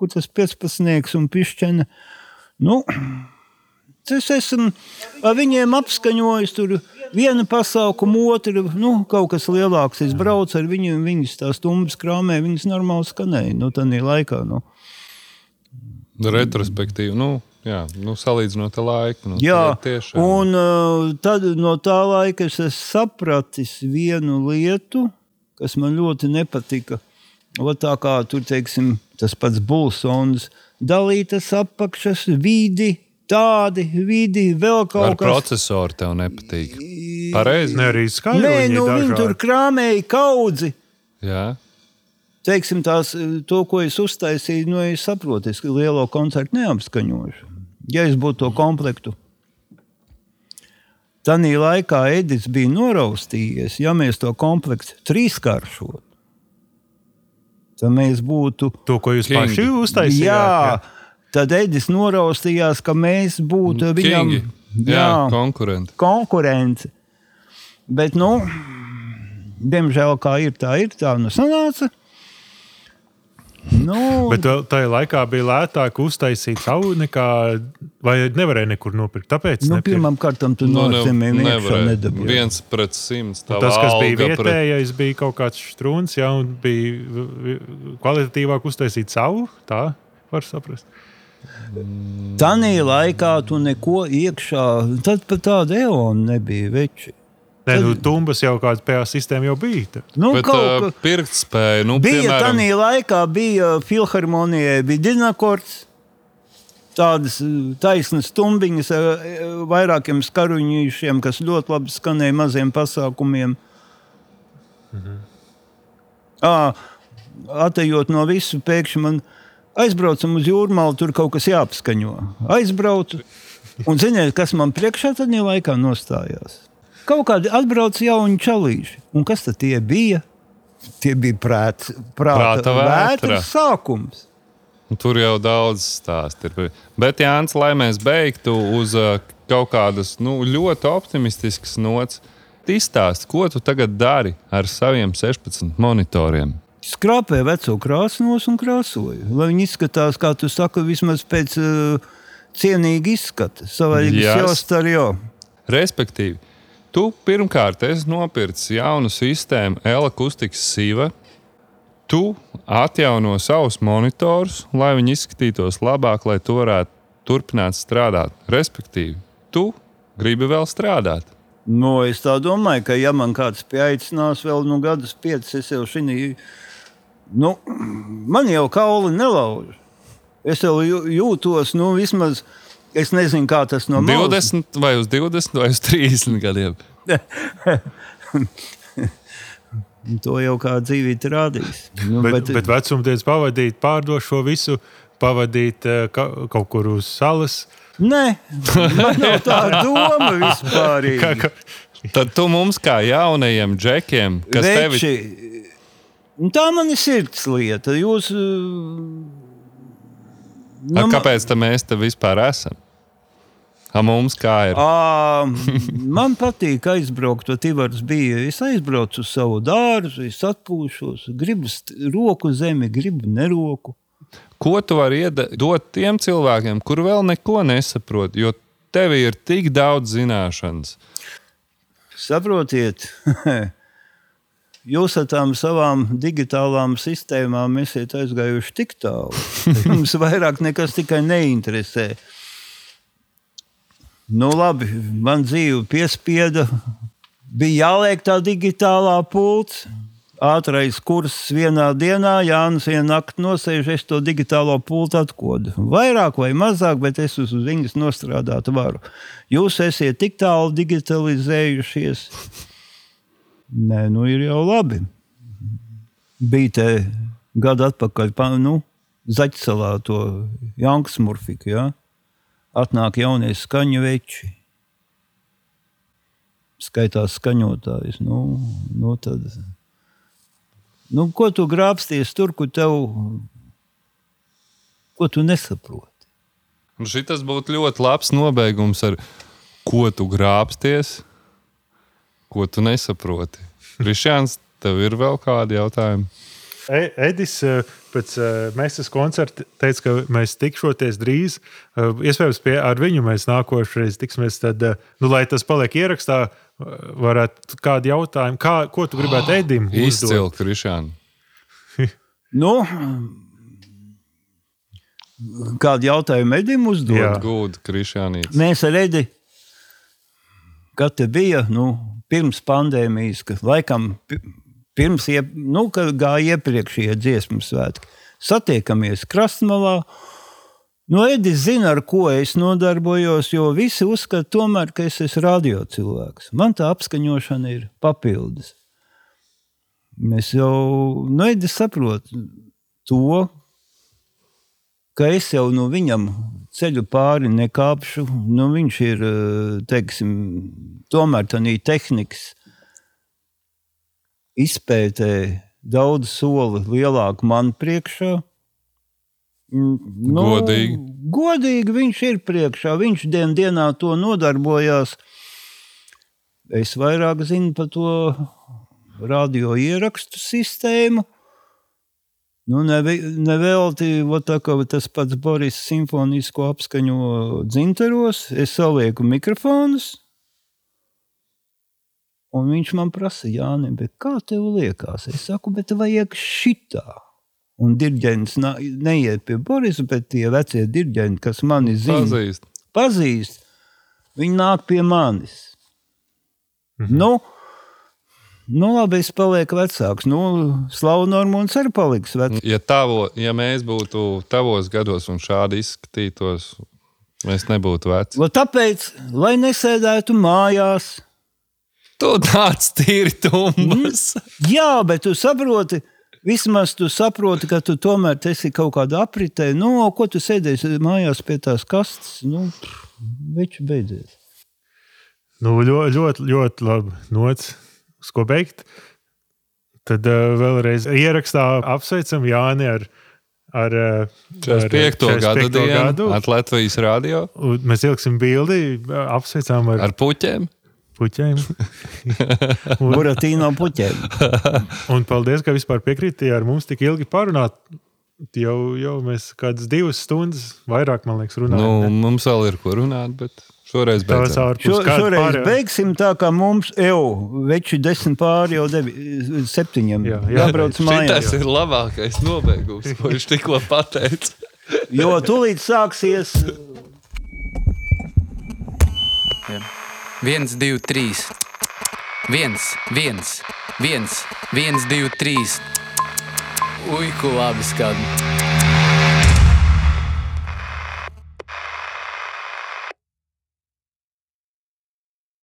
kur tas 15 un pišķena. Nu, tas esmu ar viņiem apskaņojis tur vienu pasaukumu, otru, nu, kaut kas lielāks. Es braucu ar viņiem, viņas tās stumbas krāmē, viņas normāli skanēja. Nu, tā laikā. Nu. Retrospektīvi, nu, jā, nu, salīdzinot ar laiku. Nu, Jā, tad tiešām. un uh, tad no tā laika es esmu sapratis vienu lietu, kas man ļoti nepatika. O, tā kā tur teiksim, tas pats Bulsons, dalītas apakšas, vidi, tādi vidi, vēl Ar kaut kas. procesoru tev nepatīk. Pareizi. Ne arī skaļi. Nē, nu viņi tur krāmēja kaudzi. Jā. Teiksim, tās, to, ko es uztaisīju, nu, es saprotu, es lielo koncertu neapskaņošu. Ja es būtu to komplektu. Tanī laikā Edits bija noraustījies, ja mēs to komplektu trīskāršotu. Tad mēs būtu. To, ko jūs Kingi. paši uztaisījāt. Jā, tad Edis noraustījās, ka mēs būtu viņam Kingi. Jā, konkurenti. konkurence. Bet, nu, diemžēl, kā ir, tā ir. Tā nu sanāca. Nu, Bet tajā laikā bija lētāk uztaisīt savu, nekā, vai nevarēja nekur nopirkt. Tāpēc nu, kārtām tu Nu, no nevarēja. nedabūji. Viens pret simts. Tas, kas bija alga pret- vietējais, bija kaut kāds strūns, jā, un bija kvalitatīvāk uztaisīt savu. Tā var saprast. Tanī laikā tu neko iekšā, tad pat tāda eona nebija veči. Nē, nu, tumbas jau kāda PA sistēma jau bija. tad. Nu, Bet kaut kā- pirktspēja, nu, Bija piemēram, tādā laikā, bija filharmonijai, bija dinakords. Tādas taisnas stumbiņas ar vairākiem skaruņšiem, kas ļoti labi skanēja maziem pasākumiem. À, atejot no visu, pēkšņi man aizbraucam uz jūrmālu, tur kaut kas jāapskaņo. Aizbraucu, un ziniet, kas man priekšā tad laikā nostājās? Kaut kādi atbrauc jauni čalīši. Un kas tad tie bija? Tie bija prāts, prāta, Prāta vētra. vētras sākums. Tur jau daudz stāstu ir. Bet, Jānis, lai mēs beigtu uz uh, kaut kādas nu, ļoti optimistiskas nots, izstāsti, ko tu tagad dari ar saviem 16 monitoriem. Skrāpēja veco krāsnos un krāsoja. Lai viņi izskatās, kā tu saki, vismaz pēc uh, cienīga izskata. Jau starjo. Respektīvi, tu pirmkārt esi nopircis jaunu sistēmu, Elakustikas Siva. Tu atjauno savus monitorus, lai viņi izskatītos labāk, lai tu varētu turpināt strādāt. Respektīvi, tu gribi vēl strādāt. Nu, es domāju, ka, ja man kāds pieaicinās vēl nu, gadus, piecus, es jau šī. Nu, man jau kauli nelauž. Es jau jū- jūtos, nu, vismaz. Es nezinu, kā tas no malas 20 vai uz 20 vai uz 30 gadiem. To jau kā dzīvība rādīs. Nu, Bet, bet, bet vecumdienas pavadīt, pārdot šo visu, pavadīt eh, ka, kaut kur uz salas. Nē, man nav tāda doma vispār. Kā, kā, Tad tu mums, kā jaunajiem džekiem, kas tevi Veči, nu, tā man ir sirds lieta. Jūs, nu, kāpēc tā mēs te vispār esam? A mums kā ir? Ā, man patīk aizbraukt, to Tivars bija. Es aizbraucu uz savu dārzu, es atpūšos, gribu roku zemi, gribu neroku. Ko tu vari ieda- dot tiem cilvēkiem, kur vēl neko nesaprot, jo tev ir tik daudz zināšanas? Saprotiet, jūs ar tām savām digitālām sistēmām esat aizgājuši tik tālu. ka Jums vairāk nekas tikai neinteresē. Nu, labi, man dzīve piespieda. Bija jāliek tā digitālā pults. ātrais kurs vienā dienā, Jānis vienu nakti nosēž, es to digitālo pultu atkodu. Vairāk vai mazāk, bet es uz viņas nostrādāt varu. Jūs esat tik tālu digitalizējušies. Nē, nu ir jau labi. Bija te gadu atpakaļ, pa, nu, Zaķisalā to Jankas Murfiku, ja? atnāk jaunie skaņu veči. Skaitās skaņotājs. Nu, nu tad, nu, ko tu grābsties tur, kur tev, ko tu nesaproti? Un Šis būtu ļoti labs nobeigums, ar ko tu grābsties, ko tu nesaproti. Rišāns, tev ir vēl kādi jautājumi? E- Edis eh, pēc eh, Mēsas koncerta teica, ka mēs tikšoties drīz. Iespējams, pie, ar viņu mēs nākošais tiksimies. Tad, nu, lai tas paliek ierakstā, varētu kādu jautājumu, kā, ko tu gribētu Edim Izcili, uzdot? Krišāni. Nu, kādu jautājumu Edim uzdod? Jā. Gūda, Krišānīts. Mēs ar Edi, kad te bija nu, pirms pandēmijas, kad laikam pi- pirms iep, nu, kad gāja iepriekšējie dziesmu svētki, satiekamies krastmalā. Nu, Edis zina, ar ko es nodarbojos, jo visi uzskata, tomēr, ka es esmu radio cilvēks. Man tā apskaņošana ir papildus. Mēs jau, nu, Edis saprot to, ka es jau no viņam ceļu pāri nekāpšu. Nu, viņš ir eh, teiksim, tomēr tādā tehnikas izpētē daudz soli lielāku man priekšā. Nu, Godīgi. Godīgi viņš ir priekšā. Viņš dien, dienā to nodarbojās. Es vairāk zinu par to radio ierakstu sistēmu. Nu, neve- Nevelti kā tas pats Boris simfonisko apskaņo dzinteros, es salieku mikrofonus. Un viņš man prasa, Jānis, kā tev liekas? Es saku, bet vajag šitā. Un dirigents na- neiet pie Borisa, bet tie vecie diriģenti, kas mani zina, Pazīst. pazīst, viņi nāk pie manis. Mhm. Nu, nu, labi, es palieku vecāks. Nu, Slavu Normons arī paliks vecāks. Ja, tavo, ja mēs būtu tavos gados un šādi izskatītos, mēs nebūtu veci. Lo Tāpēc, lai nesēdētu mājās, Tu tāds tīri tumbas. jā, bet tu saproti. Vismaz tu saproti, ka tu tomēr esi kaut kādā apritē. Nu, ko tu sēdēsi mājās pie tās kastes? Nu, Viņš beidzies. Nu, ļoti, ļoti, ļoti labi nots, uz ko beigt. Tad uh, vēlreiz ierakstā apsveicam Jāni ar, ar, uh, ar 45. gada 45. dienu at Latvijas radio Un Mēs ieliksim bildi, apsveicām ar, ar puķiem. puķiem. Buratīno puķiem. Un paldies, ka vispār piekrīti ar mums tik ilgi parunāt. Jau, jau mēs kādas divas stundas vairāk, man liekas, Nu, runājam. mums vēl ir ko runāt, bet šoreiz ārpus Šo, šoreiz pārējā- beigsim tā, kā mums jau veči desmit pāri jau devi, septiņiem. Jā, Jā, jā, jābrauc mājās. Tas ir labākais nobeigums, ko viņš tikko pateica. Jo tūlīt sāksies. Viens, divi, trīs. Viens, viens, viens, viens, divi, trīs. Ui, ko labi skan.